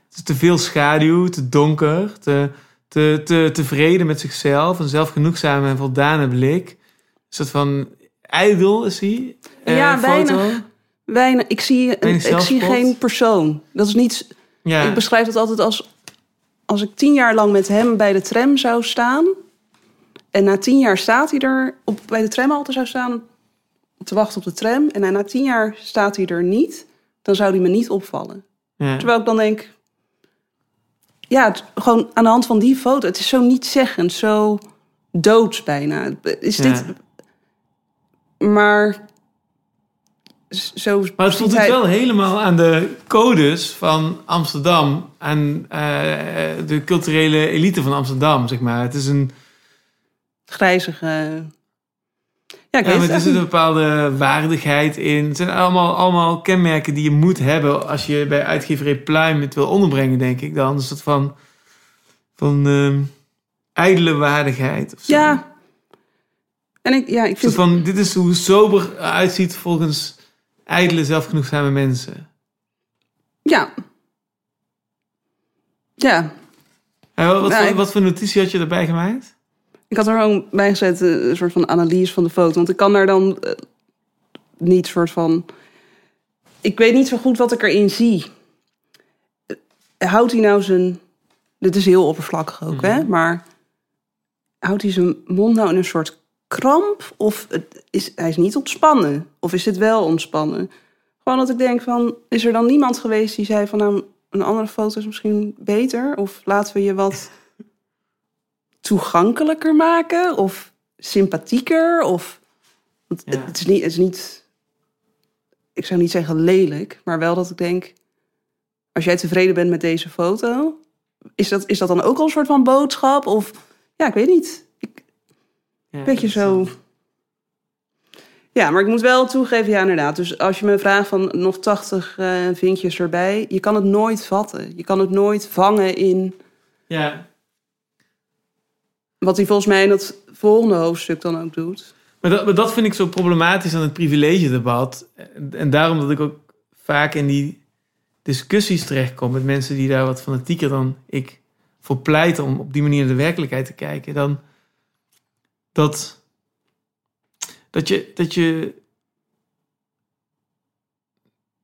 Het is te veel schaduw, te donker, te, te, te tevreden met zichzelf. Een zelfgenoegzame en voldane blik. Een soort van ijdel is hij. eh, Ja, foto. weinig. weinig. Ik zie, Weinig ik zie geen persoon. Dat is niet. Ja, Ik beschrijf het altijd als. Als ik tien jaar lang met hem bij de tram zou staan. En na tien jaar staat hij er. Op, bij de tramhalte zou staan. Te wachten op de tram. En na, tien jaar staat hij er niet. Dan zou hij me niet opvallen. ja. Terwijl ik dan denk. Ja, het- gewoon aan de hand van die foto. Het is zo niet zeggend. Zo doods bijna. Is Ja. dit. Maar. Zo Maar het voelt hij- wel helemaal aan de codes van Amsterdam. Aan eh, de culturele elite van Amsterdam, zeg maar. Het is een, grijzige. Ja, ik ja, weet maar het er zit een bepaalde waardigheid in. Het zijn allemaal, allemaal kenmerken die je moet hebben als je bij uitgeverij Pluim het wil onderbrengen, denk ik dan. Een soort van, van ehm, ijdele waardigheid. Of zo. Ja. En ik, ja, ik soort vind. van, dit is hoe sober eruit ziet volgens ijdele, zelfgenoegzame mensen. Ja. Ja. En wat, wat, Nou, voor, ik- wat voor notitie had je erbij gemaakt? Ik had er gewoon bij gezet eh, een soort van analyse van de foto. Want ik kan daar dan eh, niet soort van... Ik weet niet zo goed wat ik erin zie. Eh, Houdt hij nou zijn... Dit is heel oppervlakkig ook, hè? Maar houdt hij zijn mond nou in een soort kramp? Of het is, hij is niet ontspannen? Of is dit wel ontspannen? Gewoon dat ik denk van... Is er dan niemand geweest die zei van... Nou, een andere foto is misschien beter? Of laten we je wat toegankelijker maken of sympathieker of want Ja. het, is niet, het is niet ik zou niet zeggen lelijk maar wel dat ik denk als jij tevreden bent met deze foto is dat, is dat dan ook al een soort van boodschap of ja ik weet niet Ja, beetje zo. ja maar ik moet wel toegeven ja inderdaad. Dus als je me vraagt van nog 80 eh, vinkjes erbij je kan het nooit vatten. Je kan het nooit vangen in Ja, wat hij volgens mij in dat volgende hoofdstuk dan ook doet. Maar dat, maar dat vind ik zo problematisch aan het privilegedebat. En, en daarom dat ik ook vaak in die discussies terechtkom met mensen die daar wat fanatieker dan ik voor pleiten om op die manier naar de werkelijkheid te kijken. Dan dat, dat je. Dat je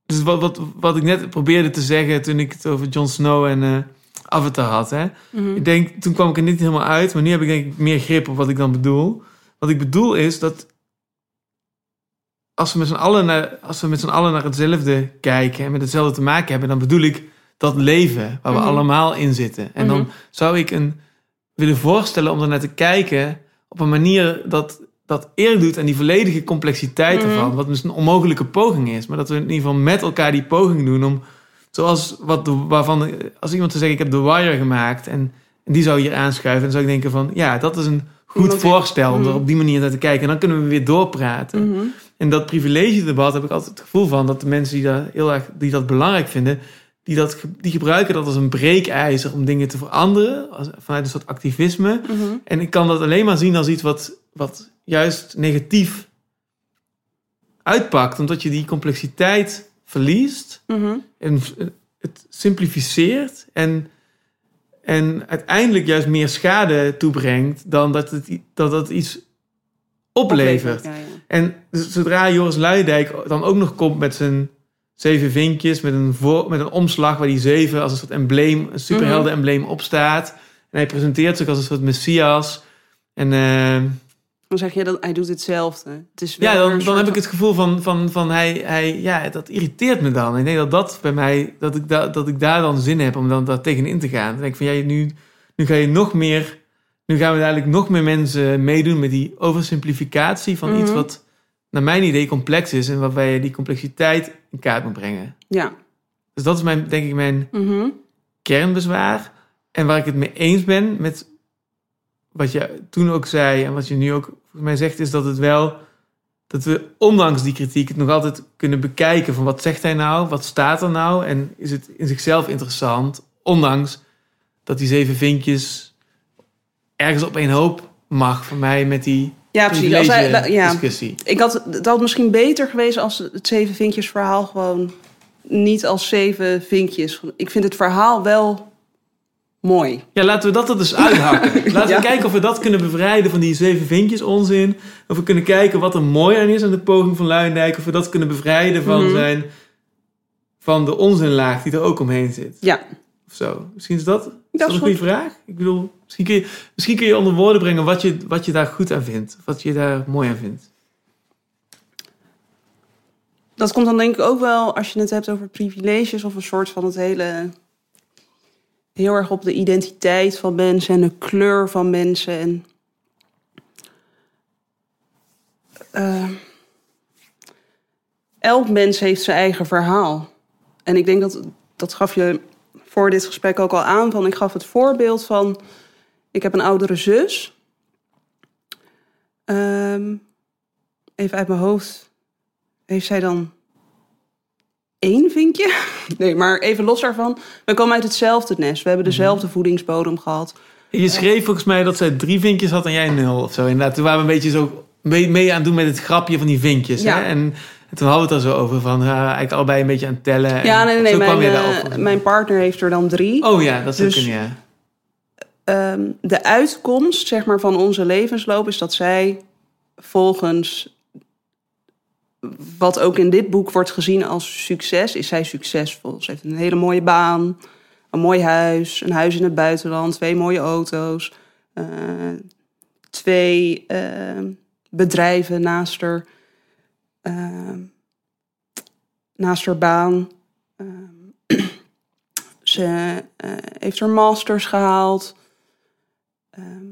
dus wat, wat, wat ik net probeerde te zeggen toen ik het over Jon Snow en eh, Avatar had. Hè? Ik denk, toen kwam ik er niet helemaal uit, maar nu heb ik denk ik meer grip op wat ik dan bedoel. Wat ik bedoel is dat als we met z'n allen naar, als we met z'n allen naar hetzelfde kijken en met hetzelfde te maken hebben, dan bedoel ik dat leven waar we Mhm. allemaal in zitten. En dan Mhm. zou ik een willen voorstellen om er naar te kijken op een manier dat dat eer doet aan die volledige complexiteit Mhm. ervan. Wat misschien een onmogelijke poging is, maar dat we in ieder geval met elkaar die poging doen om Zoals wat de, waarvan, als iemand te zeggen, ik heb de Wire gemaakt en, en die zou hier aanschuiven, dan zou ik denken van, ja, dat is een goed voorstel om er Mhm. op die manier naar te kijken. En dan kunnen we weer doorpraten. Mhm. En dat privilegedebat heb ik altijd het gevoel van dat de mensen die dat heel erg die dat belangrijk vinden, die, dat, die gebruiken dat als een breekijzer om dingen te veranderen, als, vanuit een soort activisme. Mhm. En ik kan dat alleen maar zien als iets wat, wat juist negatief uitpakt, omdat je die complexiteit verliest Mhm. en het simplificeert en, en uiteindelijk juist meer schade toebrengt dan dat het, dat het iets oplevert. Ja, ja. En zodra Joris Luijendijk dan ook nog komt met zijn zeven vinkjes, met een, voor, met een omslag waar die zeven als een soort embleem, een superhelden-embleem op staat. En hij presenteert zich als een soort messias. En eh, Dan zeg je dat hij doet hetzelfde. Het is wel ja, dan, dan heb ik het gevoel van, van, van hij, hij, ja, dat irriteert me dan. Ik denk dat dat bij mij, dat ik, da, dat ik daar dan zin heb om dan daar tegenin te gaan. Dan denk ik van, ja, nu, nu ga je nog meer, nu gaan we eigenlijk nog meer mensen meedoen met die oversimplificatie van iets Mhm. wat naar mijn idee complex is en waarbij je die complexiteit in kaart moet brengen. Ja. Dus dat is mijn, denk ik, mijn Mhm. kernbezwaar. En waar ik het mee eens ben met wat je toen ook zei en wat je nu ook volgens mij zegt, is dat het wel dat we ondanks die kritiek het nog altijd kunnen bekijken van wat zegt hij nou, wat staat er nou en is het in zichzelf interessant, ondanks dat die zeven vinkjes ergens op één hoop mag voor mij met die Ja, precies. Als hij, privilege ja, discussie. ik had, het had misschien beter geweest als het zeven vinkjes verhaal gewoon niet als zeven vinkjes. Ik vind het verhaal wel mooi. Ja, laten we dat er dus uithakken. Laten Ja. we kijken of we dat kunnen bevrijden van die zeven vinkjes onzin. Of we kunnen kijken wat er mooi aan is aan de poging van Luijendijk. Of we dat kunnen bevrijden van, Mhm. zijn, van de onzinlaag die er ook omheen zit. Ja, Of zo. Misschien is dat, is dat, dat een goede goed. vraag. Ik bedoel, misschien kun, je, misschien kun je onder woorden brengen wat je, wat je daar goed aan vindt. Wat je daar mooi aan vindt. Dat komt dan denk ik ook wel als je het hebt over privileges of een soort van het hele heel erg op de identiteit van mensen en de kleur van mensen en eh, elk mens heeft zijn eigen verhaal. En ik denk dat dat gaf je voor dit gesprek ook al aan van ik gaf het voorbeeld van ik heb een oudere zus. Ehm, even uit mijn hoofd heeft zij dan één vinkje? Nee, maar even los daarvan. We komen uit hetzelfde nest. We hebben dezelfde voedingsbodem gehad. Je schreef volgens mij dat zij drie vinkjes had en jij nul of zo. Inderdaad, toen waren we een beetje zo mee, mee aan het doen met het grapje van die vinkjes. Ja. Hè? En, En toen hadden we het er zo over van uh, eigenlijk allebei een beetje aan het tellen. Ja, nee, nee, nee. Mijn, eh, mijn partner heeft er dan drie. Oh ja, dat zou Dus- ja. Ehm, de uitkomst zeg maar, van onze levensloop is dat zij volgens wat ook in dit boek wordt gezien als succes, is zij succesvol. Ze heeft een hele mooie baan, een mooi huis, een huis in het buitenland, twee mooie auto's, eh, twee eh, bedrijven naast haar, eh, naast haar baan. Ehm, ze eh, heeft haar masters gehaald. Ehm,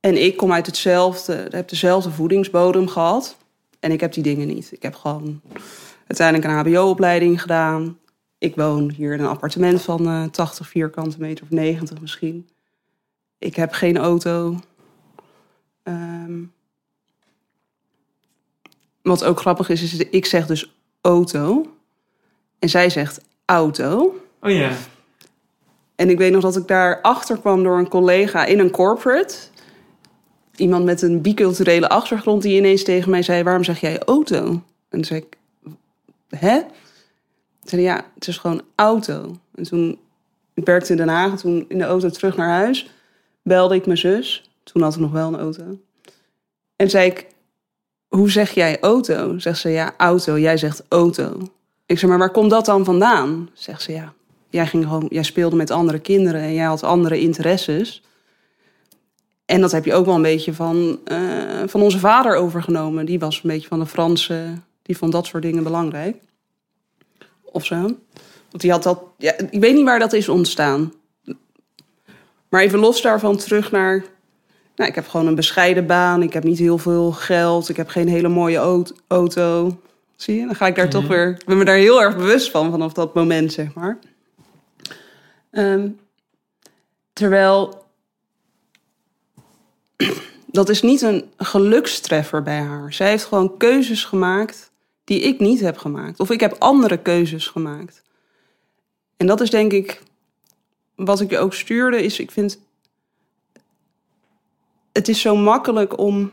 en ik kom uit hetzelfde, heb dezelfde voedingsbodem gehad. En ik heb die dingen niet. Ik heb gewoon uiteindelijk een HBO-opleiding gedaan. Ik woon hier in een appartement van eh 80 vierkante meter of 90 misschien. Ik heb geen auto. Ehm, wat ook grappig is, is ik zeg dus auto. En zij zegt auto. Oh ja. En ik weet nog dat ik daar achter kwam door een collega in een corporate. Iemand met een biculturele achtergrond die ineens tegen mij zei: Waarom zeg jij auto? En toen zei ik: Hè? Zei ja, het is gewoon auto. En toen ik werkte in Den Haag, en toen in de auto terug naar huis, belde ik mijn zus. Toen had ik nog wel een auto. En zei ik: Hoe zeg jij auto? Zegt ze: Ja, auto. Jij zegt auto. Ik zeg: Maar waar komt dat dan vandaan? Zegt ze: Ja, jij, ging gewoon, jij speelde met andere kinderen en jij had andere interesses. En dat heb je ook wel een beetje van, eh, van onze vader overgenomen. Die was een beetje van de Franse, die vond dat soort dingen belangrijk. Of zo. Want die had dat, ja, ik weet niet waar dat is ontstaan. Maar even los daarvan terug naar, nou, ik heb gewoon een bescheiden baan. Ik heb niet heel veel geld. Ik heb geen hele mooie aut- auto. Zie je, dan ga ik daar toch Mhm. weer, ik ben me daar heel erg bewust van vanaf dat moment, zeg maar. Ehm, terwijl dat is niet een gelukstreffer bij haar. Zij heeft gewoon keuzes gemaakt die ik niet heb gemaakt. Of ik heb andere keuzes gemaakt. En dat is denk ik wat ik je ook stuurde, is ik vind het is zo makkelijk om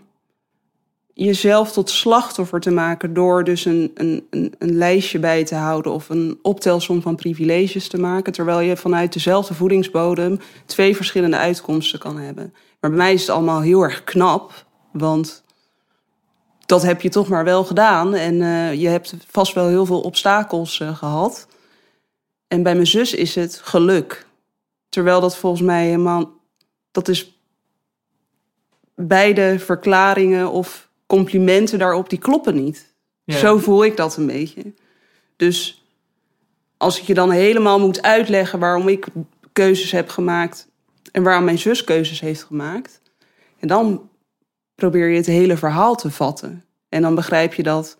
jezelf tot slachtoffer te maken door dus een, een, een, een lijstje bij te houden of een optelsom van privileges te maken, terwijl je vanuit dezelfde voedingsbodem twee verschillende uitkomsten kan hebben. Maar bij mij is het allemaal heel erg knap, want dat heb je toch maar wel gedaan en eh, je hebt vast wel heel veel obstakels eh, gehad. En bij mijn zus is het geluk. Terwijl dat volgens mij helemaal. Dat is. Beide verklaringen of complimenten daarop, die kloppen niet. Ja. Zo voel ik dat een beetje. Dus als ik je dan helemaal moet uitleggen waarom ik keuzes heb gemaakt en waarom mijn zus keuzes heeft gemaakt, en dan probeer je het hele verhaal te vatten. En dan begrijp je dat.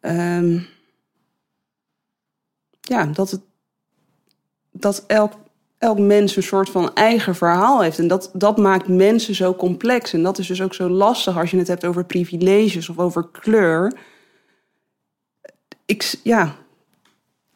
ehm, ja, dat, het, dat elk, elk mens een soort van eigen verhaal heeft. En dat, dat maakt mensen zo complex. En dat is dus ook zo lastig als je het hebt over privileges of over kleur. Ik, ja,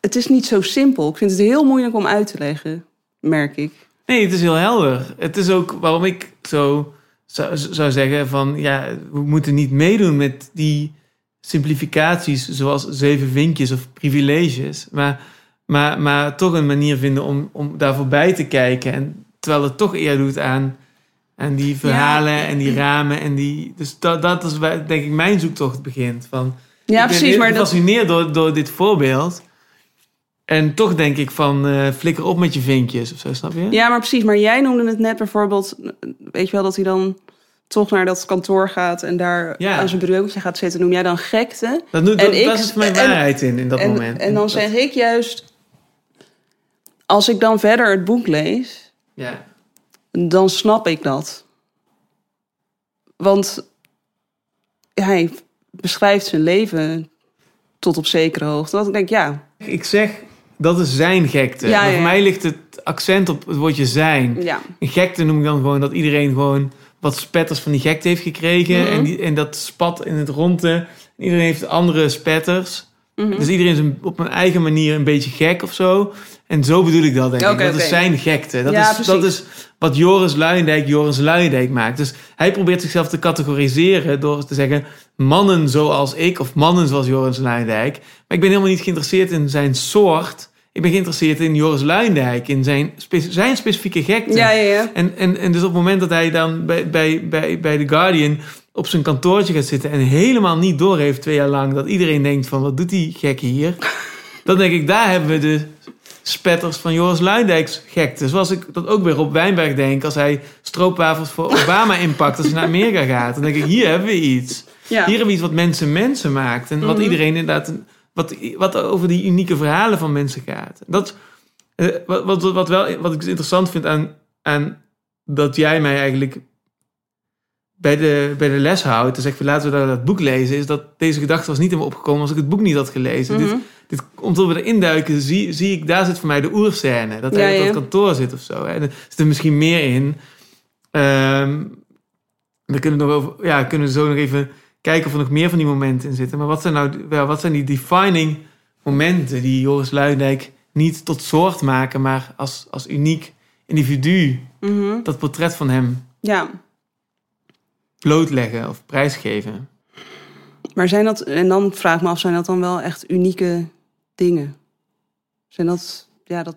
het is niet zo simpel. Ik vind het heel moeilijk om uit te leggen, merk ik. Nee, het is heel helder. Het is ook waarom ik zo zou, zou zeggen van... ja, we moeten niet meedoen met die simplificaties... zoals zeven vinkjes of privileges. Maar, maar, maar toch een manier vinden om, om daar voorbij te kijken. En, terwijl het toch eer doet aan, aan die verhalen en die ramen. En die, dus dat, dat is waar, denk ik mijn zoektocht begint. Van, Ja, ik ben precies. Maar dat, gefascineerd door, door dit voorbeeld... En toch denk ik van, eh, flikker op met je vinkjes of zo, snap je? Ja, maar precies. Maar jij noemde het net bijvoorbeeld, weet je wel, dat hij dan toch naar dat kantoor gaat en daar Ja. aan zijn bureautje gaat zitten. Noem jij dan gekte? Dat, doet, En dat, ik- dat is mijn en- waarheid in, in dat en, moment. en dan Dat- zeg ik juist, als ik dan verder het boek lees, Ja, dan snap ik dat. Want hij beschrijft zijn leven tot op zekere hoogte. Dat ik denk, ja, ik zeg, dat is zijn gekte. Ja, maar ja, voor mij ligt het accent op het woordje zijn. ja. Gekte noem ik dan gewoon dat iedereen gewoon wat spetters van die gekte heeft gekregen. Mhm. En, die, en dat spat in het ronde. En iedereen heeft andere spetters. Mhm. Dus iedereen is op een eigen manier een beetje gek of zo. En zo bedoel ik dat, denk ik. Dat is zijn gekte. Dat, Ja, is, dat is wat Joris Luijendijk Joris Luijendijk maakt. Dus hij probeert zichzelf te categoriseren door te zeggen... mannen zoals ik of mannen zoals Joris Luijendijk. Maar ik ben helemaal niet geïnteresseerd in zijn soort. Ik ben geïnteresseerd in Joris Luijendijk. In zijn, spe- zijn specifieke gekte. Ja, ja, ja. En, en, en dus op het moment dat hij dan bij, bij, bij, bij The Guardian op zijn kantoortje gaat zitten en helemaal niet doorheeft twee jaar lang dat iedereen denkt van wat doet die gekke hier? Dan denk ik, daar hebben we de spetters van Joris Luijendijks gekte. Zoals ik dat ook weer op Wijnberg denk als hij stroopwafels voor Obama inpakt als hij naar Amerika gaat. Dan denk ik, hier hebben we iets. ja. Hier hebben we iets wat mensen mensen maakt. En wat Mhm. iedereen inderdaad... Wat, wat over die unieke verhalen van mensen gaat. Dat, eh, wat, wat, wat, wel, wat ik interessant vind aan, aan dat jij mij eigenlijk bij de, bij de les houdt. En zegt, laten we dat, dat boek lezen. Is dat deze gedachte was niet in me opgekomen als ik het boek niet had gelezen. Dit, dit, omdat we erin duiken, zie, zie ik, daar zit voor mij de oerscène. Dat hij Ja, op ja. dat kantoor zit of zo. Hè. En er zit er misschien meer in. Ehm dan kunnen we, nog over, ja, kunnen we zo nog even kijken of er nog meer van die momenten in zitten. Maar wat zijn nou wat zijn die defining momenten die Joris Luijendijk niet tot soort maken, maar als, als uniek individu Mhm. dat portret van hem ja. blootleggen of prijsgeven? Maar zijn dat, en dan vraag ik me af, zijn dat dan wel echt unieke dingen? Zijn dat, ja, dat,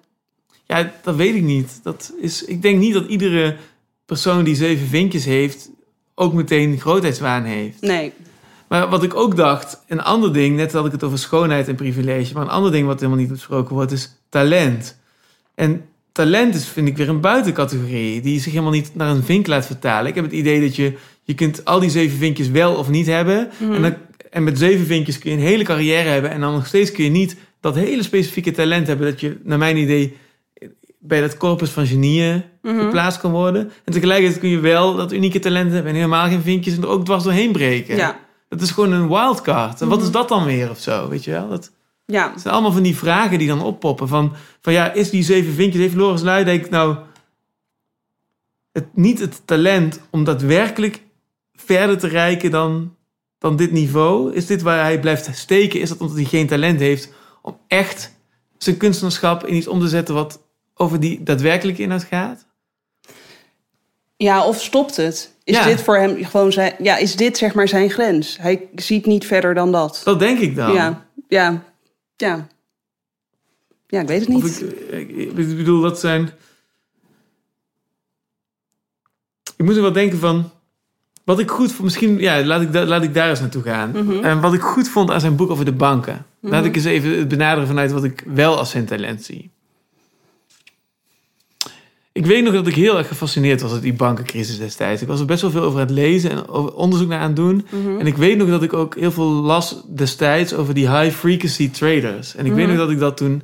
Ja, dat weet ik niet. Dat is, ik denk niet dat iedere persoon die zeven vinkjes heeft ook meteen grootheidswaan heeft. nee. Maar wat ik ook dacht, een ander ding, net had ik het over schoonheid en privilege, maar een ander ding wat helemaal niet besproken wordt, is talent. En talent is, vind ik, weer een buitencategorie, die zich helemaal niet naar een vink laat vertalen. Ik heb het idee dat je, je kunt al die zeven vinkjes wel of niet hebben. Mhm. En, dan, en met zeven vinkjes kun je een hele carrière hebben. En dan nog steeds kun je niet dat hele specifieke talent hebben, dat je, naar mijn idee, bij dat corpus van genieën Mhm. geplaatst kan worden. En tegelijkertijd kun je wel dat unieke talent hebben en helemaal geen vinkjes en er ook dwars doorheen breken. Ja. Dat is gewoon een wildcard. En wat Mhm. is dat dan weer of zo, weet je wel? Dat Ja. zijn allemaal van die vragen die dan oppoppen. Van, van ja, is die zeven vinkjes, heeft Loris Luijendijk nou het, niet het talent om daadwerkelijk verder te reiken dan, dan dit niveau? Is dit waar hij blijft steken? Is dat omdat hij geen talent heeft om echt zijn kunstenaarschap in iets om te zetten wat over die daadwerkelijke inhoud gaat? Ja, of stopt het? Is Ja. dit voor hem gewoon zijn, ja, is dit zeg maar zijn grens? Hij ziet niet verder dan dat. Dat denk ik dan. Ja, ja, ja. Ja, ik weet het niet. Of ik, ik, ik bedoel, dat zijn. Ik moet er wel denken van. Wat ik goed vond, misschien, ja, laat ik, laat ik daar eens naartoe gaan. Mhm. En wat ik goed vond aan zijn boek over de banken. Laat Mhm. ik eens even het benaderen vanuit wat ik wel als zijn talent zie. Ik weet nog dat ik heel erg gefascineerd was door die bankencrisis destijds. Ik was er best wel veel over aan het lezen en onderzoek naar aan het doen. Mhm. En ik weet nog dat ik ook heel veel las destijds over die high frequency traders. En ik weet nog dat ik dat toen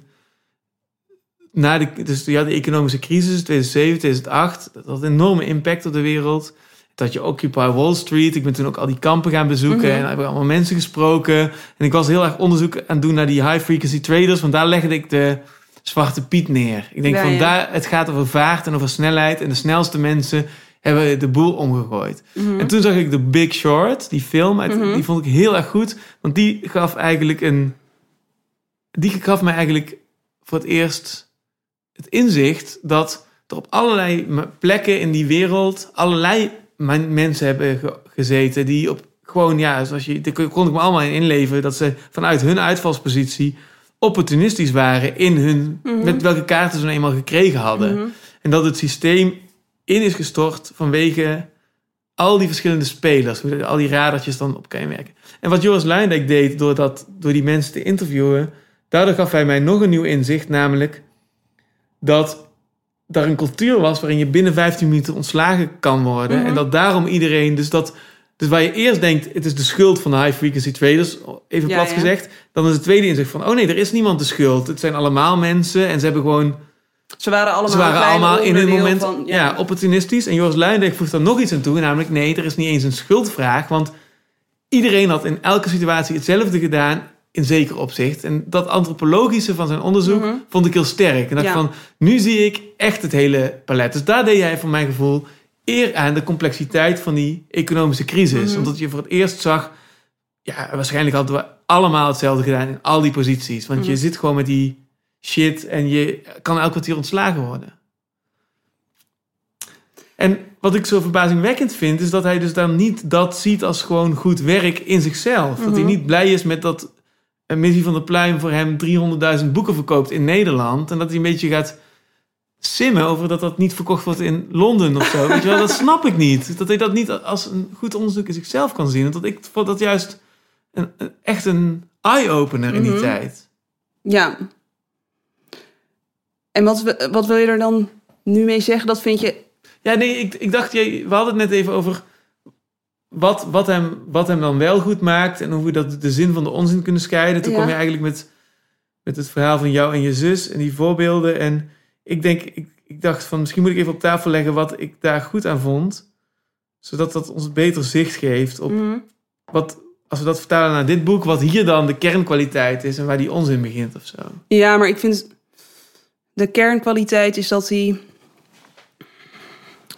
na de, dus ja, de economische crisis 2007, 2008, dat had een enorme impact op de wereld. Dat je Occupy Wall Street, ik ben toen ook al die kampen gaan bezoeken Mhm. en heb ik allemaal mensen gesproken. En ik was heel erg onderzoek aan het doen naar die high frequency traders, want daar legde ik de zwarte piet neer. Ik denk Ja, van ja. daar, het gaat over vaart en over snelheid en de snelste mensen hebben de boel omgegooid. Mhm. En toen zag ik The Big Short, die film. uit- Mhm. Die vond ik heel erg goed. Want die gaf eigenlijk een... Die gaf mij eigenlijk voor het eerst het inzicht... dat er op allerlei plekken in die wereld... allerlei men- mensen hebben ge- gezeten die op... Gewoon, ja, zoals je, daar kon ik me allemaal in inleven... dat ze vanuit hun uitvalspositie opportunistisch waren... in hun, Mhm. met welke kaarten ze nou eenmaal gekregen hadden. Mhm. En dat het systeem in is gestort vanwege al die verschillende spelers. Hoe al die radertjes dan op elkaar werken. En wat Joris Luijendijk deed door, dat, door die mensen te interviewen... daardoor gaf hij mij nog een nieuw inzicht. Namelijk dat er een cultuur was waarin je binnen 15 minuten ontslagen kan worden. Mhm. En dat daarom iedereen... Dus, dat, dus waar je eerst denkt, het is de schuld van de high frequency traders... even Ja, plat ja. gezegd... dan is het tweede inzicht van... oh nee, er is niemand de schuld. Het zijn allemaal mensen en ze hebben gewoon... Ze waren allemaal, Ze waren allemaal in hun moment van- ja. opportunistisch. En Joris Luijendijk voegt daar nog iets aan toe. Namelijk, nee, er is niet eens een schuldvraag. Want iedereen had in elke situatie hetzelfde gedaan in zeker opzicht. En dat antropologische van zijn onderzoek Mhm. vond ik heel sterk. En dat Ja. van, nu zie ik echt het hele palet. Dus daar deed jij voor mijn gevoel eer aan de complexiteit van die economische crisis. Mhm. Omdat je voor het eerst zag... Ja, waarschijnlijk hadden we allemaal hetzelfde gedaan in al die posities. Want je Mhm. zit gewoon met die shit en je kan elk kwartier ontslagen worden. En wat ik zo verbazingwekkend vind, is dat hij dus dan niet dat ziet als gewoon goed werk in zichzelf. Dat hij niet blij is met dat een Missie van der Pluim voor hem 300.000 boeken verkoopt in Nederland. En dat hij een beetje gaat simmen over dat dat niet verkocht wordt in Londen of zo. Weet je wel, dat snap ik niet. Dat hij dat niet als een goed onderzoek in zichzelf kan zien. Want ik vond dat juist een, een- echt een eye-opener in die Mhm. tijd. Ja. En wat, wat wil je er dan nu mee zeggen? Dat vind je... Ja, nee, ik, ik dacht, jij- we hadden het net even over wat, wat, hem, wat hem dan wel goed maakt en hoe we dat de zin van de onzin kunnen scheiden. Toen Ja. kwam je eigenlijk met, met het verhaal van jou en je zus en die voorbeelden. En ik denk, ik, ik dacht van misschien moet ik even op tafel leggen wat ik daar goed aan vond. Zodat dat ons beter zicht geeft op Mhm. wat, als we dat vertalen naar dit boek, wat hier dan de kernkwaliteit is en waar die onzin begint of zo. Ja, maar ik vind... De kernkwaliteit is dat hij...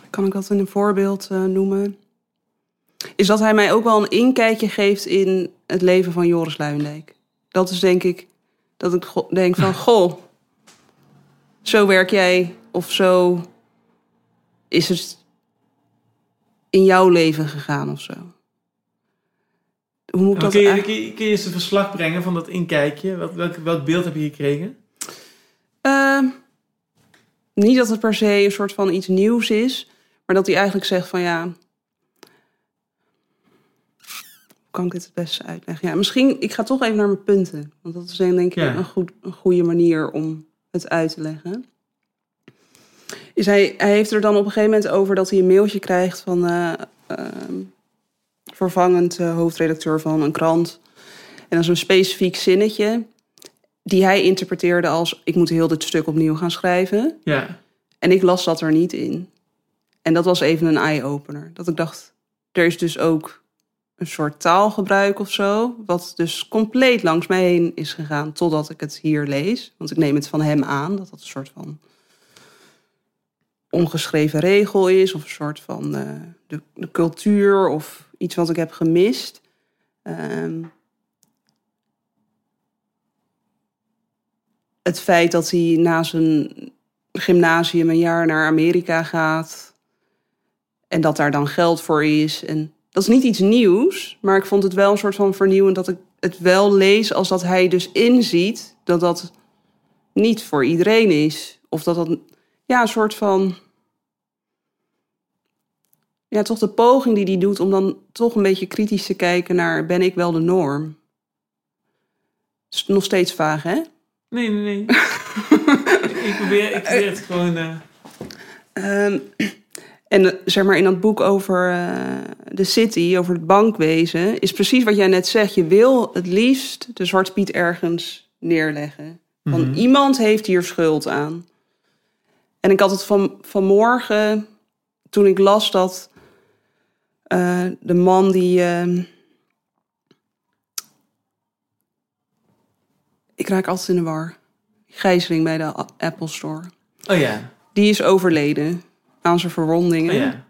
Kan ik dat in een voorbeeld eh, noemen? Is dat hij mij ook wel een inkijkje geeft in het leven van Joris Luijendijk. Dat is denk ik... Dat ik denk van, goh... Zo werk jij of zo is het in jouw leven gegaan of zo. Hoe moet ik dat Kun je, eigenlijk- kun, je, eens een verslag brengen van dat inkijkje? Wat, welk, welk beeld heb je gekregen? Eh, niet dat het per se een soort van iets nieuws is, maar dat hij eigenlijk zegt van ja. Hoe kan ik dit het beste uitleggen? Ja, misschien, ik ga toch even naar mijn punten. Want dat is denk ik Ja. een, goed, een goede manier om het uit te leggen. Is hij, hij heeft er dan op een gegeven moment over dat hij een mailtje krijgt van eh, ehm, vervangend eh, hoofdredacteur van een krant. En dat is een specifiek zinnetje die hij interpreteerde als ik moet heel dit stuk opnieuw gaan schrijven. Ja. En ik las dat er niet in. En dat was even een eye-opener. Dat ik dacht, er is dus ook een soort taalgebruik of zo, wat dus compleet langs mij heen is gegaan totdat ik het hier lees. Want ik neem het van hem aan dat dat een soort van ongeschreven regel is, of een soort van eh, de, cultuur of iets wat ik heb gemist. Ehm, het feit dat hij na zijn gymnasium een jaar naar Amerika gaat. En dat daar dan geld voor is. En dat is niet iets nieuws, maar ik vond het wel een soort van vernieuwend dat ik het wel lees als dat hij dus inziet dat dat niet voor iedereen is. Of dat dat ja, een soort van. Ja, toch de poging die hij doet om dan toch een beetje kritisch te kijken naar: ben ik wel de norm? Is nog steeds vaag, hè? Nee, nee, nee. ik, probeer, ik probeer het gewoon... eh, Ehm, en eh, zeg maar in dat boek over eh, de city, over het bankwezen, is precies wat jij net zegt. Je wil het liefst de Zwarte Piet ergens neerleggen. Van mhm. iemand heeft hier schuld aan. En ik had het van, vanmorgen, toen ik las dat eh, de man die. ehm, ik raak altijd in de war. Gijzeling bij de Apple Store. Oh ja, Die is overleden aan zijn verwondingen. oh ja.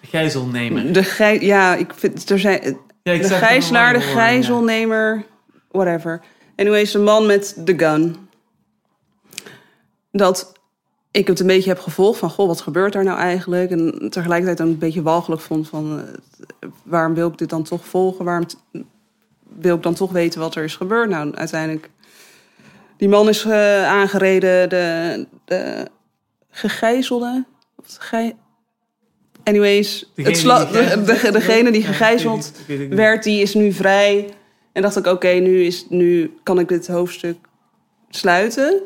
Gijzelnemer. De gij, ja, ik vind er zijn Ja, ik de gijzelaar, de gijzelnemer, whatever. Anyways, de man met de gun. Dat ik het een beetje heb gevolgd van, goh, wat gebeurt daar nou eigenlijk? En tegelijkertijd ook een beetje walgelijk vond van, eh, waarom wil ik dit dan toch volgen? Waarom wil ik dan toch weten wat er is gebeurd? Nou, uiteindelijk, die man is eh, aangereden, de, de gegijzelde, gij- Anyways, Degene het sla- die de, gegijzeld de- werd? degene die gegijzeld werd, die is nu vrij. En dacht ik, oké, nu is nu kan ik dit hoofdstuk sluiten.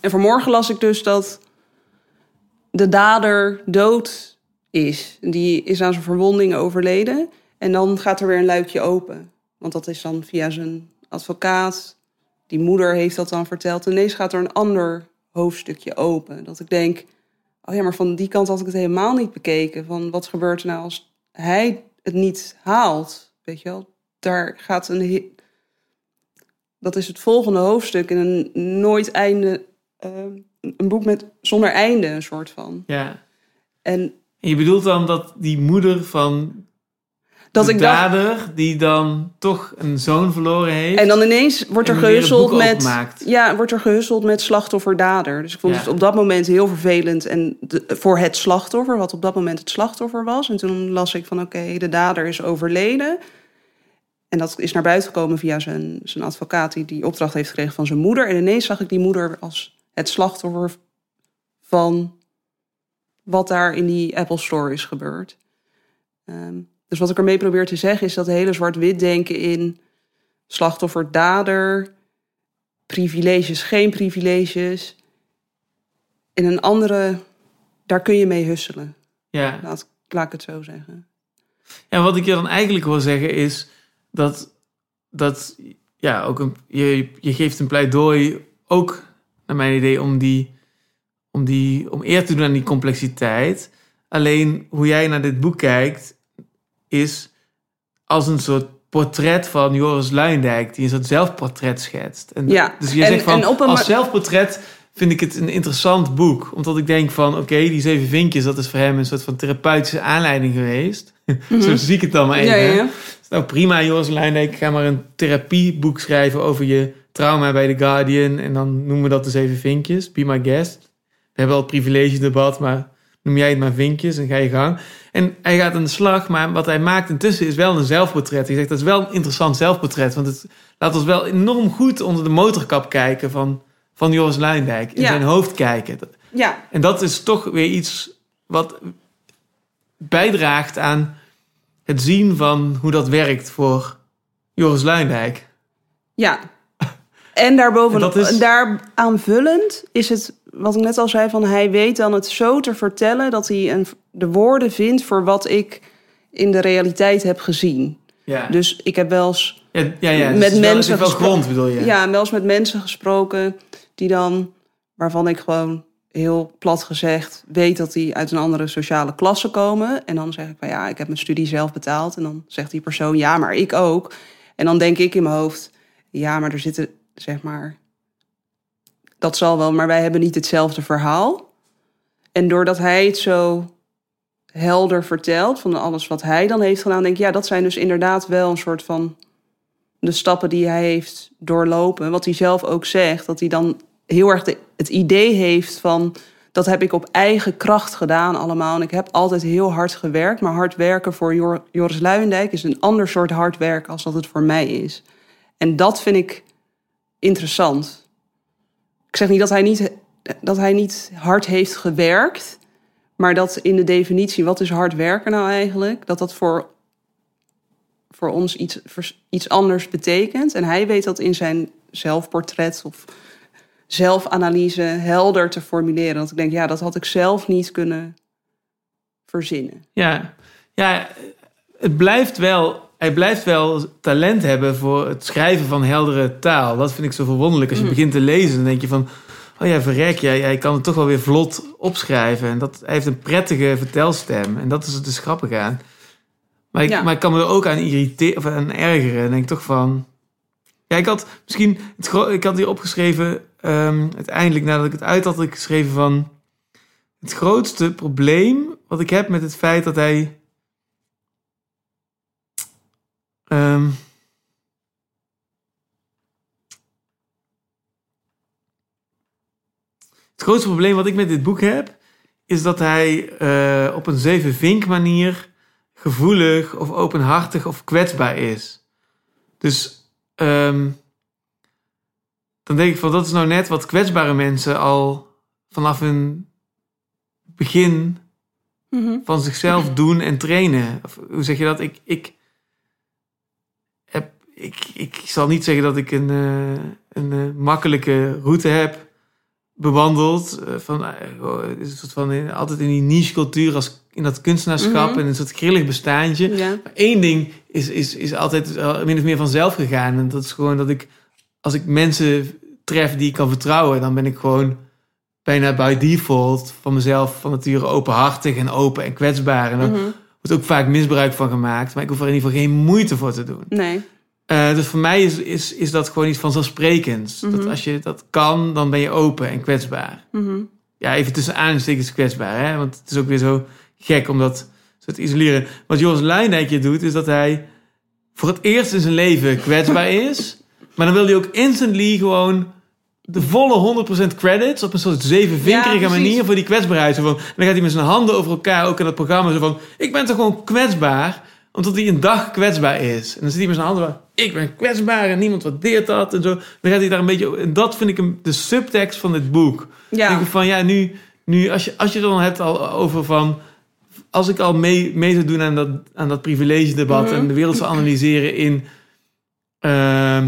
En vanmorgen las ik dus dat de dader dood is. Die is aan zijn verwondingen overleden. En dan gaat er weer een luikje open. Want dat is dan via zijn advocaat. Die moeder heeft dat dan verteld. En ineens gaat er een ander hoofdstukje open. Dat ik denk, oh ja, maar van die kant had ik het helemaal niet bekeken. Van wat gebeurt er nou als hij het niet haalt? Weet je wel, daar gaat een... Dat is het volgende hoofdstuk in een nooit einde... eh, een boek met zonder einde, een soort van. Ja. En En je bedoelt dan dat die moeder van Dat de ik dacht, dader die dan toch een zoon verloren heeft. en dan ineens wordt er gehusseld met, ja, wordt er gehusseld met slachtoffer-dader. Dus ik vond Ja. het op dat moment heel vervelend en de- voor het slachtoffer, wat op dat moment het slachtoffer was. En toen las ik van, oké, de dader is overleden. En dat is naar buiten gekomen via zijn, zijn advocaat die die opdracht heeft gekregen van zijn moeder. En ineens zag ik die moeder als het slachtoffer van wat daar in die Apple Store is gebeurd. Ehm, dus wat ik ermee probeer te zeggen is dat hele zwart-wit denken in slachtoffer, dader, privileges, geen privileges. In een andere, daar kun je mee husselen. Ja. Laat, laat ik het zo zeggen. En wat ik je dan eigenlijk wil zeggen is dat, dat ja, ook een, je, je geeft een pleidooi ook naar mijn idee om die, om die om eer te doen aan die complexiteit. Alleen hoe jij naar dit boek kijkt is als een soort portret van Joris Luindijk die een soort zelfportret schetst. En, Ja, Dus je en- zegt van een als zelfportret vind ik het een interessant boek. Omdat ik denk van, oké, die zeven vinkjes, dat is voor hem een soort van therapeutische aanleiding geweest. Zo zie ik het dan maar even. Mhm. Ja, ja. Nou, prima, Joris Luindijk, ga maar een therapieboek schrijven over je trauma bij The Guardian. En dan noemen we dat de zeven vinkjes. Be my guest. We hebben al het privilege debat, maar noem jij het maar vinkjes en ga je gang. En hij gaat aan de slag, maar wat hij maakt intussen is wel een zelfportret. Hij zegt dat is wel een interessant zelfportret, want het laat ons wel enorm goed onder de motorkap kijken van, van Joris Luindijk. In Ja. zijn hoofd kijken. Ja, En dat is toch weer iets wat bijdraagt aan het zien van hoe dat werkt voor Joris Luindijk. ja. En daarboven, En is- daar aanvullend is het, wat ik net al zei, van hij weet dan het zo te vertellen dat hij een, de woorden vindt voor wat ik in de realiteit heb gezien. Ja, Dus ik heb wel eens ja, ja, ja. Dus met mensen wel grond, bedoel je? Ja, wel eens met mensen gesproken die dan, waarvan ik gewoon heel plat gezegd weet dat die uit een andere sociale klasse komen. En dan zeg ik van ja, ik heb mijn studie zelf betaald. En dan zegt die persoon ja, maar ik ook. En dan denk ik in mijn hoofd, ja, maar er zitten, zeg maar, dat zal wel, maar wij hebben niet hetzelfde verhaal. En doordat hij het zo helder vertelt van alles wat hij dan heeft gedaan, denk ik ja, dat zijn dus inderdaad wel een soort van de stappen die hij heeft doorlopen. Wat hij zelf ook zegt, dat hij dan heel erg het idee heeft van... dat heb ik op eigen kracht gedaan allemaal. En ik heb altijd heel hard gewerkt. Maar hard werken voor Jor- Joris Luijendijk is een ander soort hard werk... als dat het voor mij is. En dat vind ik interessant. Ik zeg niet dat hij niet, dat hij niet hard heeft gewerkt... maar dat in de definitie, wat is hard werken nou eigenlijk... dat dat voor voor ons iets, iets anders betekent. En hij weet dat in zijn zelfportret of zelfanalyse helder te formuleren. Dat ik denk, ja, dat had ik zelf niet kunnen verzinnen. Ja, ja het blijft wel, hij blijft wel talent hebben voor het schrijven van heldere taal. Dat vind ik zo verwonderlijk. Als je Mm. begint te lezen, dan denk je van... Oh ja, verrek, jij, jij kan het toch wel weer vlot opschrijven. En dat, hij heeft een prettige vertelstem. En dat is het dus grappig aan. Maar ik, Ja. maar ik kan me er ook aan irriteren of aan ergeren. Dan denk ik toch van... Ja, ik had misschien... Het, ik had hier opgeschreven... ehm, uiteindelijk, nadat ik het uit had, had ik geschreven van... Het grootste probleem wat ik heb met het feit dat hij. Ehm, het grootste probleem wat ik met dit boek heb, is dat hij eh, op een zeven vink manier gevoelig of openhartig of kwetsbaar is. Dus ehm, dan denk ik van dat is nou net wat kwetsbare mensen al vanaf hun begin van zichzelf doen en trainen. Of, hoe zeg je dat? Ik, ik, ik, ik zal niet zeggen dat ik een, eh, een eh, makkelijke route heb bewandeld. eh, van, oh, een soort van altijd in die niche cultuur als in dat kunstenaarschap Mhm. en een soort grillig bestaantje. Ja. Maar één ding is, is, is altijd min of meer vanzelf gegaan. En dat is gewoon dat ik, als ik mensen tref die ik kan vertrouwen, dan ben ik gewoon bijna by default van mezelf van nature openhartig en open en kwetsbaar. En daar Mhm. wordt ook vaak misbruik van gemaakt, maar ik hoef er in ieder geval geen moeite voor te doen. Nee. Eh, dus voor mij is, is, is dat gewoon iets vanzelfsprekends. Dat Mhm. als je dat kan, dan ben je open en kwetsbaar. Mhm. Ja, even tussen aanstekens kwetsbaar, hè? want het is ook weer zo gek om dat soort isoleren. Wat Joris Luijendijk doet, is dat hij voor het eerst in zijn leven kwetsbaar is. Maar dan wil hij ook instantly gewoon de volle 100% credits op een soort zevenvinkerige Ja, manier voor die kwetsbaarheid. Zo van, en dan gaat hij met zijn handen over elkaar, ook in dat programma, zo van: Ik ben toch gewoon kwetsbaar, omdat hij een dag kwetsbaar is. En dan zit hij met zijn handen van: Ik ben kwetsbaar en niemand waardeert dat en zo. Dan gaat hij daar een beetje. En dat vind ik hem de subtekst van dit boek. Ja. denk ik van ja, nu, nu als, je, als je het dan hebt al over van. Als ik al mee, mee zou doen aan dat, aan dat privilege debat Mhm. en de wereld zou analyseren in. ehm,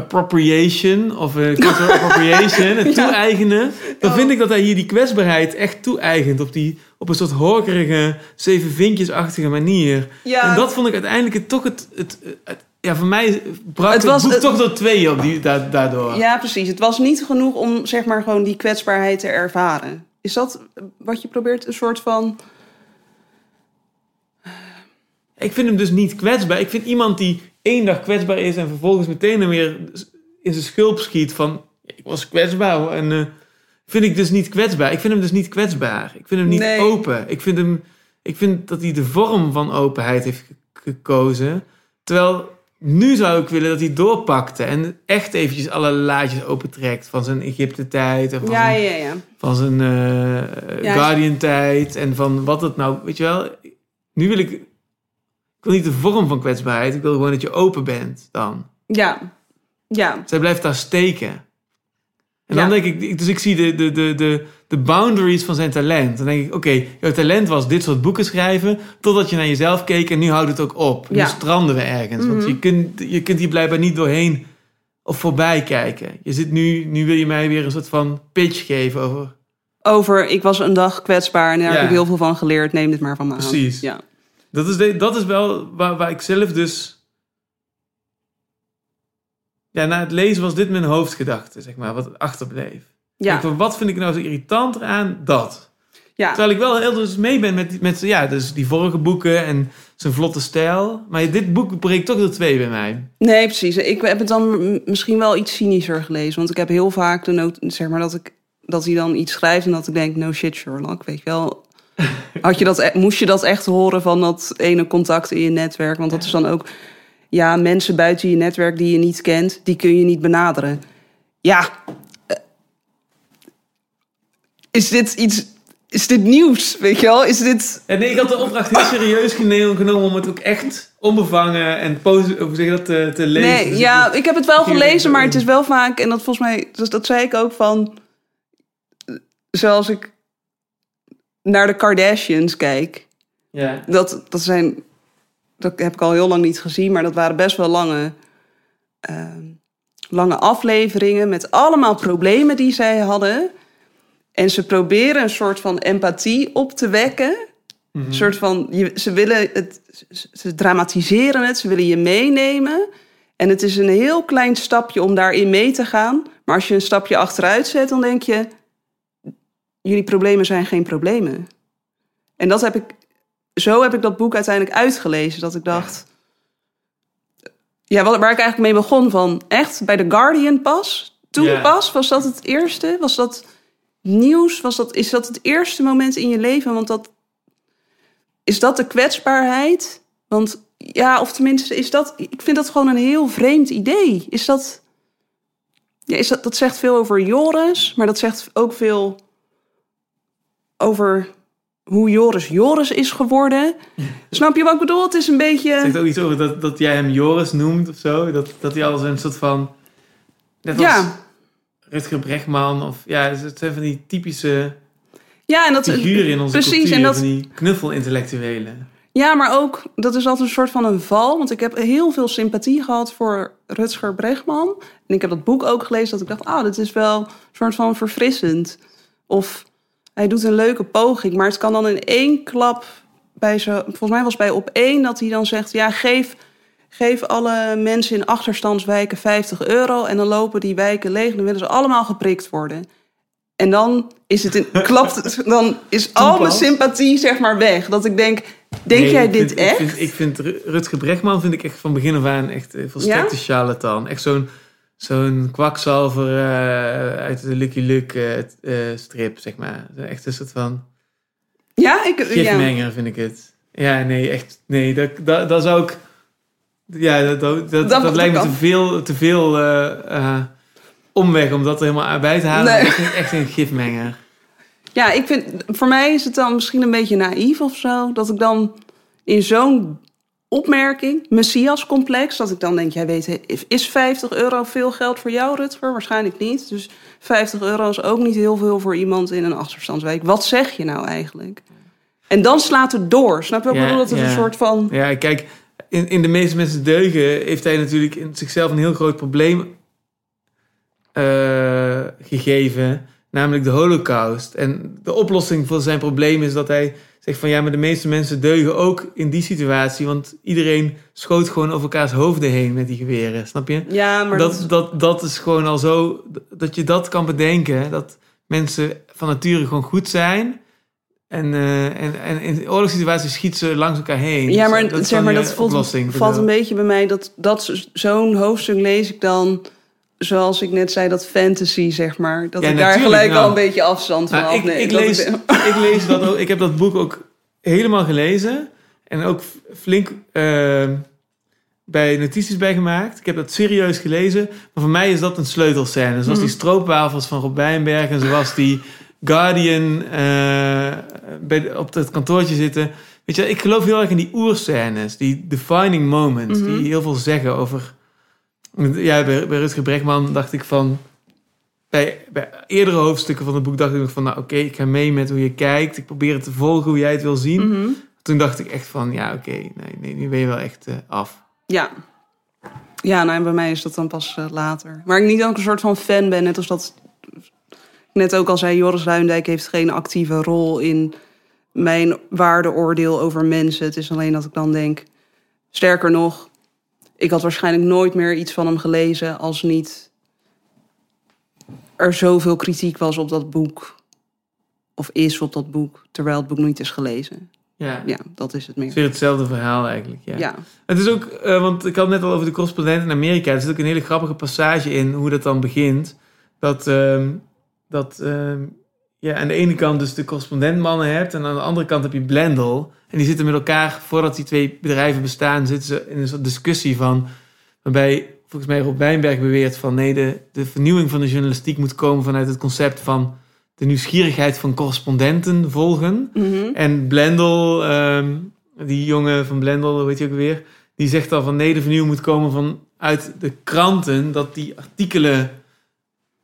appropriation of uh, cultural appropriation, het Ja. toe-eigenen, dan Oh. vind ik dat hij hier die kwetsbaarheid echt toe-eigent op, die, op een soort horkerige, zeven vinkjesachtige manier. ja. En dat vond ik uiteindelijk het, toch het, het, het- ja, voor mij brak Het het, was het- toch door tweeën op die, da- daardoor. Ja, precies. Het was niet genoeg om zeg maar gewoon die kwetsbaarheid te ervaren. Is dat wat je probeert een soort van. Ik vind hem dus niet kwetsbaar. Ik vind iemand die één dag kwetsbaar is en vervolgens meteen weer in zijn schulp schiet van ik was kwetsbaar en eh, vind ik dus niet kwetsbaar. Ik vind hem dus niet kwetsbaar. Ik vind hem niet Nee. open. Ik vind hem, ik vind dat hij de vorm van openheid heeft ge- gekozen, terwijl nu zou ik willen dat hij doorpakte en echt eventjes alle laadjes opentrekt van zijn Egypte-tijd en van Ja, zijn ja, ja. van zijn eh. Guardian-tijd en van wat het nou, weet je wel. Nu wil ik, ik wil niet de vorm van kwetsbaarheid, ik wil gewoon dat je open bent dan. Ja. Ja. Zij blijft daar steken. En Ja. dan denk ik, dus ik zie de, de, de, de, de boundaries van zijn talent. Dan denk ik, oké, jouw talent was dit soort boeken schrijven, totdat je naar jezelf keek en nu houdt het ook op. Ja. Nu stranden we ergens, want Mhm. je kunt, je kunt hier blijkbaar niet doorheen of voorbij kijken. Je zit nu, nu wil je mij weer een soort van pitch geven over Over, ik was een dag kwetsbaar en daar Ja. heb ik heel veel van geleerd. Neem dit maar van me aan. Precies. Ja. Dat is, de, dat is wel waar, waar ik zelf dus. Ja, na het lezen was dit mijn hoofdgedachte, zeg maar, wat achterbleef. Ja. Ik van, wat vind ik nou zo irritant eraan? Dat. ja. Terwijl ik wel heel dus mee ben met, met ja, dus die vorige boeken en zijn vlotte stijl. Maar dit boek breekt toch de twee bij mij. Nee, precies. Ik heb het dan misschien wel iets cynischer gelezen. Want ik heb heel vaak de noot, zeg maar, dat, ik, dat hij dan iets schrijft en dat ik denk, no shit Sherlock, weet je wel. Had je dat, e- moest je dat echt horen van dat ene contact in je netwerk? Want dat is dan ook, ja, mensen buiten je netwerk die je niet kent, die kun je niet benaderen. Ja, eh, is dit iets, is dit nieuws, weet je wel? Is dit... En nee, ik had de opdracht heel serieus genomen om het ook echt onbevangen en positief, hoe zeg je dat, te, te lezen. Nee, Dus ik ja, ik heb het wel gelezen, maar het is wel vaak, en dat volgens mij, dus dat zei ik ook van, zoals ik naar de Kardashians kijk, ja. dat, dat zijn, dat heb ik al heel lang niet gezien, maar dat waren best wel lange, ehm, lange afleveringen met allemaal problemen die zij hadden. En ze proberen een soort van empathie op te wekken. Mhm. Een soort van, je, ze willen het, ze- ze dramatiseren het, ze willen je meenemen. En het is een heel klein stapje om daarin mee te gaan. Maar als je een stapje achteruit zet, dan denk je, jullie problemen zijn geen problemen. En dat heb ik, zo heb ik dat boek uiteindelijk uitgelezen. Dat ik dacht, ja, waar ik eigenlijk mee begon van, echt, bij The Guardian pas. Toen pas, was dat het eerste? Was dat nieuws? Was dat, is dat het eerste moment in je leven? Want dat, is dat de kwetsbaarheid? Want ja, of tenminste, is dat. Ik vind dat gewoon een heel vreemd idee. Is dat. Ja, is dat, dat zegt veel over Joris, maar dat zegt ook veel over hoe Joris Joris is geworden. Snap je wat ik bedoel? Het is een beetje. Zegt ook iets over dat, dat jij hem Joris noemt of zo. Dat, dat hij al een soort van. Net als Ja, Rutger Bregman of ja, het zijn van die typische ja, en dat figuren in onze precies, cultuur. en dat- Van die knuffelintellectuelen. Ja, maar ook, dat is altijd een soort van een val. Want ik heb heel veel sympathie gehad voor Rutger Bregman. En ik heb dat boek ook gelezen dat ik dacht, ah, dit is wel een soort van verfrissend. Of hij doet een leuke poging, maar het kan dan in één klap bij zo. Volgens mij was bij op één dat hij dan zegt, ja, geef, geef alle mensen in achterstandswijken 50 euro. En dan lopen die wijken leeg en dan willen ze allemaal geprikt worden. En dan is het in, klapt het, dan is al mijn sympathie zeg maar weg. Dat ik denk, denk Nee, jij dit vind, echt? Ik vind, ik vind Ru- Rutger Bregman vind ik echt van begin af aan echt een volstrekte charlatan. Echt zo'n zo'n kwakzalver eh, uit de Lucky Luke eh, eh, strip, zeg maar. Echt een soort van... Ja, ik, ja. Gifmenger vind ik het. Ja, nee, echt. Nee, dat, dat, dat zou ik... Ja, dat, dat, dat, lijkt me te veel, te veel omweg om dat er helemaal bij te halen. Nee. Is echt een gifmenger. Ja, ik vind, voor mij is het dan misschien een beetje naïef of zo. Dat ik dan in zo'n opmerking, Messias-complex, dat ik dan denk, jij weet, is 50 euro veel geld voor jou, Rutger? Waarschijnlijk niet. Dus 50 euro is ook niet heel veel voor iemand in een achterstandswijk. Wat zeg je nou eigenlijk? En dan slaat het door. Snap je ook Ja, dat het ja. een soort van... Ja, kijk, in, in de meeste mensen deugen heeft hij natuurlijk in zichzelf een heel groot probleem eh, gegeven, namelijk de holocaust. En de oplossing voor zijn probleem is dat hij zegt van ja, maar de meeste mensen deugen ook in die situatie, want iedereen schoot gewoon over elkaars hoofden heen met die geweren, snap je? Ja, maar dat, dat, dat, dat is gewoon al zo, dat je dat kan bedenken, dat mensen van nature gewoon goed zijn. En, eh, en, en in oorlogssituaties schieten ze langs elkaar heen. Ja, Dus maar, dat zeg maar dat valt, valt een beetje bij mij. Dat, dat zo'n hoofdstuk lees ik dan, zoals ik net zei, dat fantasy, zeg maar. Dat Ja, ik daar gelijk nou. al een beetje afstand van Nou, ik, ik, lees, ik lees dat ook. Ik heb dat boek ook helemaal gelezen. En ook flink eh, bij notities bij gemaakt. Ik heb dat serieus gelezen. Maar voor mij is dat een sleutelscène. Zoals Mhm. die stroopwafels van Rob Wijnberg. En zoals die Guardian eh, bij op het kantoortje zitten. Weet je, ik geloof heel erg in die oerscènes. Die defining moments. Mhm. Die heel veel zeggen over... Ja, bij, bij Rutger Bregman dacht ik van... Bij, bij eerdere hoofdstukken van het boek dacht ik nog van... Nou, oké, ik ga mee met hoe je kijkt. Ik probeer het te volgen hoe jij het wil zien. Mhm. Toen dacht ik echt van... Ja, oké, nee, nee, nu ben je wel echt eh, af. Ja. Ja, nou, en bij mij is dat dan pas eh, later. Maar ik niet ook een soort van fan ben, net als dat net ook al zei, Joris Luindijk heeft geen actieve rol in mijn waardeoordeel over mensen. Het is alleen dat ik dan denk, sterker nog, ik had waarschijnlijk nooit meer iets van hem gelezen als niet er zoveel kritiek was op dat boek. Of is op dat boek, terwijl het boek niet is gelezen. Ja, Ja, dat is het het is meer. hetzelfde verhaal eigenlijk. Ja. Ja. Het is ook, eh, want ik had het net al over de correspondent in Amerika. Er zit ook een hele grappige passage in hoe dat dan begint. Dat, ehm, dat ehm, je aan de ene kant dus de correspondentmannen hebt en aan de andere kant heb je Blendel. En die zitten met elkaar, voordat die twee bedrijven bestaan, zitten ze in een soort discussie van, waarbij volgens mij Rob Wijnberg beweert van nee, de, de vernieuwing van de journalistiek moet komen vanuit het concept van de nieuwsgierigheid van correspondenten volgen. Mhm. En Blendel, ehm, die jongen van Blendel, heet je ook weer, die zegt al van nee, de vernieuwing moet komen vanuit de kranten, dat die artikelen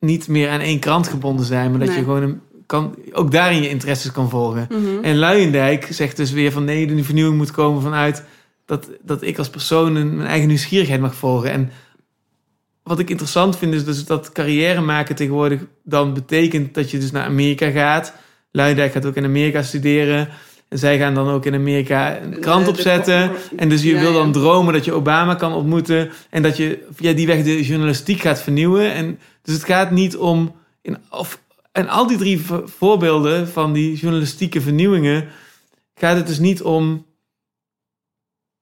niet meer aan één krant gebonden zijn, maar dat Nee. je gewoon een, kan, ook daarin je interesses kan volgen. Mhm. En Luijendijk zegt dus weer van nee, de vernieuwing moet komen vanuit dat, dat ik als persoon een, mijn eigen nieuwsgierigheid mag volgen. En wat ik interessant vind is dus dat carrière maken tegenwoordig dan betekent dat je dus naar Amerika gaat. Luijendijk gaat ook in Amerika studeren. En zij gaan dan ook in Amerika een krant opzetten. En dus je Ja, wil dan ja. dromen dat je Obama kan ontmoeten. En dat je via die weg de journalistiek gaat vernieuwen. En dus het gaat niet om. In, of, en al die drie vo- voorbeelden van die journalistieke vernieuwingen. gaat het dus niet om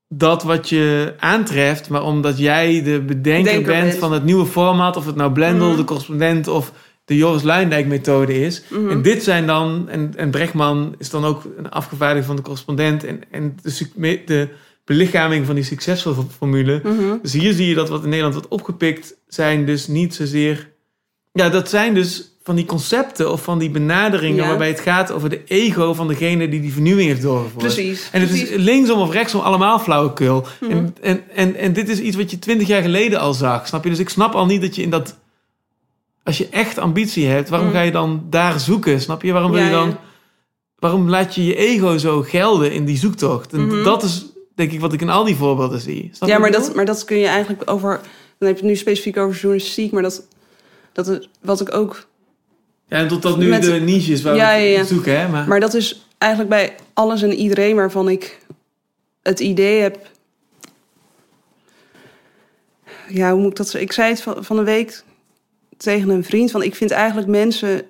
dat wat je aantreft. maar omdat jij de bedenker Denker bent bent. van het nieuwe format. Of het nou Blendel, Mhm. de correspondent of de Joris Luijendijk methode is. Mhm. En dit zijn dan, en, en Brechtman is dan ook een afgevaardigde van de correspondent. En, en de, de belichaming van die succesvolle formule. Mhm. Dus hier zie je dat wat in Nederland wordt opgepikt, zijn dus niet zozeer. Ja, dat zijn dus van die concepten of van die benaderingen Ja. waarbij het gaat over de ego van degene die die vernieuwing heeft doorgevoerd. Precies. En het precies. is linksom of rechtsom allemaal flauwekul. Mhm. En, en, en, en dit is iets wat je twintig jaar geleden al zag, snap je? Dus ik snap al niet dat je in dat... Als je echt ambitie hebt, waarom Mhm. ga je dan daar zoeken, snap je? Waarom wil Ja, je dan... ja. Waarom laat je je ego zo gelden in die zoektocht? En Mhm. dat is denk ik wat ik in al die voorbeelden zie. Snap Ja, maar dat, maar dat kun je eigenlijk over. Dan heb je het nu specifiek over journalistiek, maar dat, dat het, wat ik ook. Ja, en tot dat nu Met- de niches waar Ja, we ja, zoeken, hè? Maar, Maar dat is eigenlijk bij alles en iedereen waarvan ik het idee heb. Ja, hoe moet ik dat? Ik zei het van, van de week tegen een vriend: van ik vind eigenlijk mensen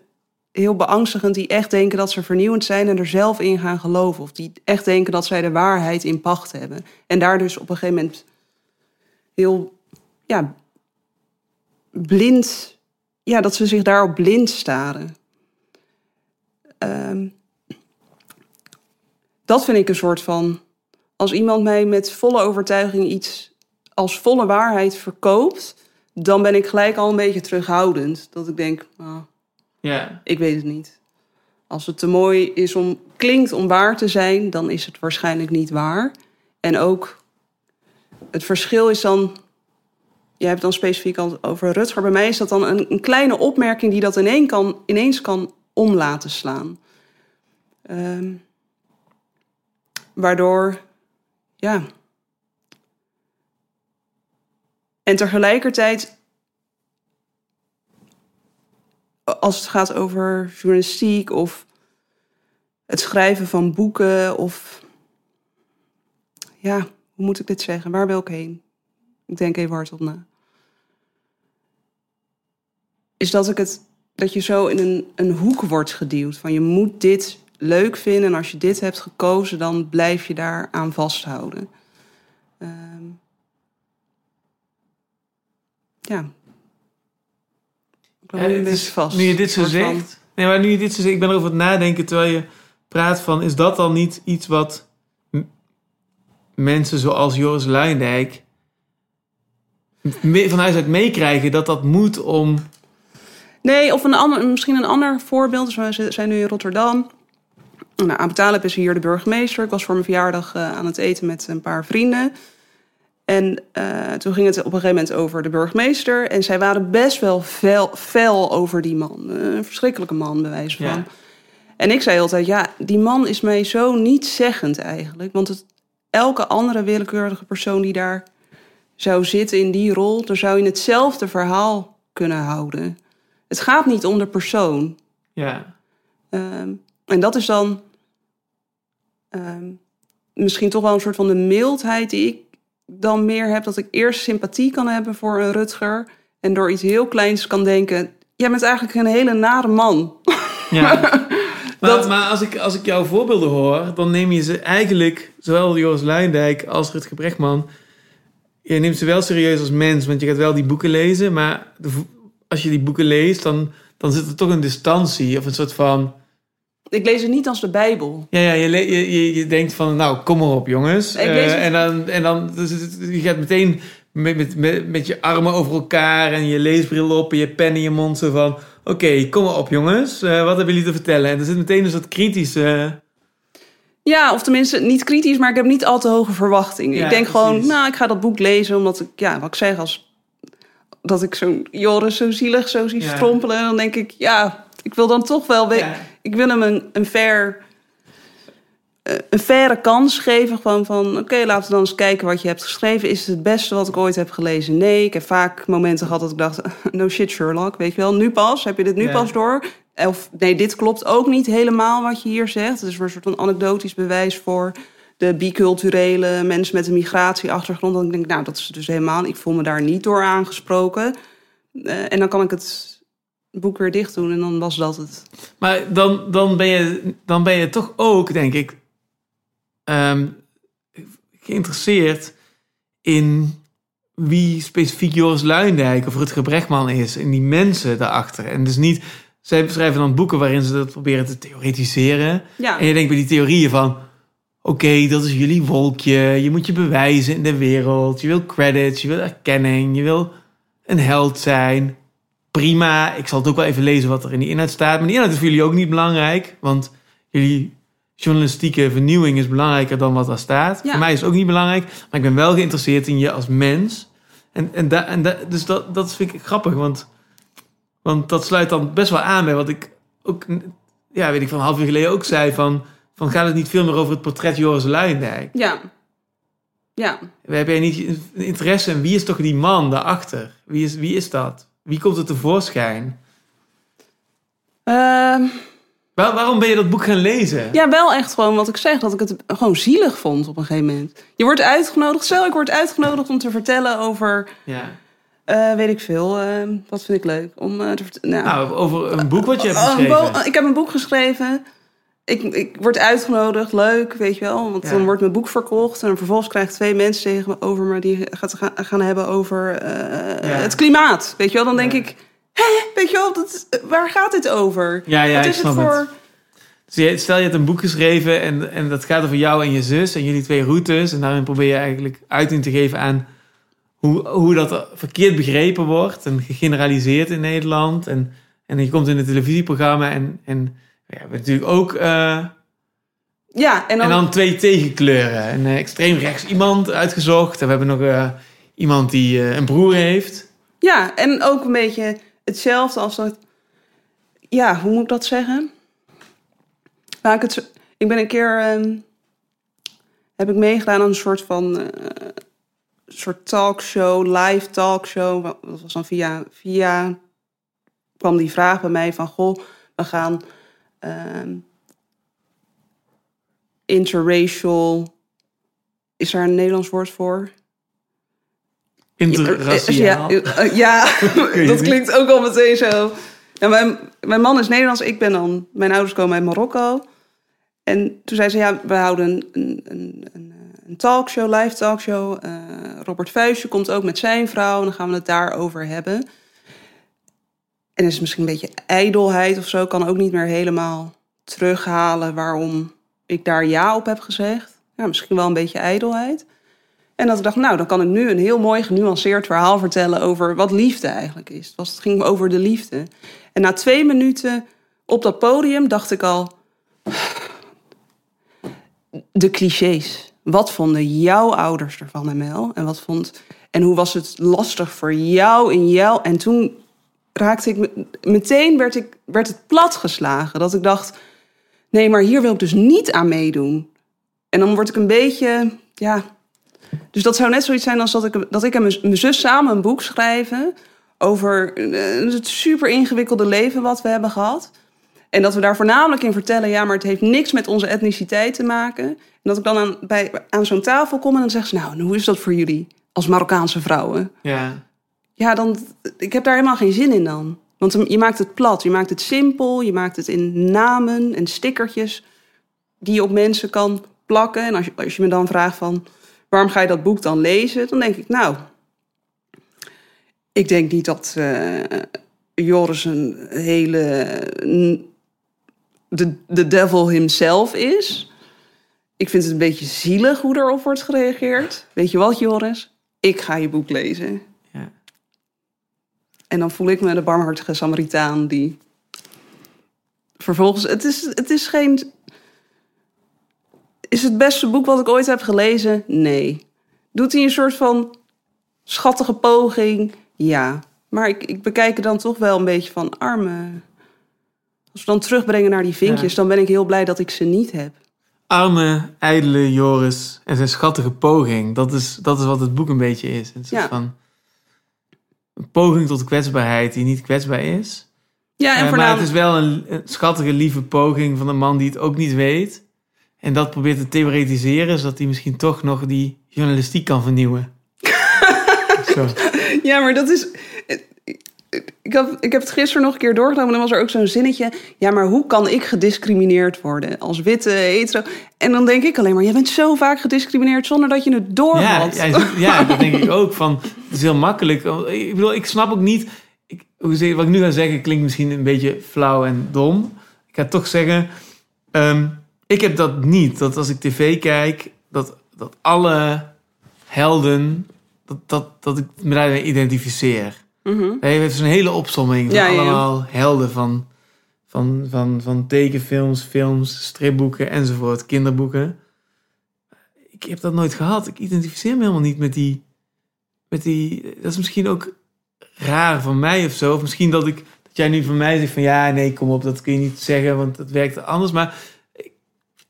heel beangstigend die echt denken dat ze vernieuwend zijn en er zelf in gaan geloven. Of die echt denken dat zij de waarheid in pacht hebben. En daar dus op een gegeven moment heel ja, blind, ja, dat ze zich daarop blind staren. Ehm, dat vind ik een soort van. Als iemand mij met volle overtuiging iets als volle waarheid verkoopt, dan ben ik gelijk al een beetje terughoudend. Dat ik denk, ah, Ja. ik weet het niet. Als het te mooi is om, klinkt om waar te zijn, dan is het waarschijnlijk niet waar. En ook het verschil is dan. Je hebt dan specifiek al over Rutger. Bij mij is dat dan een, een kleine opmerking die dat kan, ineens kan om laten slaan. Ehm, waardoor, ja. En tegelijkertijd als het gaat over journalistiek of het schrijven van boeken of ja, hoe moet ik dit zeggen? Waar wil ik heen? Ik denk even hardop na. Is dat ik het dat je zo in een, een hoek wordt geduwd van je moet dit leuk vinden en als je dit hebt gekozen dan blijf je daar aan vasthouden. Ehm, ja. Ik Ja, nu is- vast. Nu je dit zo van- zegt. Nee, maar nu je dit zo zegt, ik ben erover aan het nadenken terwijl je praat van, is dat dan niet iets wat mensen zoals Joris Luijendijk van huis uit meekrijgen dat dat moet om. Nee, of een ander, misschien een ander voorbeeld. Dus we zijn nu in Rotterdam. Nou, Abu Talib is hier de burgemeester. Ik was voor mijn verjaardag eh, aan het eten met een paar vrienden. En eh, toen ging het op een gegeven moment over de burgemeester. En zij waren best wel fel, fel over die man. Eh, Een verschrikkelijke man, bij wijze van. Ja. En ik zei altijd, ja, die man is mij zo nietszeggend eigenlijk. Want het, elke andere willekeurige persoon die daar zou zitten in die rol... dan zou je hetzelfde verhaal kunnen houden. Het gaat niet om de persoon. Ja, Ehm, en dat is dan ehm, misschien toch wel een soort van de mildheid die ik dan meer heb. Dat ik eerst sympathie kan hebben voor een Rutger. En door iets heel kleins kan denken... jij bent eigenlijk een hele nare man. ja. maar, Dat- maar als, ik, als ik jouw voorbeelden hoor, dan neem je ze eigenlijk, zowel Joris Luijendijk als Rutger Brechtman, je neemt ze wel serieus als mens, want je gaat wel die boeken lezen, maar als je die boeken leest, dan, dan zit er toch een distantie of een soort van. Ik lees het niet als de Bijbel. Ja, ja je, je, je, je denkt van, nou, kom maar op, jongens. Ik lees het- en dan, en dan dus je gaat meteen met, met, met, met je armen over elkaar en je leesbril op en je pen in je mond zo van, oké, kom maar op, jongens. Eh, wat hebben jullie te vertellen? En er zit meteen een soort kritische... Ja, of tenminste niet kritisch, maar ik heb niet al te hoge verwachtingen. Ja, ik denk gewoon, nou, ik ga dat boek lezen omdat ik, ja, wat ik zeg, als dat ik zo'n Joris zo zielig zo zie Ja. strompelen, dan denk ik, ja, ik wil dan toch wel, Ja. ik wil hem een, een fair, eh, een faire kans geven, gewoon van, oké, laten we dan eens kijken wat je hebt geschreven. Is het het beste wat ik ooit heb gelezen? Nee, ik heb vaak momenten gehad dat ik dacht, no shit Sherlock, weet je wel, nu pas, heb je dit nu pas door? Of nee, dit klopt ook niet helemaal wat je hier zegt. Het is weer een soort van anekdotisch bewijs voor de biculturele mensen met een migratieachtergrond. Dan denk ik, nou, dat is dus helemaal. Ik voel me daar niet door aangesproken. Eh, en dan kan ik het boek weer dicht doen en dan was dat het. Maar dan, dan, ben je, dan ben je toch ook, denk ik, ehm, geïnteresseerd in wie specifiek Joris Luijendijk of Rutger Brechtman is. En die mensen daarachter. En dus niet, zij beschrijven dan boeken waarin ze dat proberen te theoretiseren. Ja, En je denkt bij die theorieën van... Oké, dat is jullie wolkje. Je moet je bewijzen in de wereld. Je wil credits, je wil erkenning. Je wil een held zijn. Prima, ik zal het ook wel even lezen wat er in die inhoud staat. Maar die inhoud is voor jullie ook niet belangrijk. Want jullie journalistieke vernieuwing is belangrijker dan wat daar staat. Ja. Voor mij is het ook niet belangrijk. Maar ik ben wel geïnteresseerd in je als mens. En, en, da, en da, dus dat, dat vind ik grappig. Want, want dat sluit dan best wel aan bij wat ik ook... Ja, weet ik, van een half uur geleden ook zei van... Van gaat het niet veel meer over het portret Joris Luijendijk? ja. Ja, We hebben niet interesse in wie is toch die man daarachter? Wie is, wie is dat? Wie komt er tevoorschijn? Ehm, Waar- waarom ben je dat boek gaan lezen? ja, wel echt gewoon wat ik zeg, dat ik het gewoon zielig vond op een gegeven moment. Je wordt uitgenodigd, stel ik word uitgenodigd om te vertellen over, Ja. Eh, weet ik veel, ehm, wat vind ik leuk om eh, te vertellen. Nou, over een boek wat je hebt geschreven. ik heb een boek geschreven. Ik, ik word uitgenodigd, leuk, weet je wel. Want Ja. dan wordt mijn boek verkocht. En vervolgens krijg ik twee mensen tegenover me... die gaat gaan, gaan hebben over Ja. het klimaat. Weet je wel, dan denk Ja. ik... Hé, weet je wel, dat, waar gaat dit over? Ja, ja, Wat is het voor... het. Dus stel je hebt een boek geschreven en, en dat gaat over jou en je zus en jullie twee routes. En daarin probeer je eigenlijk uiting te geven aan hoe, hoe dat verkeerd begrepen wordt en gegeneraliseerd in Nederland. En, en je komt in een televisieprogramma en, en ja, we hebben natuurlijk ook... eh, Ja, en dan, en dan twee tegenkleuren. Een eh, extreem rechts iemand uitgezocht. En we hebben nog eh, iemand die een broer heeft. ja, en ook een beetje hetzelfde als dat... Ja, hoe moet ik dat zeggen? Laat ik, het, ik ben een keer... ehm, heb ik meegedaan aan een soort van... soort talkshow, live talkshow. Dat was dan via... via kwam die vraag bij mij van... Goh, we gaan... ehm, interracial... Is daar een Nederlands woord voor? Interraciaal. Ja, eh, ja, dat klinkt ook al meteen zo. Ja, mijn, mijn man is Nederlands, ik ben dan... Mijn ouders komen uit Marokko. En toen zei ze, ja, we houden een, een, een, een, talkshow, live talkshow. Eh, Robert Vuijsje komt ook met zijn vrouw en dan gaan we het daarover hebben. En is misschien een beetje ijdelheid of zo. kan ook niet meer helemaal terughalen waarom ik daar ja op heb gezegd. Ja, misschien wel een beetje ijdelheid. En dat ik dacht, nou, dan kan ik nu een heel mooi genuanceerd verhaal vertellen over wat liefde eigenlijk is. Was, het ging over de liefde. En na twee minuten op dat podium dacht ik al, de clichés. Wat vonden jouw ouders ervan, ML? En wat vond en hoe was het lastig voor jou in jou? En toen raakte ik me- meteen werd ik werd het platgeslagen dat ik dacht, nee, maar hier wil ik dus niet aan meedoen. En dan word ik een beetje, ja. Dus dat zou net zoiets zijn als dat ik, dat ik en mijn zus samen een boek schrijven over eh, het super ingewikkelde leven wat we hebben gehad. En dat we daar voornamelijk in vertellen, ja, maar het heeft niks met onze etniciteit te maken. En dat ik dan aan, bij, aan zo'n tafel kom en dan zeggen ze, nou, hoe is dat voor jullie als Marokkaanse vrouwen? Ja. Ja, dan, ik heb daar helemaal geen zin in dan. Want je maakt het plat, je maakt het simpel, je maakt het in namen en stickertjes die je op mensen kan plakken. En als je, als je me dan vraagt van, waarom ga je dat boek dan lezen? Dan denk ik, nou, ik denk niet dat eh, Joris een hele, de, de devil himself is. Ik vind het een beetje zielig hoe erop wordt gereageerd. Weet je wat, Joris? Ik ga je boek lezen. Ja. En dan voel ik me de barmhartige Samaritaan die vervolgens... Het is, het is geen... Is het beste boek wat ik ooit heb gelezen? Nee. Doet hij een soort van schattige poging? Ja. Maar ik, ik bekijk er dan toch wel een beetje van arme... Als we dan terugbrengen naar die vinkjes, Ja. dan ben ik heel blij dat ik ze niet heb. Arme, ijdele Joris en zijn schattige poging. Dat is, dat is wat het boek een beetje is. Een soort Ja. van een poging tot kwetsbaarheid die niet kwetsbaar is. Ja, en Eh, maar het is wel een, een schattige, lieve poging van een man die het ook niet weet. En dat probeert te theoretiseren, zodat hij misschien toch nog die journalistiek kan vernieuwen. Zo. Ja, maar dat is. Ik heb, ik heb het gisteren nog een keer doorgenomen. En dan was er ook zo'n zinnetje. Ja, maar hoe kan ik gediscrimineerd worden als witte hetero? En dan denk ik alleen maar: jij bent zo vaak gediscrimineerd zonder dat je het door Ja, had. ja, ja, dat denk ik ook. Van, het is heel makkelijk. Ik bedoel, ik snap ook niet... Ik, hoe zeg- wat ik nu ga zeggen klinkt misschien een beetje flauw en dom. Ik ga toch zeggen... ehm, ik heb dat niet. Dat als ik tv kijk, dat, dat alle helden... Dat, dat, dat ik me daarmee identificeer. Mhm. Hij heeft zo'n hele opsomming van Ja, ja, ja. allemaal helden van, van, van, van tekenfilms, films, stripboeken enzovoort, kinderboeken. Ik heb dat nooit gehad. Ik identificeer me helemaal niet met die, met die... Dat is misschien ook raar van mij of zo. Of misschien dat, ik, dat jij nu van mij zegt van... Ja, nee, kom op, dat kun je niet zeggen, want dat werkt anders. Maar ik,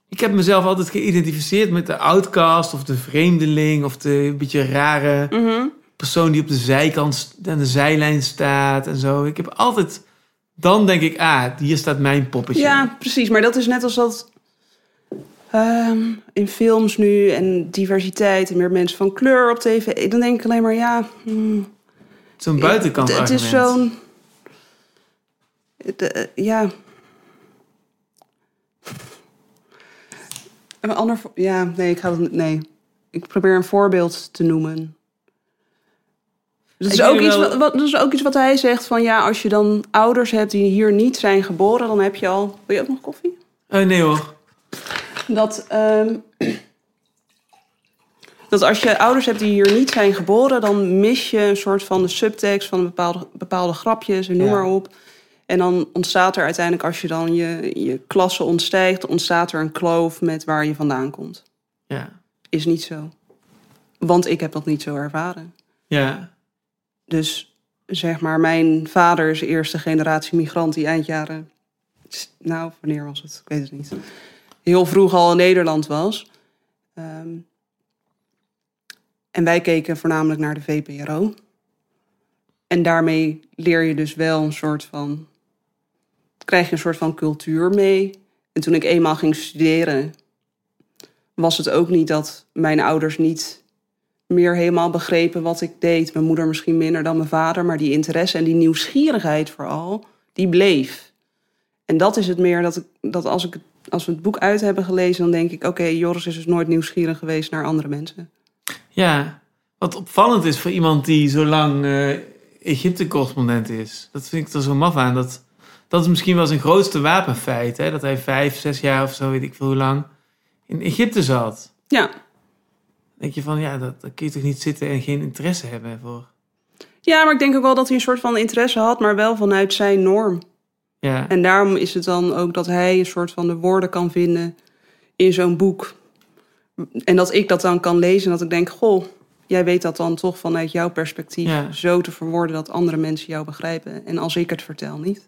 ik heb mezelf altijd geïdentificeerd met de outcast... of de vreemdeling of de beetje rare Mhm. Persoon die op de zijkant aan de zijlijn staat en zo. Ik heb altijd, dan denk ik, ah, hier staat mijn poppetje. Ja, precies. Maar dat is net als dat ehm, in films nu en diversiteit en meer mensen van kleur op tv. Dan denk ik alleen maar: ja. hmm, Zo'n buitenkant Het, het is argument. zo'n. de- eh, ja. Een ander. Ja, nee, ik ga dat. Nee. Ik probeer een voorbeeld te noemen. Dat is, Ik ook iets wel- wat, wat- dat is ook iets wat hij zegt van ja, als je dan ouders hebt die hier niet zijn geboren, dan heb je al. Wil je ook nog koffie? Oh, nee hoor. Dat, ehm, dat als je ouders hebt die hier niet zijn geboren, dan mis je een soort van de subtekst van bepaalde, bepaalde grapjes en noem Ja. maar op. En dan ontstaat er uiteindelijk, als je dan je, je klasse ontstijgt, ontstaat er een kloof met waar je vandaan komt. Ja. Is niet zo. Want ik heb dat niet zo ervaren. Ja. Dus zeg maar, mijn vader is eerste generatie migrant die eind jaren. Nou, wanneer was het? Ik weet het niet. Heel vroeg al in Nederland was. Ehm, en wij keken voornamelijk naar de VPRO. En daarmee leer je dus wel een soort van. krijg je een soort van cultuur mee. En toen ik eenmaal ging studeren, was het ook niet dat mijn ouders niet meer helemaal begrepen wat ik deed. Mijn moeder misschien minder dan mijn vader, maar die interesse en die nieuwsgierigheid vooral, die bleef. En dat is het meer dat, ik, dat als, ik, als we het boek uit hebben gelezen, dan denk ik: oké, Joris is dus nooit nieuwsgierig geweest naar andere mensen. Ja. Wat opvallend is voor iemand die zo lang eh, Egypte-correspondent is. Dat vind ik er zo maf aan. Dat, dat is misschien wel zijn grootste wapenfeit. Hè? Dat hij vijf, zes jaar of zo, weet ik veel hoe lang, in Egypte zat. Ja, denk je van, ja, dat, dat kun je toch niet zitten en geen interesse hebben voor. ja maar ik denk ook wel dat hij een soort van interesse had, maar wel vanuit zijn norm. Ja. En daarom is het dan ook dat hij een soort van de woorden kan vinden in zo'n boek. En dat ik dat dan kan lezen en dat ik denk: Goh, jij weet dat dan toch vanuit jouw perspectief Ja. zo te verwoorden dat andere mensen jou begrijpen. En als ik het vertel, niet.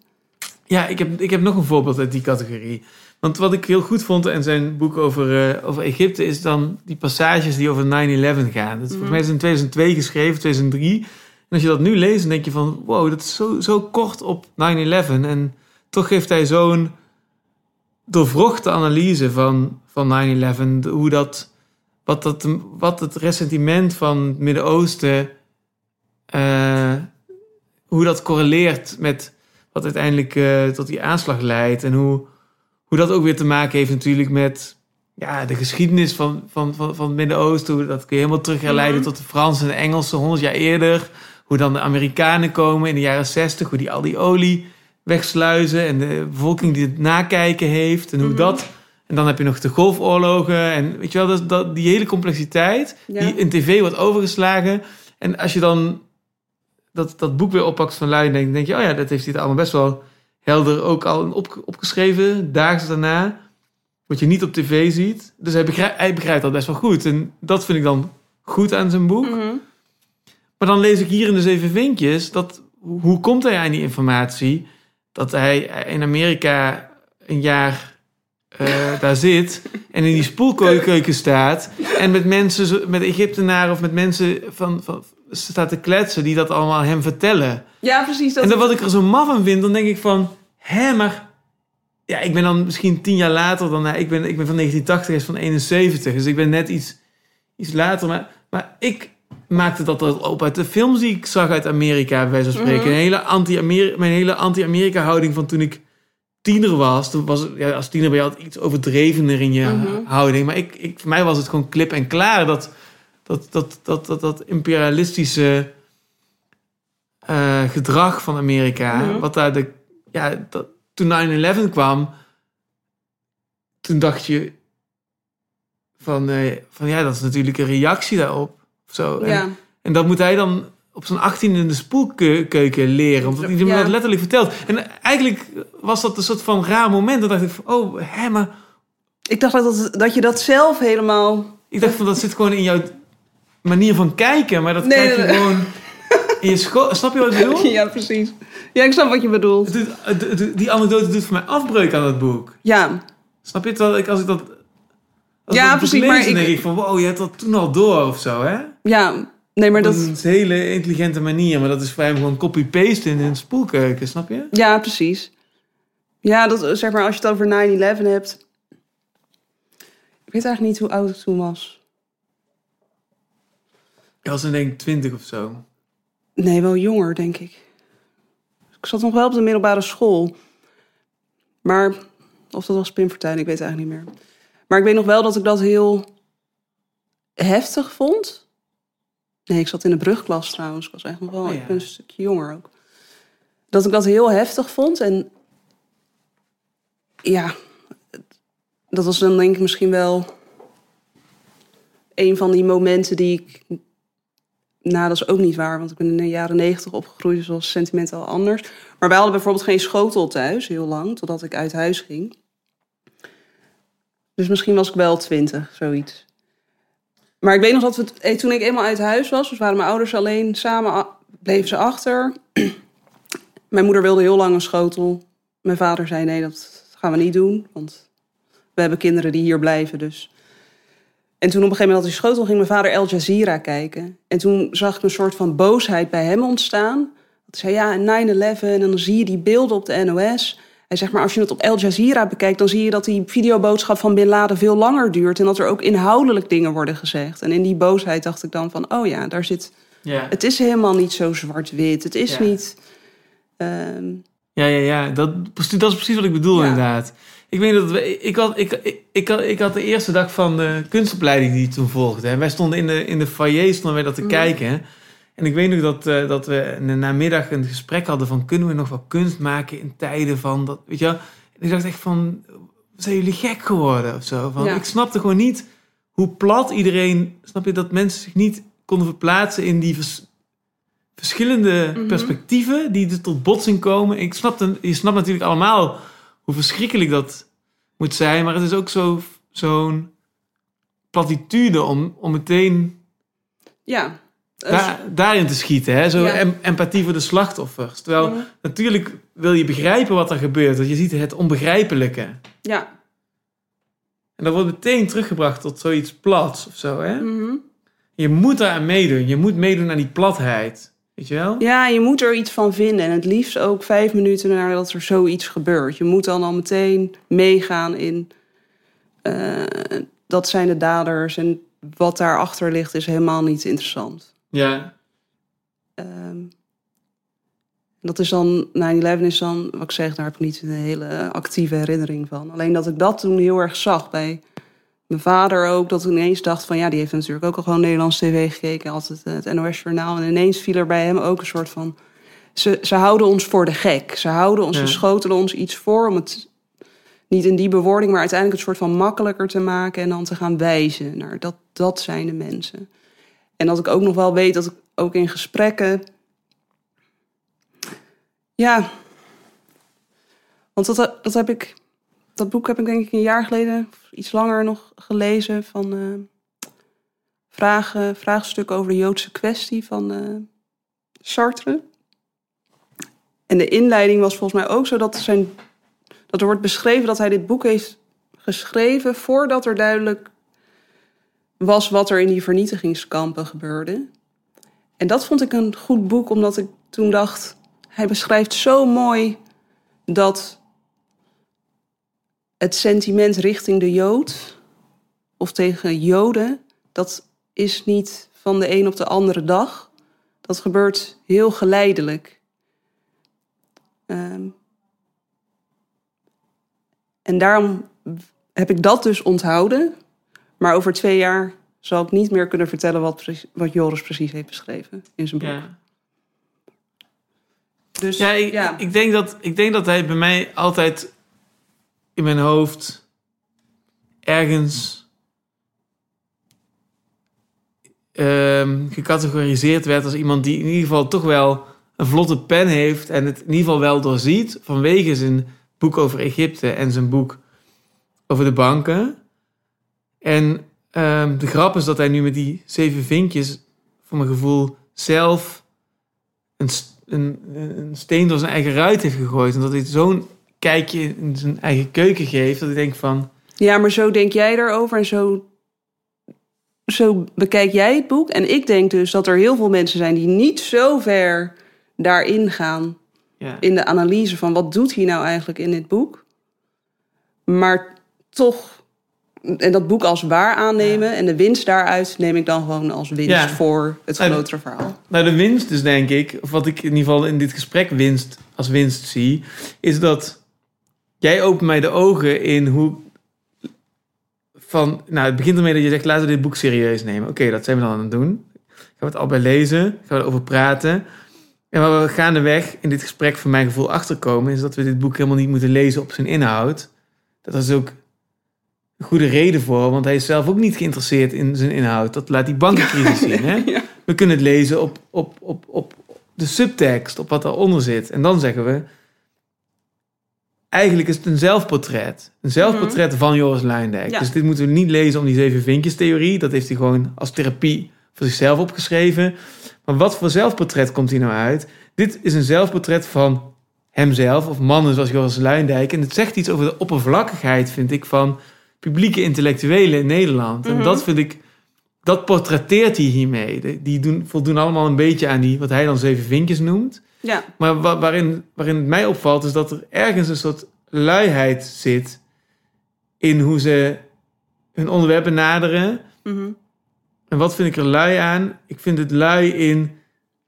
Ja, ik heb, ik heb nog een voorbeeld uit die categorie. Want wat ik heel goed vond in zijn boek over, eh, over Egypte... is dan die passages die over 9-11 gaan. Dat is, Volgens mij is het in 2002 geschreven, 2003. En als je dat nu leest, dan denk je van... wow, dat is zo, zo kort op 9-11. En toch geeft hij zo'n doorvrochte analyse van, van 9-11. Hoe dat, wat, dat, wat het ressentiment van het Midden-Oosten... eh, hoe dat correleert met wat uiteindelijk eh, tot die aanslag leidt. En hoe, hoe dat ook weer te maken heeft natuurlijk met ja, de geschiedenis van, van, van, van het Midden-Oosten. Hoe Dat kun je helemaal terug herleiden Mhm. tot de Fransen en de Engelsen honderd jaar eerder. Hoe dan de Amerikanen komen in de jaren zestig. Hoe die al die olie wegsluizen. En de bevolking die het nakijken heeft. En hoe Mhm. dat... En dan heb je nog de golfoorlogen. En weet je wel, dat, dat, die hele complexiteit Ja. die in tv wordt overgeslagen. En als je dan dat, dat boek weer oppakt van Lui, denk, denk je, oh ja, dat heeft hij er allemaal best wel helder ook al op, opgeschreven, daags daarna. Wat je niet op tv ziet. Dus hij begrijpt, hij begrijpt dat best wel goed. En dat vind ik dan goed aan zijn boek. Mhm. Maar dan lees ik hier in de Zeven Vinkjes, dat, hoe komt hij aan die informatie? Dat hij in Amerika een jaar eh, daar zit en in die spoelkeuken staat en met mensen, met Egyptenaren of met mensen van, van, staat te kletsen die dat allemaal hem vertellen. Ja, precies. Dat En dan wat ik er zo maf aan vind, dan denk ik van, hè, maar ja, ik ben dan misschien tien jaar later dan hij. Ik ben, ik ben van 1980, hij is van 71, dus ik ben net iets, iets later. Maar, maar ik maakte dat op uit de films die ik zag uit Amerika, bij wijze van spreken. Een hele anti-Ameri- mijn hele anti-Amerika houding van toen ik tiener was. Toen was ja, als tiener ben je altijd iets overdrevener in je Mhm. houding. Maar ik, ik, voor mij was het gewoon klip en klaar dat dat, dat, dat, dat, dat imperialistische eh, gedrag van Amerika, wat daar de, ja, dat, toen 9-11 kwam, toen dacht je van, eh, van ja, dat is natuurlijk een reactie daarop. Of zo. En, Ja. en dat moet hij dan op zijn 18 in de spoelkeuken leren, omdat hij hem Ja. dat letterlijk vertelt. En eigenlijk was dat een soort van raar moment. Dan dacht ik van, oh, hè, maar Ik dacht dat, dat, dat je dat zelf helemaal. ik dacht van, dat zit gewoon in jouw manier van kijken, maar dat Nee, krijg je nee, gewoon in je school. Snap je wat ik bedoel? Ja, precies. Ja, ik snap wat je bedoelt. Het doet- het- het- die anekdote doet voor mij afbreuk aan het boek. Ja, Snap je? Terwijl ik, als ik dat... Als Ja, ik dat precies, lees, maar dan ik- denk ik van, wow, je hebt dat toen al door of zo, hè? ja. Nee, maar dat. een hele intelligente manier, maar dat is voor hem gewoon copy-paste in een spoelkeuken, snap je? Ja, precies. Ja, dat, zeg maar, als je het over 9-11 hebt. Ik weet eigenlijk niet hoe oud ik toen was. Ik was dan denk ik twintig of zo. Nee, wel jonger, denk ik. Ik zat nog wel op de middelbare school. Maar, of dat was Pim Fortuyn, ik weet het eigenlijk niet meer. Maar ik weet nog wel dat ik dat heel heftig vond. Nee, ik zat in de brugklas trouwens. Ik was echt nog wel, Oh ja. ik ben een stukje jonger ook. Dat ik dat heel heftig vond. En ja, dat was dan denk ik misschien wel een van die momenten die ik. Nou, dat is ook niet waar, want ik ben in de jaren negentig opgegroeid, dus was sentimentaal anders. Maar wij hadden bijvoorbeeld geen schotel thuis, heel lang, totdat ik uit huis ging. Dus misschien was ik wel twintig, zoiets. Maar ik weet nog dat we, eh, toen ik eenmaal uit huis was, dus waren mijn ouders alleen, samen bleven ze achter. Mijn moeder wilde heel lang een schotel. Mijn vader zei nee, dat gaan we niet doen, want we hebben kinderen die hier blijven, dus. En toen op een gegeven moment had hij schotel, ging mijn vader El Jazeera kijken. En toen zag ik een soort van boosheid bij hem ontstaan. Hij zei ja, 9-11 en dan zie je die beelden op de NOS. Hij zegt maar als je het op El Jazeera bekijkt, dan zie je dat die videoboodschap van Bin Laden veel langer duurt. En dat er ook inhoudelijk dingen worden gezegd. En in die boosheid dacht ik dan van, oh ja, daar zit. Ja, Het is helemaal niet zo zwart-wit. Het is Ja. niet. ehm, ja, ja, ja. Dat, dat is precies wat ik bedoel Ja. inderdaad. Ik weet dat we, ik, had, ik, ik, ik, had, ik had de eerste dag van de kunstopleiding die toen volgde. En wij stonden in de, in de foyer stonden wij dat te Mhm. kijken. En ik weet nog dat, eh, dat we in de namiddag een gesprek hadden van... kunnen we nog wel kunst maken in tijden van dat... Weet je wel? En ik dacht echt van... zijn jullie gek geworden of zo? Van, Ja. Ik snapte gewoon niet hoe plat iedereen... Snap je dat mensen zich niet konden verplaatsen in die vers- verschillende Mhm. perspectieven... die er tot botsing komen. Ik snapte, je snapt natuurlijk allemaal hoe verschrikkelijk dat moet zijn... maar het is ook zo, zo'n platitude om, om meteen ja. Daar, daarin te schieten. Hè? Zo Ja. em- empathie voor de slachtoffers. Terwijl Mhm. natuurlijk wil je begrijpen wat er gebeurt. Want je ziet het onbegrijpelijke. Ja. En dat wordt meteen teruggebracht tot zoiets plats of zo. Hè? Mhm. Je moet daar aan meedoen. Je moet meedoen aan die platheid. Weet je wel? Ja, je moet er iets van vinden. En het liefst ook vijf minuten nadat er zoiets gebeurt. Je moet dan al meteen meegaan in... eh, dat zijn de daders. En wat daarachter ligt is helemaal niet interessant. Ja. Ehm, dat is dan... 9-11 is dan... Wat ik zeg, daar heb ik niet een hele actieve herinnering van. Alleen dat ik dat toen heel erg zag bij mijn vader ook. Dat ineens dacht van... Ja, die heeft natuurlijk ook al gewoon Nederlands tv gekeken. Altijd het NOS-journaal. En ineens viel er bij hem ook een soort van... Ze, ze houden ons voor de gek. Ze houden ons, Ja. ze schotelen ons iets voor om het... Niet in die bewoording, maar uiteindelijk het soort van makkelijker te maken... en dan te gaan wijzen naar dat, dat zijn de mensen. En dat ik ook nog wel weet dat ik ook in gesprekken... Ja, want dat, dat heb ik... Dat boek heb ik denk ik een jaar geleden, iets langer nog gelezen... van eh, vragen, vraagstukken over de Joodse kwestie van eh, Sartre. En de inleiding was volgens mij ook zo dat, zijn, dat er wordt beschreven dat hij dit boek heeft geschreven voordat er duidelijk was wat er in die vernietigingskampen gebeurde. En dat vond ik een goed boek, omdat ik toen dacht, hij beschrijft zo mooi dat het sentiment richting de Jood of tegen Joden, dat is niet van de een op de andere dag. Dat gebeurt heel geleidelijk. Ehm, en daarom heb ik dat dus onthouden. Maar over twee jaar zal ik niet meer kunnen vertellen wat, wat Joris precies heeft beschreven in zijn boek. Ja. Dus Ja, ik, ja. Ik, denk dat, ik denk dat hij bij mij altijd in mijn hoofd ergens ehm, gecategoriseerd werd als iemand die in ieder geval toch wel een vlotte pen heeft en het in ieder geval wel doorziet vanwege zijn boek over Egypte en zijn boek over de banken. En ehm, de grap is dat hij nu met die zeven vinkjes, voor mijn gevoel, zelf een, een, een steen door zijn eigen ruit heeft gegooid. En dat hij zo'n kijkje in zijn eigen keuken geeft, dat ik denk van... Ja, maar zo denk jij erover en zo, zo bekijk jij het boek. En ik denk dus dat er heel veel mensen zijn die niet zo ver daarin gaan. Ja, In de analyse van wat doet hij nou eigenlijk in dit boek. Maar toch, en dat boek als waar aannemen. En de winst daaruit neem ik dan gewoon als winst Ja. voor het Nou, grotere verhaal. Nou, de winst dus denk ik, of wat ik in ieder geval in dit gesprek winst als winst zie, is dat jij opent mij de ogen in hoe van, nou het begint ermee dat je zegt laten we dit boek serieus nemen. Oké, dat zijn we dan aan het doen. Gaan we het al bij lezen, gaan we erover praten. En waar we gaandeweg in dit gesprek van mijn gevoel achterkomen, is dat we dit boek helemaal niet moeten lezen op zijn inhoud. Dat is ook een goede reden voor, want hij is zelf ook niet geïnteresseerd in zijn inhoud. Dat laat die bankencrisis zien. Hè? Ja. We kunnen het lezen op, op, op, op de subtekst, op wat daaronder zit. En dan zeggen we, eigenlijk is het een zelfportret. Een zelfportret van Joris Luijendijk. Ja. Dus dit moeten we niet lezen om die zeven vinkjes theorie. Dat heeft hij gewoon als therapie voor zichzelf opgeschreven. Maar wat voor zelfportret komt hier nou uit? Dit is een zelfportret van hemzelf of mannen zoals Joris Luijendijk. En het zegt iets over de oppervlakkigheid, vind ik, van publieke intellectuelen in Nederland. En Mhm. dat vind ik, dat portretteert hij hiermee. Die doen, voldoen allemaal een beetje aan die, wat hij dan zeven vinkjes noemt. Ja, Maar wa- waarin, waarin het mij opvalt, is dat er ergens een soort luiheid zit in hoe ze hun onderwerp benaderen. mhm. En wat vind ik er lui aan? Ik vind het lui in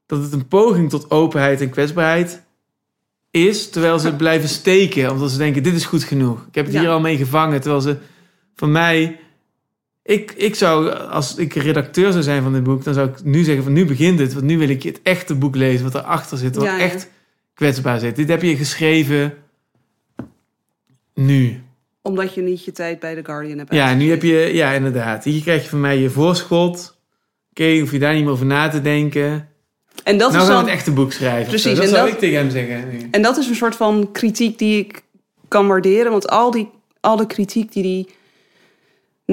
dat het een poging tot openheid en kwetsbaarheid is, terwijl ze blijven steken, omdat ze denken, dit is goed genoeg. Ik heb het Ja. hier al mee gevangen, terwijl ze van mij... Ik, ik zou, als ik redacteur zou zijn van dit boek, dan zou ik nu zeggen van nu begint het, want nu wil ik het echte boek lezen, wat erachter zit, wat Ja, ja. echt kwetsbaar zit. Dit heb je geschreven nu. omdat je niet je tijd bij The Guardian hebt Ja, nu heb je, ja, inderdaad. Hier krijg je van mij je voorschot. Oké, hoef je daar niet meer over na te denken. En dat nou is dan... het echte boek schrijven. Precies, dat en zou dat- ik tegen hem zeggen. nu. En dat is een soort van kritiek die ik kan waarderen. Want al die al de kritiek die die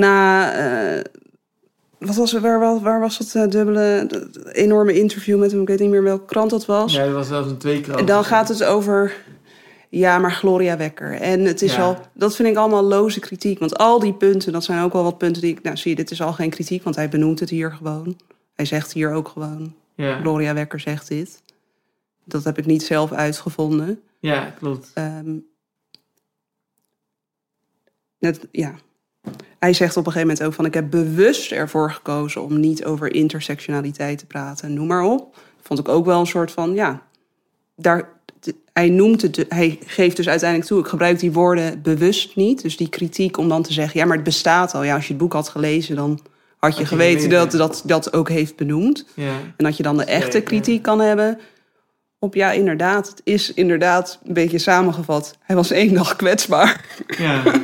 na... eh, wat was, het- waar, waar, waar was dat eh, dubbele, dat enorme interview met hem? Ik weet niet meer welke krant dat was. Ja, dat was zelfs een twee En dan gaat het over... Ja, maar Gloria Wekker. En het is Ja. al... Dat vind ik allemaal loze kritiek. Want al die punten, dat zijn ook wel wat punten die ik... Nou, zie je, dit is al geen kritiek, want hij benoemt het hier gewoon. Hij zegt hier ook gewoon... Ja, Gloria Wekker zegt dit. Dat heb ik niet zelf uitgevonden. ja, klopt. Ehm, net, ja. Hij zegt op een gegeven moment ook van... ik heb bewust ervoor gekozen om niet over intersectionaliteit te praten. Noem maar op. Vond ik ook wel een soort van, ja... Daar, hij noemt het, hij geeft dus uiteindelijk toe... ik gebruik die woorden bewust niet. Dus die kritiek om dan te zeggen... ja, maar het bestaat al. Ja, als je het boek had gelezen, dan had je geweten dat dat dat ook heeft benoemd. Ja, En dat je dan de echte kritiek kan hebben op ja, inderdaad. Het is inderdaad een beetje samengevat. Hij was één dag kwetsbaar. ja.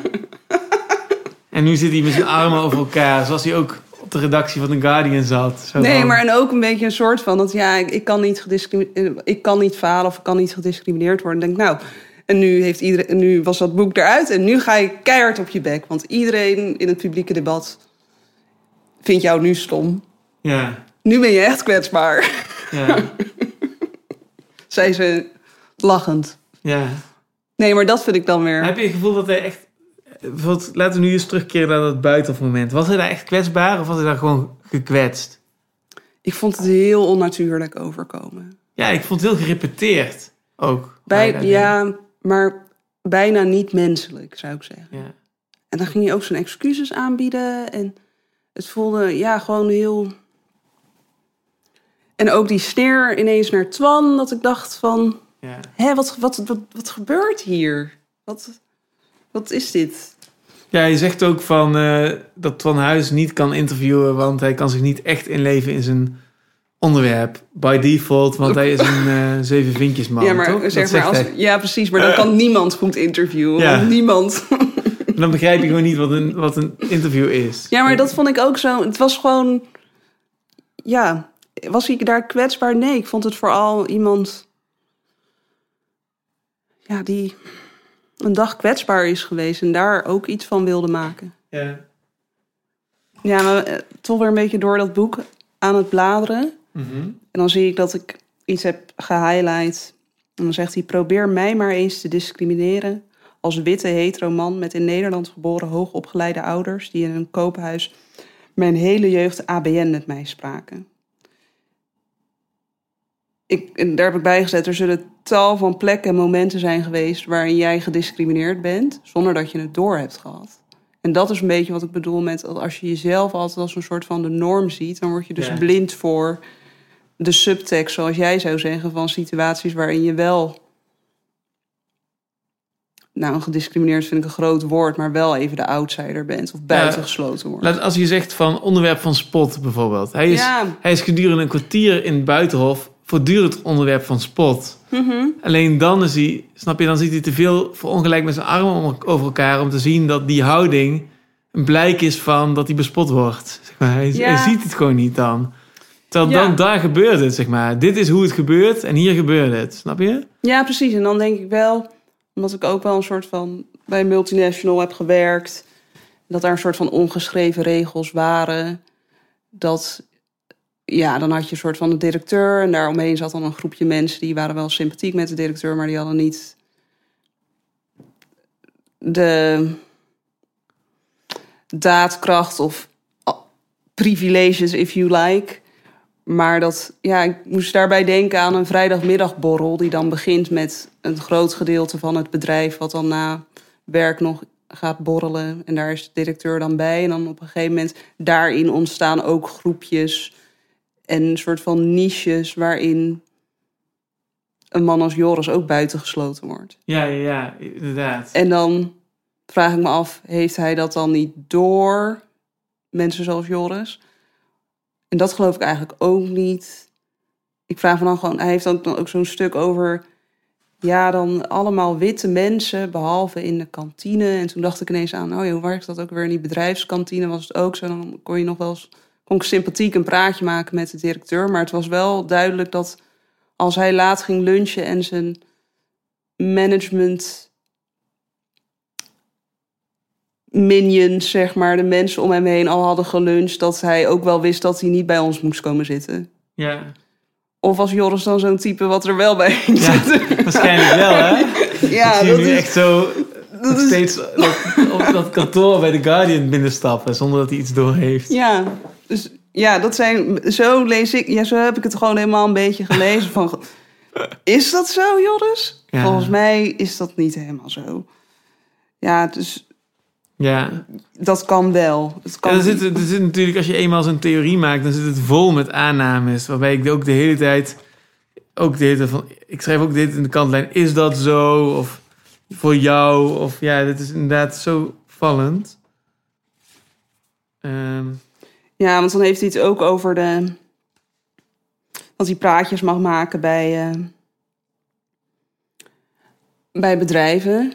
en nu zit hij met zijn armen over elkaar, zoals hij ook op de redactie van The Guardian zat. Zo Nee, van- maar en ook een beetje een soort van dat ja, ik, ik kan niet gediscrimineerd, ik kan niet falen of ik kan niet gediscrimineerd worden. Ik denk nou, en nu heeft iedereen, nu was dat boek eruit en nu ga je keihard op je bek, want iedereen in het publieke debat vindt jou nu stom. Ja, Nu ben je echt kwetsbaar, ja, zei ze lachend. ja. Nee, maar dat vind ik dan weer. Heb je het gevoel dat hij echt... Bijvoorbeeld, laten we nu eens terugkeren naar dat buitenmoment. Was hij daar echt kwetsbaar of was hij daar gewoon gekwetst? Ik vond het heel onnatuurlijk overkomen. Ja, ik vond het heel gerepeteerd ook. Bij, ja, maar bijna niet menselijk, zou ik zeggen. ja. En dan ging je ook zijn excuses aanbieden. En het voelde ja, gewoon heel. En ook die sneer ineens naar Twan, dat ik dacht van... Ja. Hé, wat, wat, wat, wat gebeurt hier? Wat, wat is dit? ja, je zegt ook van eh, dat Van Huis niet kan interviewen, want hij kan zich niet echt inleven in zijn onderwerp. By default, want hij is een eh zeven vinkjes man, ja, maar, toch? Zeg maar als, hij. ja, precies. Maar dan kan niemand goed interviewen. Ja. want Niemand. Dan begrijp je gewoon niet wat een, wat een interview is. Ja, maar dat vond ik ook zo. Het was gewoon. Ja, was ik daar kwetsbaar? Nee, ik vond het vooral iemand. Ja, die een dag kwetsbaar is geweest en daar ook iets van wilde maken. Ja. Ja, maar eh, toch weer een beetje door dat boek aan het bladeren. Mhm. En dan zie ik dat ik iets heb gehighlight. En dan zegt hij: Probeer mij maar eens te discrimineren. Als witte hetero man met in Nederland geboren hoogopgeleide ouders. die in een koophuis mijn hele jeugd ABN met mij spraken. Ik, en daar heb ik bij gezet: er zullen tal van plekken en momenten zijn geweest. waarin jij gediscrimineerd bent. zonder dat je het door hebt gehad. En dat is een beetje wat ik bedoel met dat als je jezelf altijd als een soort van de norm ziet, dan word je dus Ja. blind voor de subtekst, zoals jij zou zeggen, van situaties waarin je wel. Nou, gediscrimineerd vind ik een groot woord, maar wel even de outsider bent of buitengesloten wordt. Laat, als je zegt van onderwerp van spot bijvoorbeeld. Hij is, Ja. hij is gedurende een kwartier in het buitenhof voortdurend onderwerp van spot. Mhm. Alleen dan is hij, snap je, dan ziet hij te veel verongelijk met zijn armen om- over elkaar om te zien dat die houding een blijk is van dat hij bespot wordt. Zeg maar. hij, ziet het gewoon niet dan. Terwijl Ja. dan, daar gebeurt het, zeg maar. Dit is hoe het gebeurt en hier gebeurt het. Snap je? Ja, precies. En dan denk ik wel, omdat ik ook wel een soort van bij een multinational heb gewerkt, dat daar een soort van ongeschreven regels waren. Dat, ja, dan had je een soort van de directeur en daaromheen zat dan een groepje mensen die waren wel sympathiek met de directeur, maar die hadden niet de daadkracht of privileges, if you like. Maar dat, ja, ik moest daarbij denken aan een vrijdagmiddagborrel... die dan begint met een groot gedeelte van het bedrijf... wat dan na werk nog gaat borrelen. En daar is de directeur dan bij. En dan op een gegeven moment daarin ontstaan ook groepjes... en een soort van niches waarin een man als Joris ook buitengesloten wordt. Ja, ja, ja, inderdaad. En dan vraag ik me af, heeft hij dat dan niet door? Mensen zoals Joris. En dat geloof ik eigenlijk ook niet. Ik vraag me dan gewoon, hij heeft dan ook zo'n stuk over... Ja, dan allemaal witte mensen, behalve in de kantine. En toen dacht ik ineens aan, oh ja, hoe werkt dat ook weer in die bedrijfskantine? Was het ook zo, dan kon je nog wel eens... kon ik sympathiek een praatje maken met de directeur. Maar het was wel duidelijk dat als hij laat ging lunchen en zijn management minions, zeg maar, de mensen om hem heen al hadden geluncht, dat hij ook wel wist dat hij niet bij ons moest komen zitten. Ja, Of was Joris dan zo'n type wat er wel bij ging Ja, zitten? waarschijnlijk wel, hè? Ja, ik zie dat nu is, echt zo dat is- steeds op dat kantoor bij The Guardian binnenstappen... zonder dat hij iets door heeft. Ja, dus ja, dat zijn, zo lees ik, ja, zo heb ik het gewoon helemaal een beetje gelezen van, is dat zo, Joris? Ja. Volgens mij is dat niet helemaal zo. Ja, dus Ja, dat kan wel. Het kan er zit, er zit natuurlijk, als je eenmaal zo'n theorie maakt, dan zit het vol met aannames. Waarbij ik ook de hele tijd, ook de hele tijd van, ik schrijf ook dit in de kantlijn, is dat zo? Of voor jou? Of ja, dit is inderdaad zo vallend. Ehm, Ja, want dan heeft hij het ook over de. dat hij praatjes mag maken bij. eh, bij bedrijven.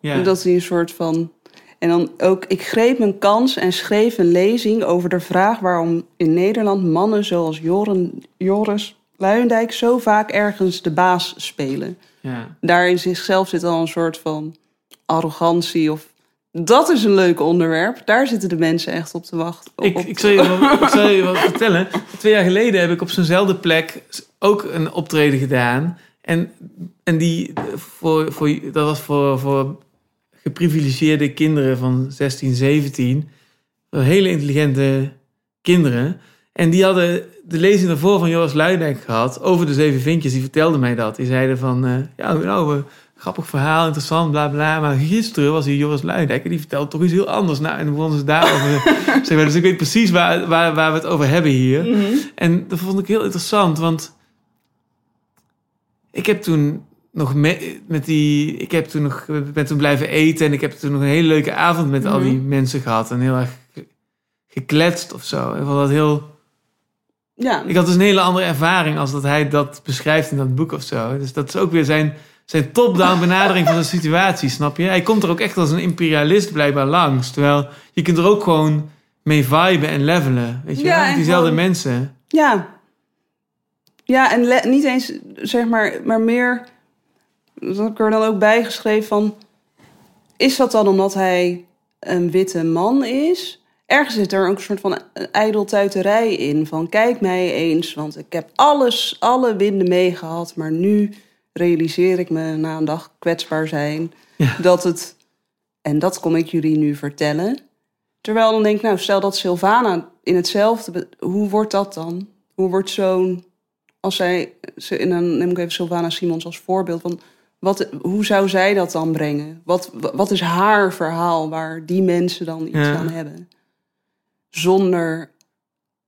ja. Dat hij een soort van. En dan ook, ik greep mijn kans en schreef een lezing over de vraag waarom in Nederland mannen zoals Joren, Joris Luijendijk zo vaak ergens de baas spelen. ja. Daar in zichzelf zit al een soort van arrogantie of. Dat is een leuk onderwerp. Daar zitten de mensen echt op te wachten. Ik, op- ik, zal je wel, ik zal je wat vertellen. Twee jaar geleden heb ik op zo'nzelfde plek ook een optreden gedaan. En, en die, voor, voor, dat was voor, voor geprivilegeerde kinderen van 16, 17. Hele intelligente kinderen. En die hadden de lezing daarvoor van Joris Luidijk gehad over de zeven vinkjes. Die vertelden mij dat. Die zeiden van, eh, ja, nou, eh, grappig verhaal, interessant, bla bla. Maar gisteren was hier Joris Luidijk en die vertelde toch iets heel anders. Nou, en begonnen ze daarover. zeg maar, dus ik weet precies waar, waar, waar we het over hebben hier. Mhm. En dat vond ik heel interessant, want ik heb toen nog me- met die, ik heb toen nog ben toen blijven eten en ik heb toen nog een hele leuke avond met al die Mhm. mensen gehad en heel erg ge- gekletst of zo. Ik vond dat heel, Ja, ik had dus een hele andere ervaring als dat hij dat beschrijft in dat boek of zo. Dus dat is ook weer zijn, zijn top-down benadering van de situatie, snap je? Hij komt er ook echt als een imperialist blijkbaar langs, terwijl je kunt er ook gewoon mee viben en levelen, weet je? Ja, wel? diezelfde gewoon- mensen. ja. Ja, en le- niet eens, zeg maar, maar meer... Dat heb ik er dan ook bij geschreven van... Is dat dan omdat hij een witte man is? Ergens zit er ook een soort van ijdeltuiterij in. Van kijk mij eens, want ik heb alles, alle winden meegehad. Maar nu realiseer ik me na een dag kwetsbaar zijn... Ja. dat het... En dat kom ik jullie nu vertellen. Terwijl dan denk ik, nou, stel dat Sylvana in hetzelfde... Hoe wordt dat dan? Hoe wordt zo'n... Als zij... ze- En dan neem ik even Sylvana Simons als voorbeeld. Van wat, hoe zou zij dat dan brengen? Wat, wat is haar verhaal waar die mensen dan iets Ja. aan hebben? Zonder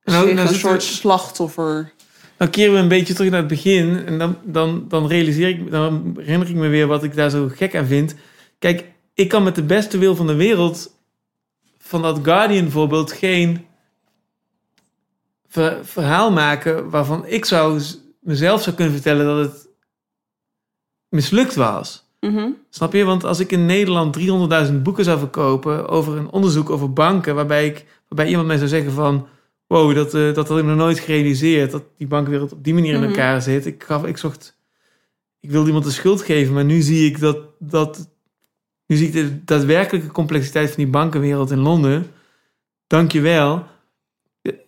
Nou, zich nou een soort slachtoffer... Dan keren we een beetje terug naar het begin. En dan, dan, dan realiseer ik, dan herinner ik me weer wat ik daar zo gek aan vind. Kijk, ik kan met de beste wil van de wereld van dat Guardian voorbeeld geen ver- verhaal maken waarvan ik zou mezelf zou kunnen vertellen dat het mislukt was. Mhm. Snap je? Want als ik in Nederland 300.000 boeken zou verkopen over een onderzoek over banken, waarbij, ik, waarbij iemand mij zou zeggen van, wow, dat, eh, dat had ik nog nooit gerealiseerd, dat die bankenwereld op die manier in Mhm. elkaar zit. Ik, gaf, ik zocht, ik wilde iemand de schuld geven, maar nu zie ik dat, dat, nu zie ik de daadwerkelijke complexiteit van die bankenwereld in Londen. Dank je wel.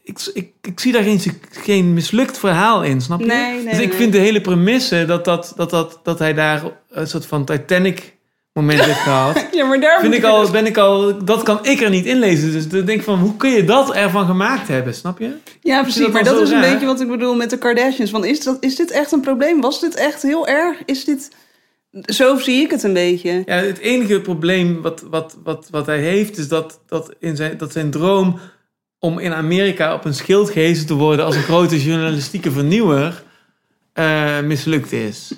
Ik, ik, ik zie daar geen, geen mislukt verhaal in, snap je? Nee, nee, dus ik nee. vind de hele premisse dat, dat, dat, dat, dat hij daar een soort van Titanic moment heeft gehad. Ja, maar daar vind ik al, ben ik al, dat kan ik er niet inlezen. Dus dan denk ik van, hoe kun je dat ervan gemaakt hebben, snap je? Ja, precies. dat Maar dat is een beetje wat ik bedoel met de Kardashians. Van, is, dat, is dit echt een probleem? Was dit echt heel erg? Is dit... Zo zie ik het een beetje. Ja, het enige probleem wat, wat, wat, wat hij heeft, is dat, dat, in zijn, dat zijn droom om in Amerika op een schild gehezen te worden als een grote journalistieke vernieuwer eh, mislukt is.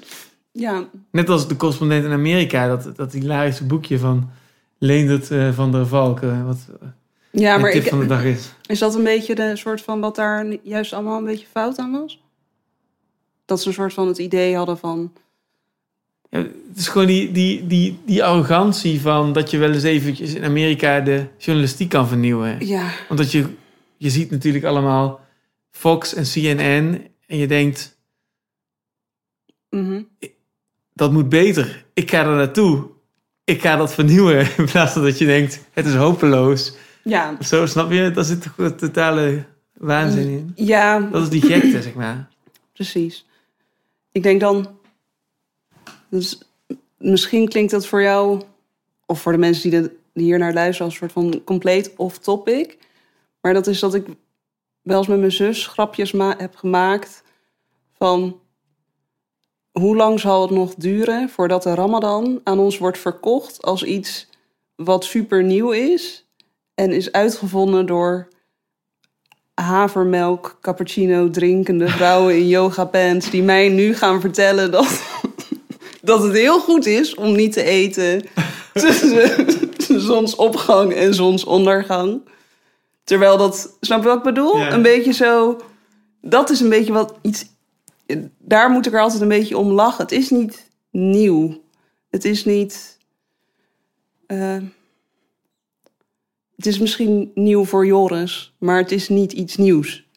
Ja, Net als de correspondent in Amerika, dat, dat hilarische boekje van Leendert eh, van der Valk, eh, wat ja de maar tip ik, van de dag is. is dat een beetje de soort van wat daar juist allemaal een beetje fout aan was? Dat ze een soort van het idee hadden van... Ja, het is gewoon die, die, die, die arrogantie van dat je wel eens eventjes in Amerika de journalistiek kan vernieuwen. Ja, Omdat je, je ziet natuurlijk allemaal Fox en CNN en je denkt, mhm. Dat moet beter. Ik ga er naartoe. Ik ga dat vernieuwen. In plaats van dat je denkt, het is hopeloos. ja, zo, snap je? Daar zit een totale waanzin in. ja, Dat is die gekte, zeg maar. precies. Ik denk dan... Dus misschien klinkt dat voor jou... Of voor de mensen die, de, die hier naar luisteren... als een soort van compleet off-topic. Maar dat is dat ik wel eens met mijn zus grapjes ma- heb gemaakt... van... Hoe lang zal het nog duren voordat de Ramadan aan ons wordt verkocht als iets wat super nieuw is en is uitgevonden door havermelk cappuccino drinkende vrouwen in yoga pants die mij nu gaan vertellen dat, dat het heel goed is om niet te eten tussen zonsopgang en zonsondergang. Terwijl dat, snap je wat ik bedoel? Ja. Een beetje zo, dat is een beetje wat iets, daar moet ik er altijd een beetje om lachen. Het is niet nieuw. Het is niet, eh, het is misschien nieuw voor Joris, maar het is niet iets nieuws.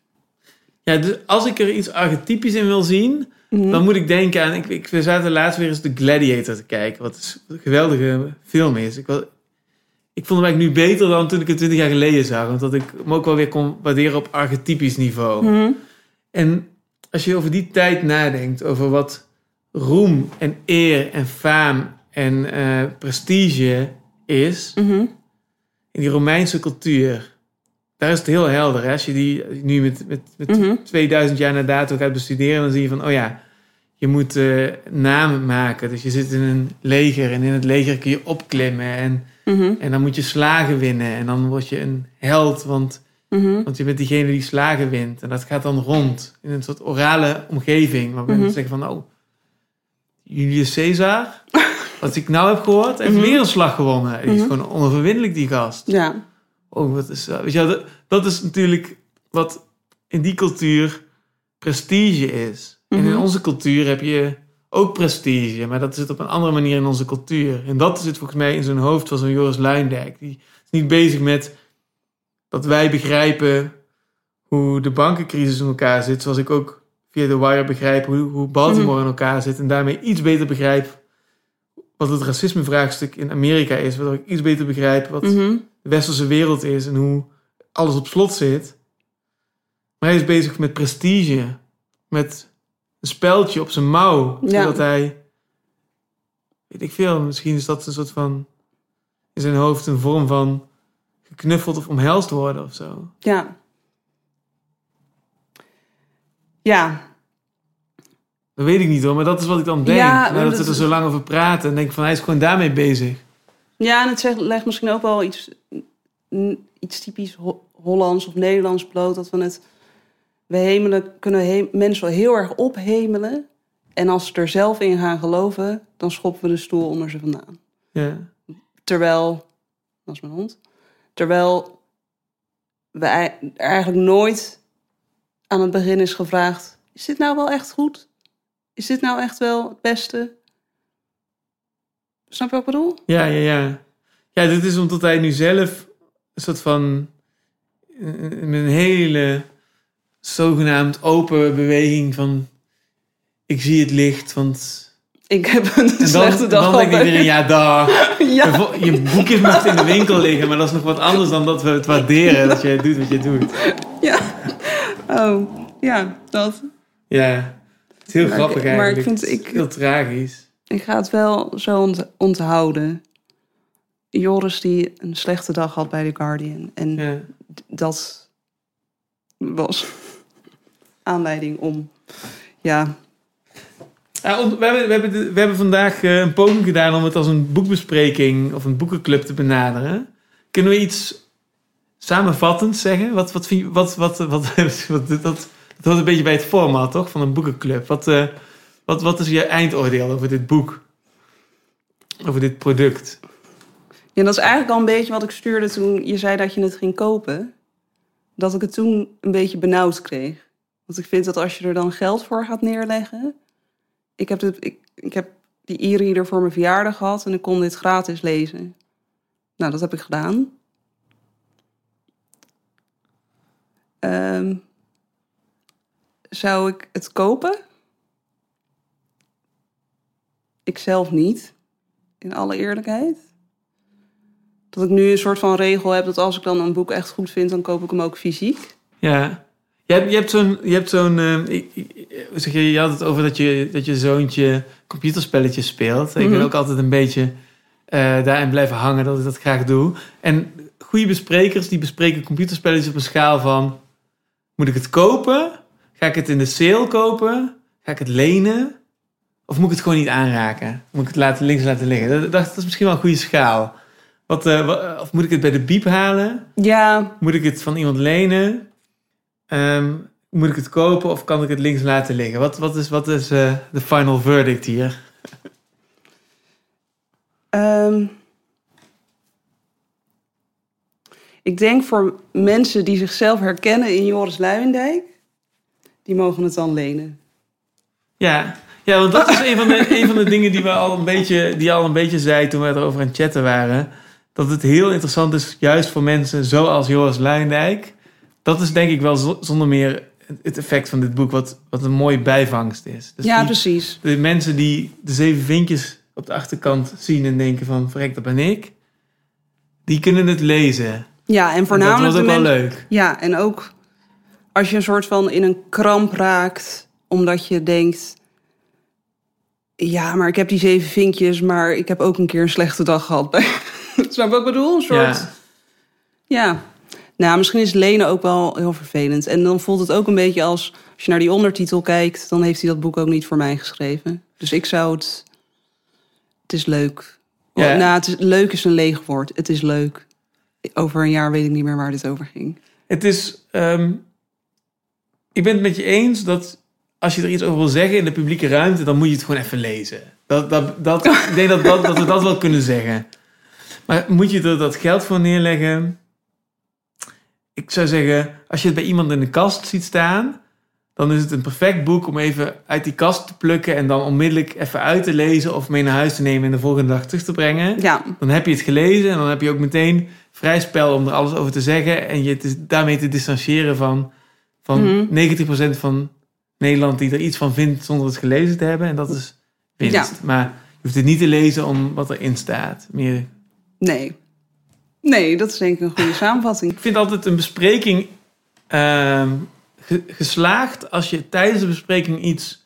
Ja, dus als ik er iets archetypisch in wil zien, Mhm. dan moet ik denken aan... Ik, ik, we zaten laatst weer eens de Gladiator te kijken, wat is- een geweldige film is. Ik, wel- ik vond hem eigenlijk nu beter dan toen ik het 20 jaar geleden zag. Want dat ik hem ook wel weer kon waarderen op archetypisch niveau. Mhm. En als je over die tijd nadenkt, over wat roem en eer en faam en eh, prestige is Mhm. in die Romeinse cultuur, daar is het heel helder. Hè? Als je die nu met, met, met Mhm. 2000 jaar na dato gaat bestuderen, dan zie je van, oh ja, je moet eh namen maken. Dus je zit in een leger en in het leger kun je opklimmen en, Mhm. en dan moet je slagen winnen. En dan word je een held, want Mhm. want je bent diegene die slagen wint. En dat gaat dan rond in een soort orale omgeving. Waar mensen Mhm. zeggen van, oh, Julius Caesar, wat ik nou heb gehoord, heeft weer een slag gewonnen. Die is Mhm. gewoon onoverwinnelijk, die gast. Ja. Oh, wat is, weet je, dat, dat is natuurlijk wat in die cultuur prestige is. En in Mhm. onze cultuur heb je ook prestige, maar dat zit op een andere manier in onze cultuur. En dat zit volgens mij in zijn hoofd van zo'n Joris Luindijk. Die is niet bezig met dat wij begrijpen hoe de bankencrisis in elkaar zit, zoals ik ook via de Wire begrijp hoe, hoe Baltimore in elkaar zit en daarmee iets beter begrijp wat het racismevraagstuk in Amerika is, waardoor ik iets beter begrijp wat Mhm. de westerse wereld is en hoe alles op slot zit. Maar hij is bezig met prestige, met een speldje op zijn mouw, Ja. zodat hij, weet ik veel, misschien is dat een soort van in zijn hoofd een vorm van geknuffeld of omhelst worden of zo. Ja. Ja. Dat weet ik niet hoor, maar dat is wat ik dan denk. Ja, nadat dat we er zo lang over praten, en denk van hij is gewoon daarmee bezig. Ja, en het zegt, legt misschien ook wel iets, iets typisch Ho- Hollands of Nederlands bloot. Dat we het, we hemelen, kunnen he- mensen wel heel erg ophemelen. En als ze er zelf in gaan geloven, dan schoppen we de stoel onder ze vandaan. Ja. Terwijl, dat is mijn hond. Terwijl we er eigenlijk nooit aan het begin is gevraagd: is dit nou wel echt goed? Is dit nou echt wel het beste? Snap je wat ik bedoel? Ja, ja, ja. Ja, dit is omdat hij nu zelf een soort van... eh, een hele zogenaamd open beweging van... Ik zie het licht, want... Ik heb een dan, slechte dag dan denkt iedereen, ja, dag. ja. Je boekjes mag in de winkel liggen, maar dat is nog wat anders dan dat we het waarderen dat jij doet wat je doet. ja. Oh, ja, dat. Ja, het is heel Maar ik- grappig maar ik eigenlijk. vind- Het is ik- heel tragisch. Ik ga het wel zo ont- onthouden. Joris die een slechte dag had bij The Guardian. En Ja. dat was aanleiding om... Ja, Ont- we, hebben, we, we vandaag eh, een poging gedaan om het als een boekbespreking of een boekenclub te benaderen. Kunnen we iets samenvattend zeggen? Wat, wat, vind wat, wat, wat, wat, dat, dat hoort een beetje bij het format, toch? Van een boekenclub. Wat, eh, wat, wat is je eindoordeel over dit boek? Over dit product? Ja, dat is eigenlijk al een beetje wat ik stuurde toen je zei dat je het ging kopen. Dat ik het toen een beetje benauwd kreeg. Want ik vind dat als je er dan geld voor gaat neerleggen. Ik heb, dit, ik, ik heb die e-reader voor mijn verjaardag gehad en ik kon dit gratis lezen. Nou, dat heb ik gedaan. Ehm, zou ik het kopen? Ik zelf niet, in alle eerlijkheid dat ik nu een soort van regel heb dat als ik dan een boek echt goed vind, dan koop ik hem ook fysiek. Ja. Je hebt, je hebt zo'n... Je, hebt zo'n eh, je, je had het over dat je, dat je zoontje computerspelletjes speelt. Ik Mhm. ben ook altijd een beetje eh, daarin blijven hangen dat ik dat graag doe. En goede besprekers die bespreken computerspelletjes op een schaal van... Moet ik het kopen? Ga ik het in de sale kopen? Ga ik het lenen? Of moet ik het gewoon niet aanraken? Moet ik het laten, links laten liggen? Dat, dat, dat is misschien wel een goede schaal. Wat, eh, of moet ik het bij de biep halen? Ja, Moet ik het van iemand lenen? Ehm, moet ik het kopen of kan ik het links laten liggen? Wat, wat is, wat is eh, de final verdict hier? ehm, ik denk voor mensen die zichzelf herkennen in Joris Luijendijk, die mogen het dan lenen. Ja, ja want dat is een van, de, een van de dingen die we al een beetje, die al een beetje zei toen we erover aan het chatten waren. Dat het heel interessant is, juist voor mensen zoals Joris Luijendijk. Dat is denk ik wel zo- zonder meer het effect van dit boek, wat, wat een mooie bijvangst is. Dus ja, die- precies. de mensen die de zeven vinkjes op de achterkant zien en denken van, verrek, dat ben ik. Die kunnen het lezen. Ja, en En dat voornamelijk was ook wel leuk. Ja, en ook als je een soort van in een kramp raakt, omdat je denkt. Ja, maar ik heb die zeven vinkjes, maar ik heb ook een keer een slechte dag gehad. bij- Snap je wat ik bedoel? Een soort. Ja. Ja. Nou, misschien is lenen ook wel heel vervelend. En dan voelt het ook een beetje als... als je naar die ondertitel kijkt... dan heeft hij dat boek ook niet voor mij geschreven. Dus ik zou het... Het is leuk. Ja. Nou, het is, leuk is een leeg woord. Het is leuk. Over een jaar weet ik niet meer waar dit over ging. Het is. ehm, ik ben het met je eens dat als je er iets over wil zeggen in de publieke ruimte, dan moet je het gewoon even lezen. Dat, dat, dat, ik denk dat, dat, dat we dat wel kunnen zeggen. Maar moet je er dat geld voor neerleggen? Ik zou zeggen, als je het bij iemand in de kast ziet staan, dan is het een perfect boek om even uit die kast te plukken en dan onmiddellijk even uit te lezen of mee naar huis te nemen en de volgende dag terug te brengen. Ja, Dan heb je het gelezen en dan heb je ook meteen vrij spel om er alles over te zeggen. En je te, daarmee te distancieren van, van Mhm. 90% van Nederland die er iets van vindt zonder het gelezen te hebben. En dat is winst. Ja. Maar je hoeft het niet te lezen om wat erin staat. Meer, nee. Nee, dat is denk ik een goede samenvatting. ik vind altijd een bespreking ehm, ge- geslaagd als je tijdens de bespreking iets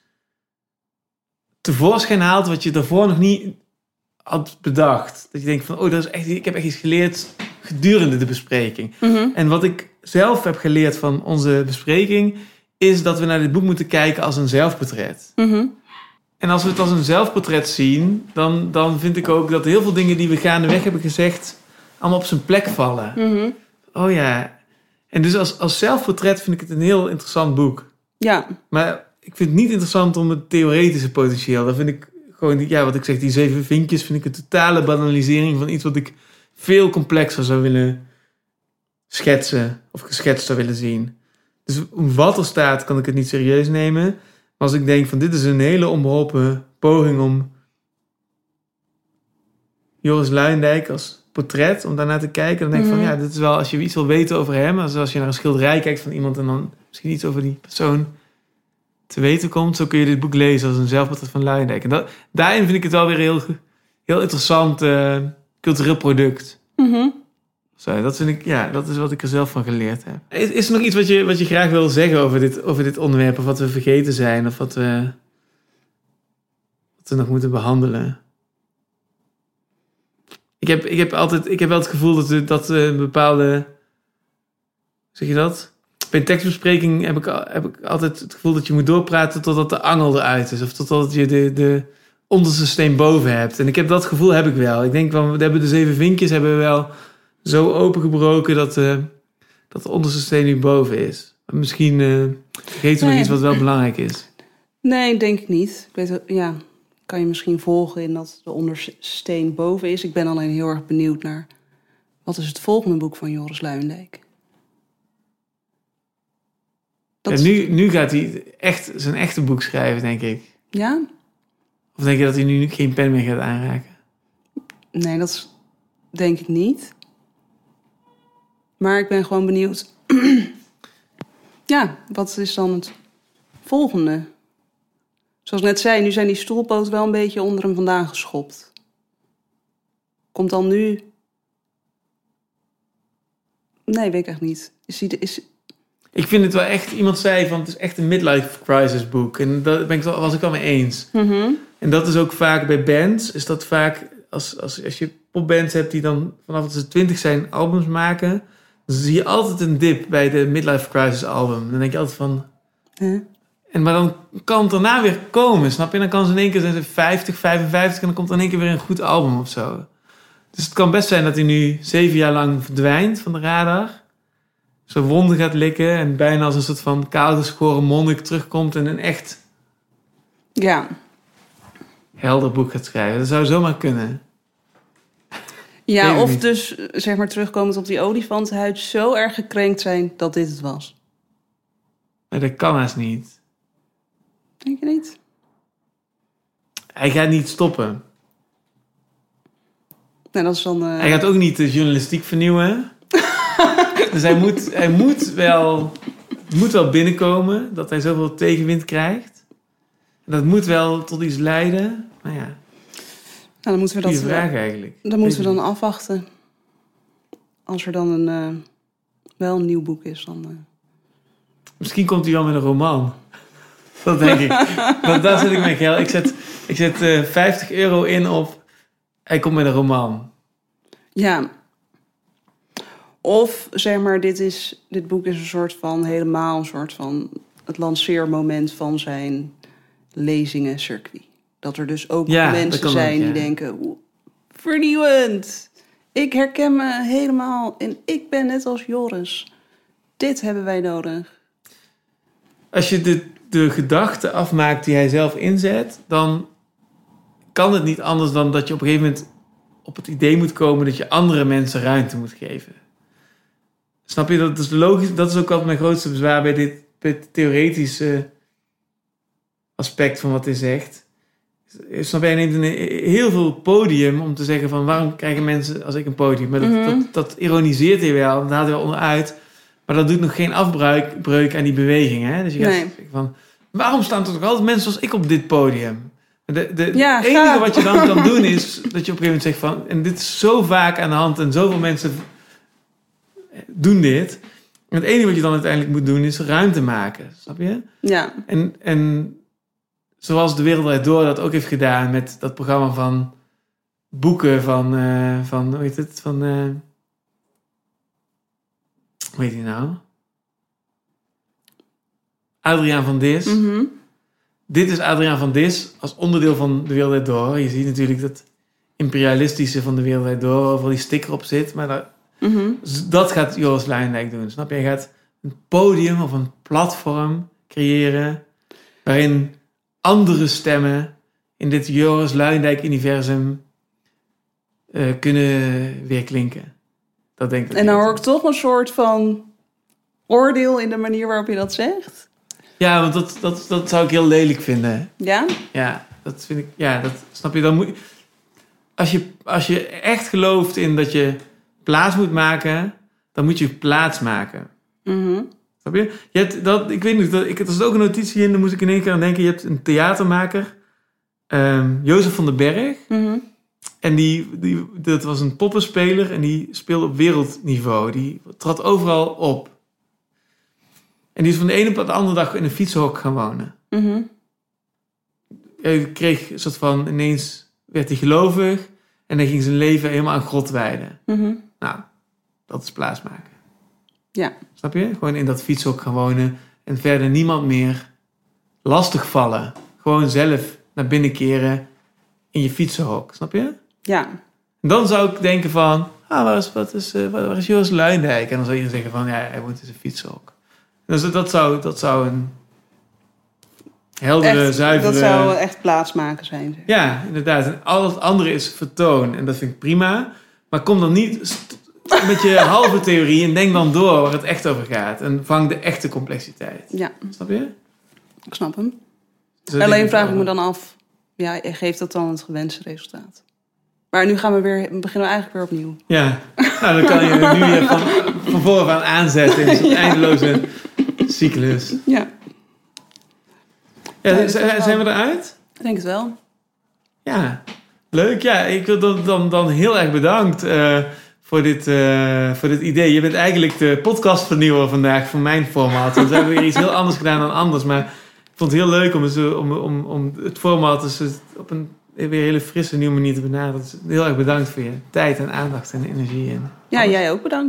tevoorschijn haalt wat je daarvoor nog niet had bedacht. Dat je denkt van, oh, dat is echt, ik heb echt iets geleerd gedurende de bespreking. Mhm. En wat ik zelf heb geleerd van onze bespreking, is dat we naar dit boek moeten kijken als een zelfportret. Mhm. En als we het als een zelfportret zien, dan, dan vind ik ook dat heel veel dingen die we gaandeweg hebben gezegd, allemaal op zijn plek vallen. Mhm. Oh ja. En dus als, als zelfportret vind ik het een heel interessant boek. Ja, Maar ik vind het niet interessant om het theoretische potentieel. Dat vind ik gewoon, ja, wat ik zeg, die zeven vinkjes vind ik een totale banalisering van iets wat ik veel complexer zou willen schetsen of geschetst zou willen zien. Dus wat er staat kan ik het niet serieus nemen. Maar als ik denk van dit is een hele onbeholpen poging om Joris Luijendijk als portret, om daarnaar te kijken. Dan denk ik Mhm. van, ja, dit is wel, als je iets wil weten over hem, als, als je naar een schilderij kijkt van iemand en dan misschien iets over die persoon te weten komt, zo kun je dit boek lezen als een zelfportret van Luijendijk. En dat, daarin vind ik het wel weer heel, heel interessant eh, cultureel product. Mhm. Zo, dat vind ik, ja, dat is wat ik er zelf van geleerd heb. Is, is er nog iets wat je, wat je graag wil zeggen over dit, over dit onderwerp? Of wat we vergeten zijn? Of wat we, wat we nog moeten behandelen? Ik heb, ik heb altijd, ik heb wel het gevoel dat, dat een bepaalde, zeg je dat? Bij een tekstbespreking heb ik, heb ik altijd het gevoel dat je moet doorpraten totdat de angel eruit is. Of totdat je de, de onderste steen boven hebt. En ik heb dat gevoel heb ik wel. Ik denk van, we hebben de zeven vinkjes hebben we wel zo opengebroken dat, eh, dat de onderste steen nu boven is. Misschien eh vergeten we nog iets wat wel belangrijk is. Nee, denk ik niet. Ik weet, ja, kan je misschien volgen in dat de ondersteen boven is. Ik ben alleen heel erg benieuwd naar wat is het volgende boek van Joris Luijendijk. Dat En nu, nu gaat hij echt zijn echte boek schrijven, denk ik. Ja? Of denk je dat hij nu geen pen meer gaat aanraken? Nee, dat is- denk ik niet. Maar ik ben gewoon benieuwd. ja, wat is dan het volgende? Zoals ik net zei, nu zijn die stoelpoten wel een beetje onder hem vandaan geschopt. Komt dan nu... Nee, weet ik echt niet. Is hij, de- is, Ik vind het wel echt, iemand zei van het is echt een midlife crisis boek. En daar ben ik, was ik wel mee eens. Mhm. En dat is ook vaak bij bands, is dat vaak als, als, als je popbands hebt die dan vanaf dat ze twintig zijn albums maken, dan zie je altijd een dip bij de midlife crisis album. Dan denk je altijd van? En maar dan kan het daarna weer komen, snap je? Dan kan ze in één keer zijn ze 50, 55 en dan komt er in één keer weer een goed album of zo. Dus het kan best zijn dat hij nu zeven jaar lang verdwijnt van de radar. Zijn wonden gaat likken en bijna als een soort van kaalgeschoren monnik terugkomt en een echt Ja. helder boek gaat schrijven. Dat zou zomaar kunnen. Ja, of niet. dus, zeg maar, terugkomend op die olifantenhuid... zo erg gekrenkt zijn dat dit het was. Maar dat kan haast niet. Denk je niet? Hij gaat niet stoppen. Nou, dat is dan... eh, Hij gaat ook niet de journalistiek vernieuwen. dus hij moet, hij moet wel, het moet wel binnenkomen dat hij zoveel tegenwind krijgt. En dat moet wel tot iets leiden. Maar ja, nou, dan moeten we dat... goede vraag eigenlijk. Dan moeten we dan afwachten. Als er dan een, eh, wel een nieuw boek is, dan... eh, Misschien komt hij wel met een roman. Dat denk ik. Want daar zet ik mijn geld. Ik zet, ik zet eh, 50 euro in op. Hij komt met een roman. Ja. Of zeg maar, dit, is, dit boek is een soort van helemaal een soort van het lanceermoment van zijn lezingen circuit. Dat er dus ook Ja, dat mensen ook, zijn die denken: "Oeh, vernieuwend. Ik herken me helemaal en ik ben net als Joris. Dit hebben wij nodig. Als je de, de gedachten afmaakt die hij zelf inzet, dan kan het niet anders dan dat je op een gegeven moment op het idee moet komen dat je andere mensen ruimte moet geven. Snap je? Dat is logisch. Dat is ook altijd mijn grootste bezwaar bij dit, bij het theoretische aspect van wat hij zegt. Snap je? Hij neemt een, heel veel podium om te zeggen van waarom krijgen mensen als ik een podium? Maar dat, Mhm. dat, dat ironiseert hij wel, dat haalt hij wel onderuit. Maar dat doet nog geen afbreuk breuk aan die beweging. Hè? Dus je gaat Nee. van, waarom staan er toch altijd mensen zoals ik op dit podium? De, de, Ja, het enige wat je dan kan doen is dat je op een gegeven moment zegt van... En dit is zo vaak aan de hand en zoveel mensen doen dit. En het enige wat je dan uiteindelijk moet doen is ruimte maken. Snap je? Ja, En, en zoals De Wereld Draait Door dat ook heeft gedaan met dat programma van boeken van, eh, van hoe heet het, van, eh, hoe heet die nou? Adriaan van Dis. mhm. Dit is Adriaan van Dis als onderdeel van De Wereld Door. Je ziet natuurlijk dat imperialistische van De Wereld Door, overal die sticker op zit, maar daar, Mhm. dat gaat Joris Luijendijk doen. Snap je? Hij gaat een podium of een platform creëren waarin andere stemmen in dit Joris Luijendijk-universum eh, kunnen weerklinken. Dat denk ik. En dan hoor ik toch een soort van oordeel in de manier waarop je dat zegt. Ja, want dat, dat, dat zou ik heel lelijk vinden. Ja? Ja, dat vind ik. Ja, dat snap je. Dan moet, als je, als je echt gelooft in dat je plaats moet maken, dan moet je plaats maken. Mhm. Snap je? je hebt dat, ik weet niet, dat, ik, er zat ook een notitie in, daar moest ik in één keer aan denken. Je hebt een theatermaker, ehm Jozef van den Berg. Mhm. En die, die, dat was een poppenspeler en die speelde op wereldniveau. Die trad overal op. En die is van de ene op de andere dag in een fietsenhok gaan wonen. Mhm. Hij kreeg een soort van, ineens werd hij gelovig. En hij ging zijn leven helemaal aan God wijden. Mhm. Nou, dat is plaatsmaken. Ja. Snap je? Gewoon in dat fietshok gaan wonen. En verder niemand meer lastig vallen. Gewoon zelf naar binnen keren in je fietsenhok. Snap je? Ja. Dan zou ik denken van, ah, waar is, wat is, eh, waar is Joost Luindijk? En dan zou je zeggen van, ja, hij woont in zijn fietshok. Dus dat zou, dat zou een heldere, Echt, zuivere... Dat zou echt plaatsmaken zijn. zeg. Ja, inderdaad. En al het andere is vertoon. En dat vind ik prima. Maar kom dan niet met je halve theorie en denk dan door waar het echt over gaat. En vang de echte complexiteit. Ja, Snap je? ik snap hem. Denk Alleen vraag ik me dan af, ja, geeft dat dan het gewenste resultaat? Maar nu gaan we weer, we beginnen we eigenlijk weer opnieuw. Ja, nou dan kan je nu weer van, van vooraf aan aanzetten in zo'n eindeloze cyclus. Ja, zijn we eruit? ik denk het wel. Ja, leuk. Ja, ik wil dan, dan, dan heel erg bedankt eh, voor, dit, eh, voor dit idee. Je bent eigenlijk de podcastvernieuwer vandaag voor mijn format. Dus we hebben weer iets heel anders gedaan dan anders. Maar ik vond het heel leuk om, eh, om, om, om het format dus op een weer hele frisse nieuwe manier te benaderen. Dus heel erg bedankt voor je tijd en aandacht en energie. En Ja, jij ook bedankt.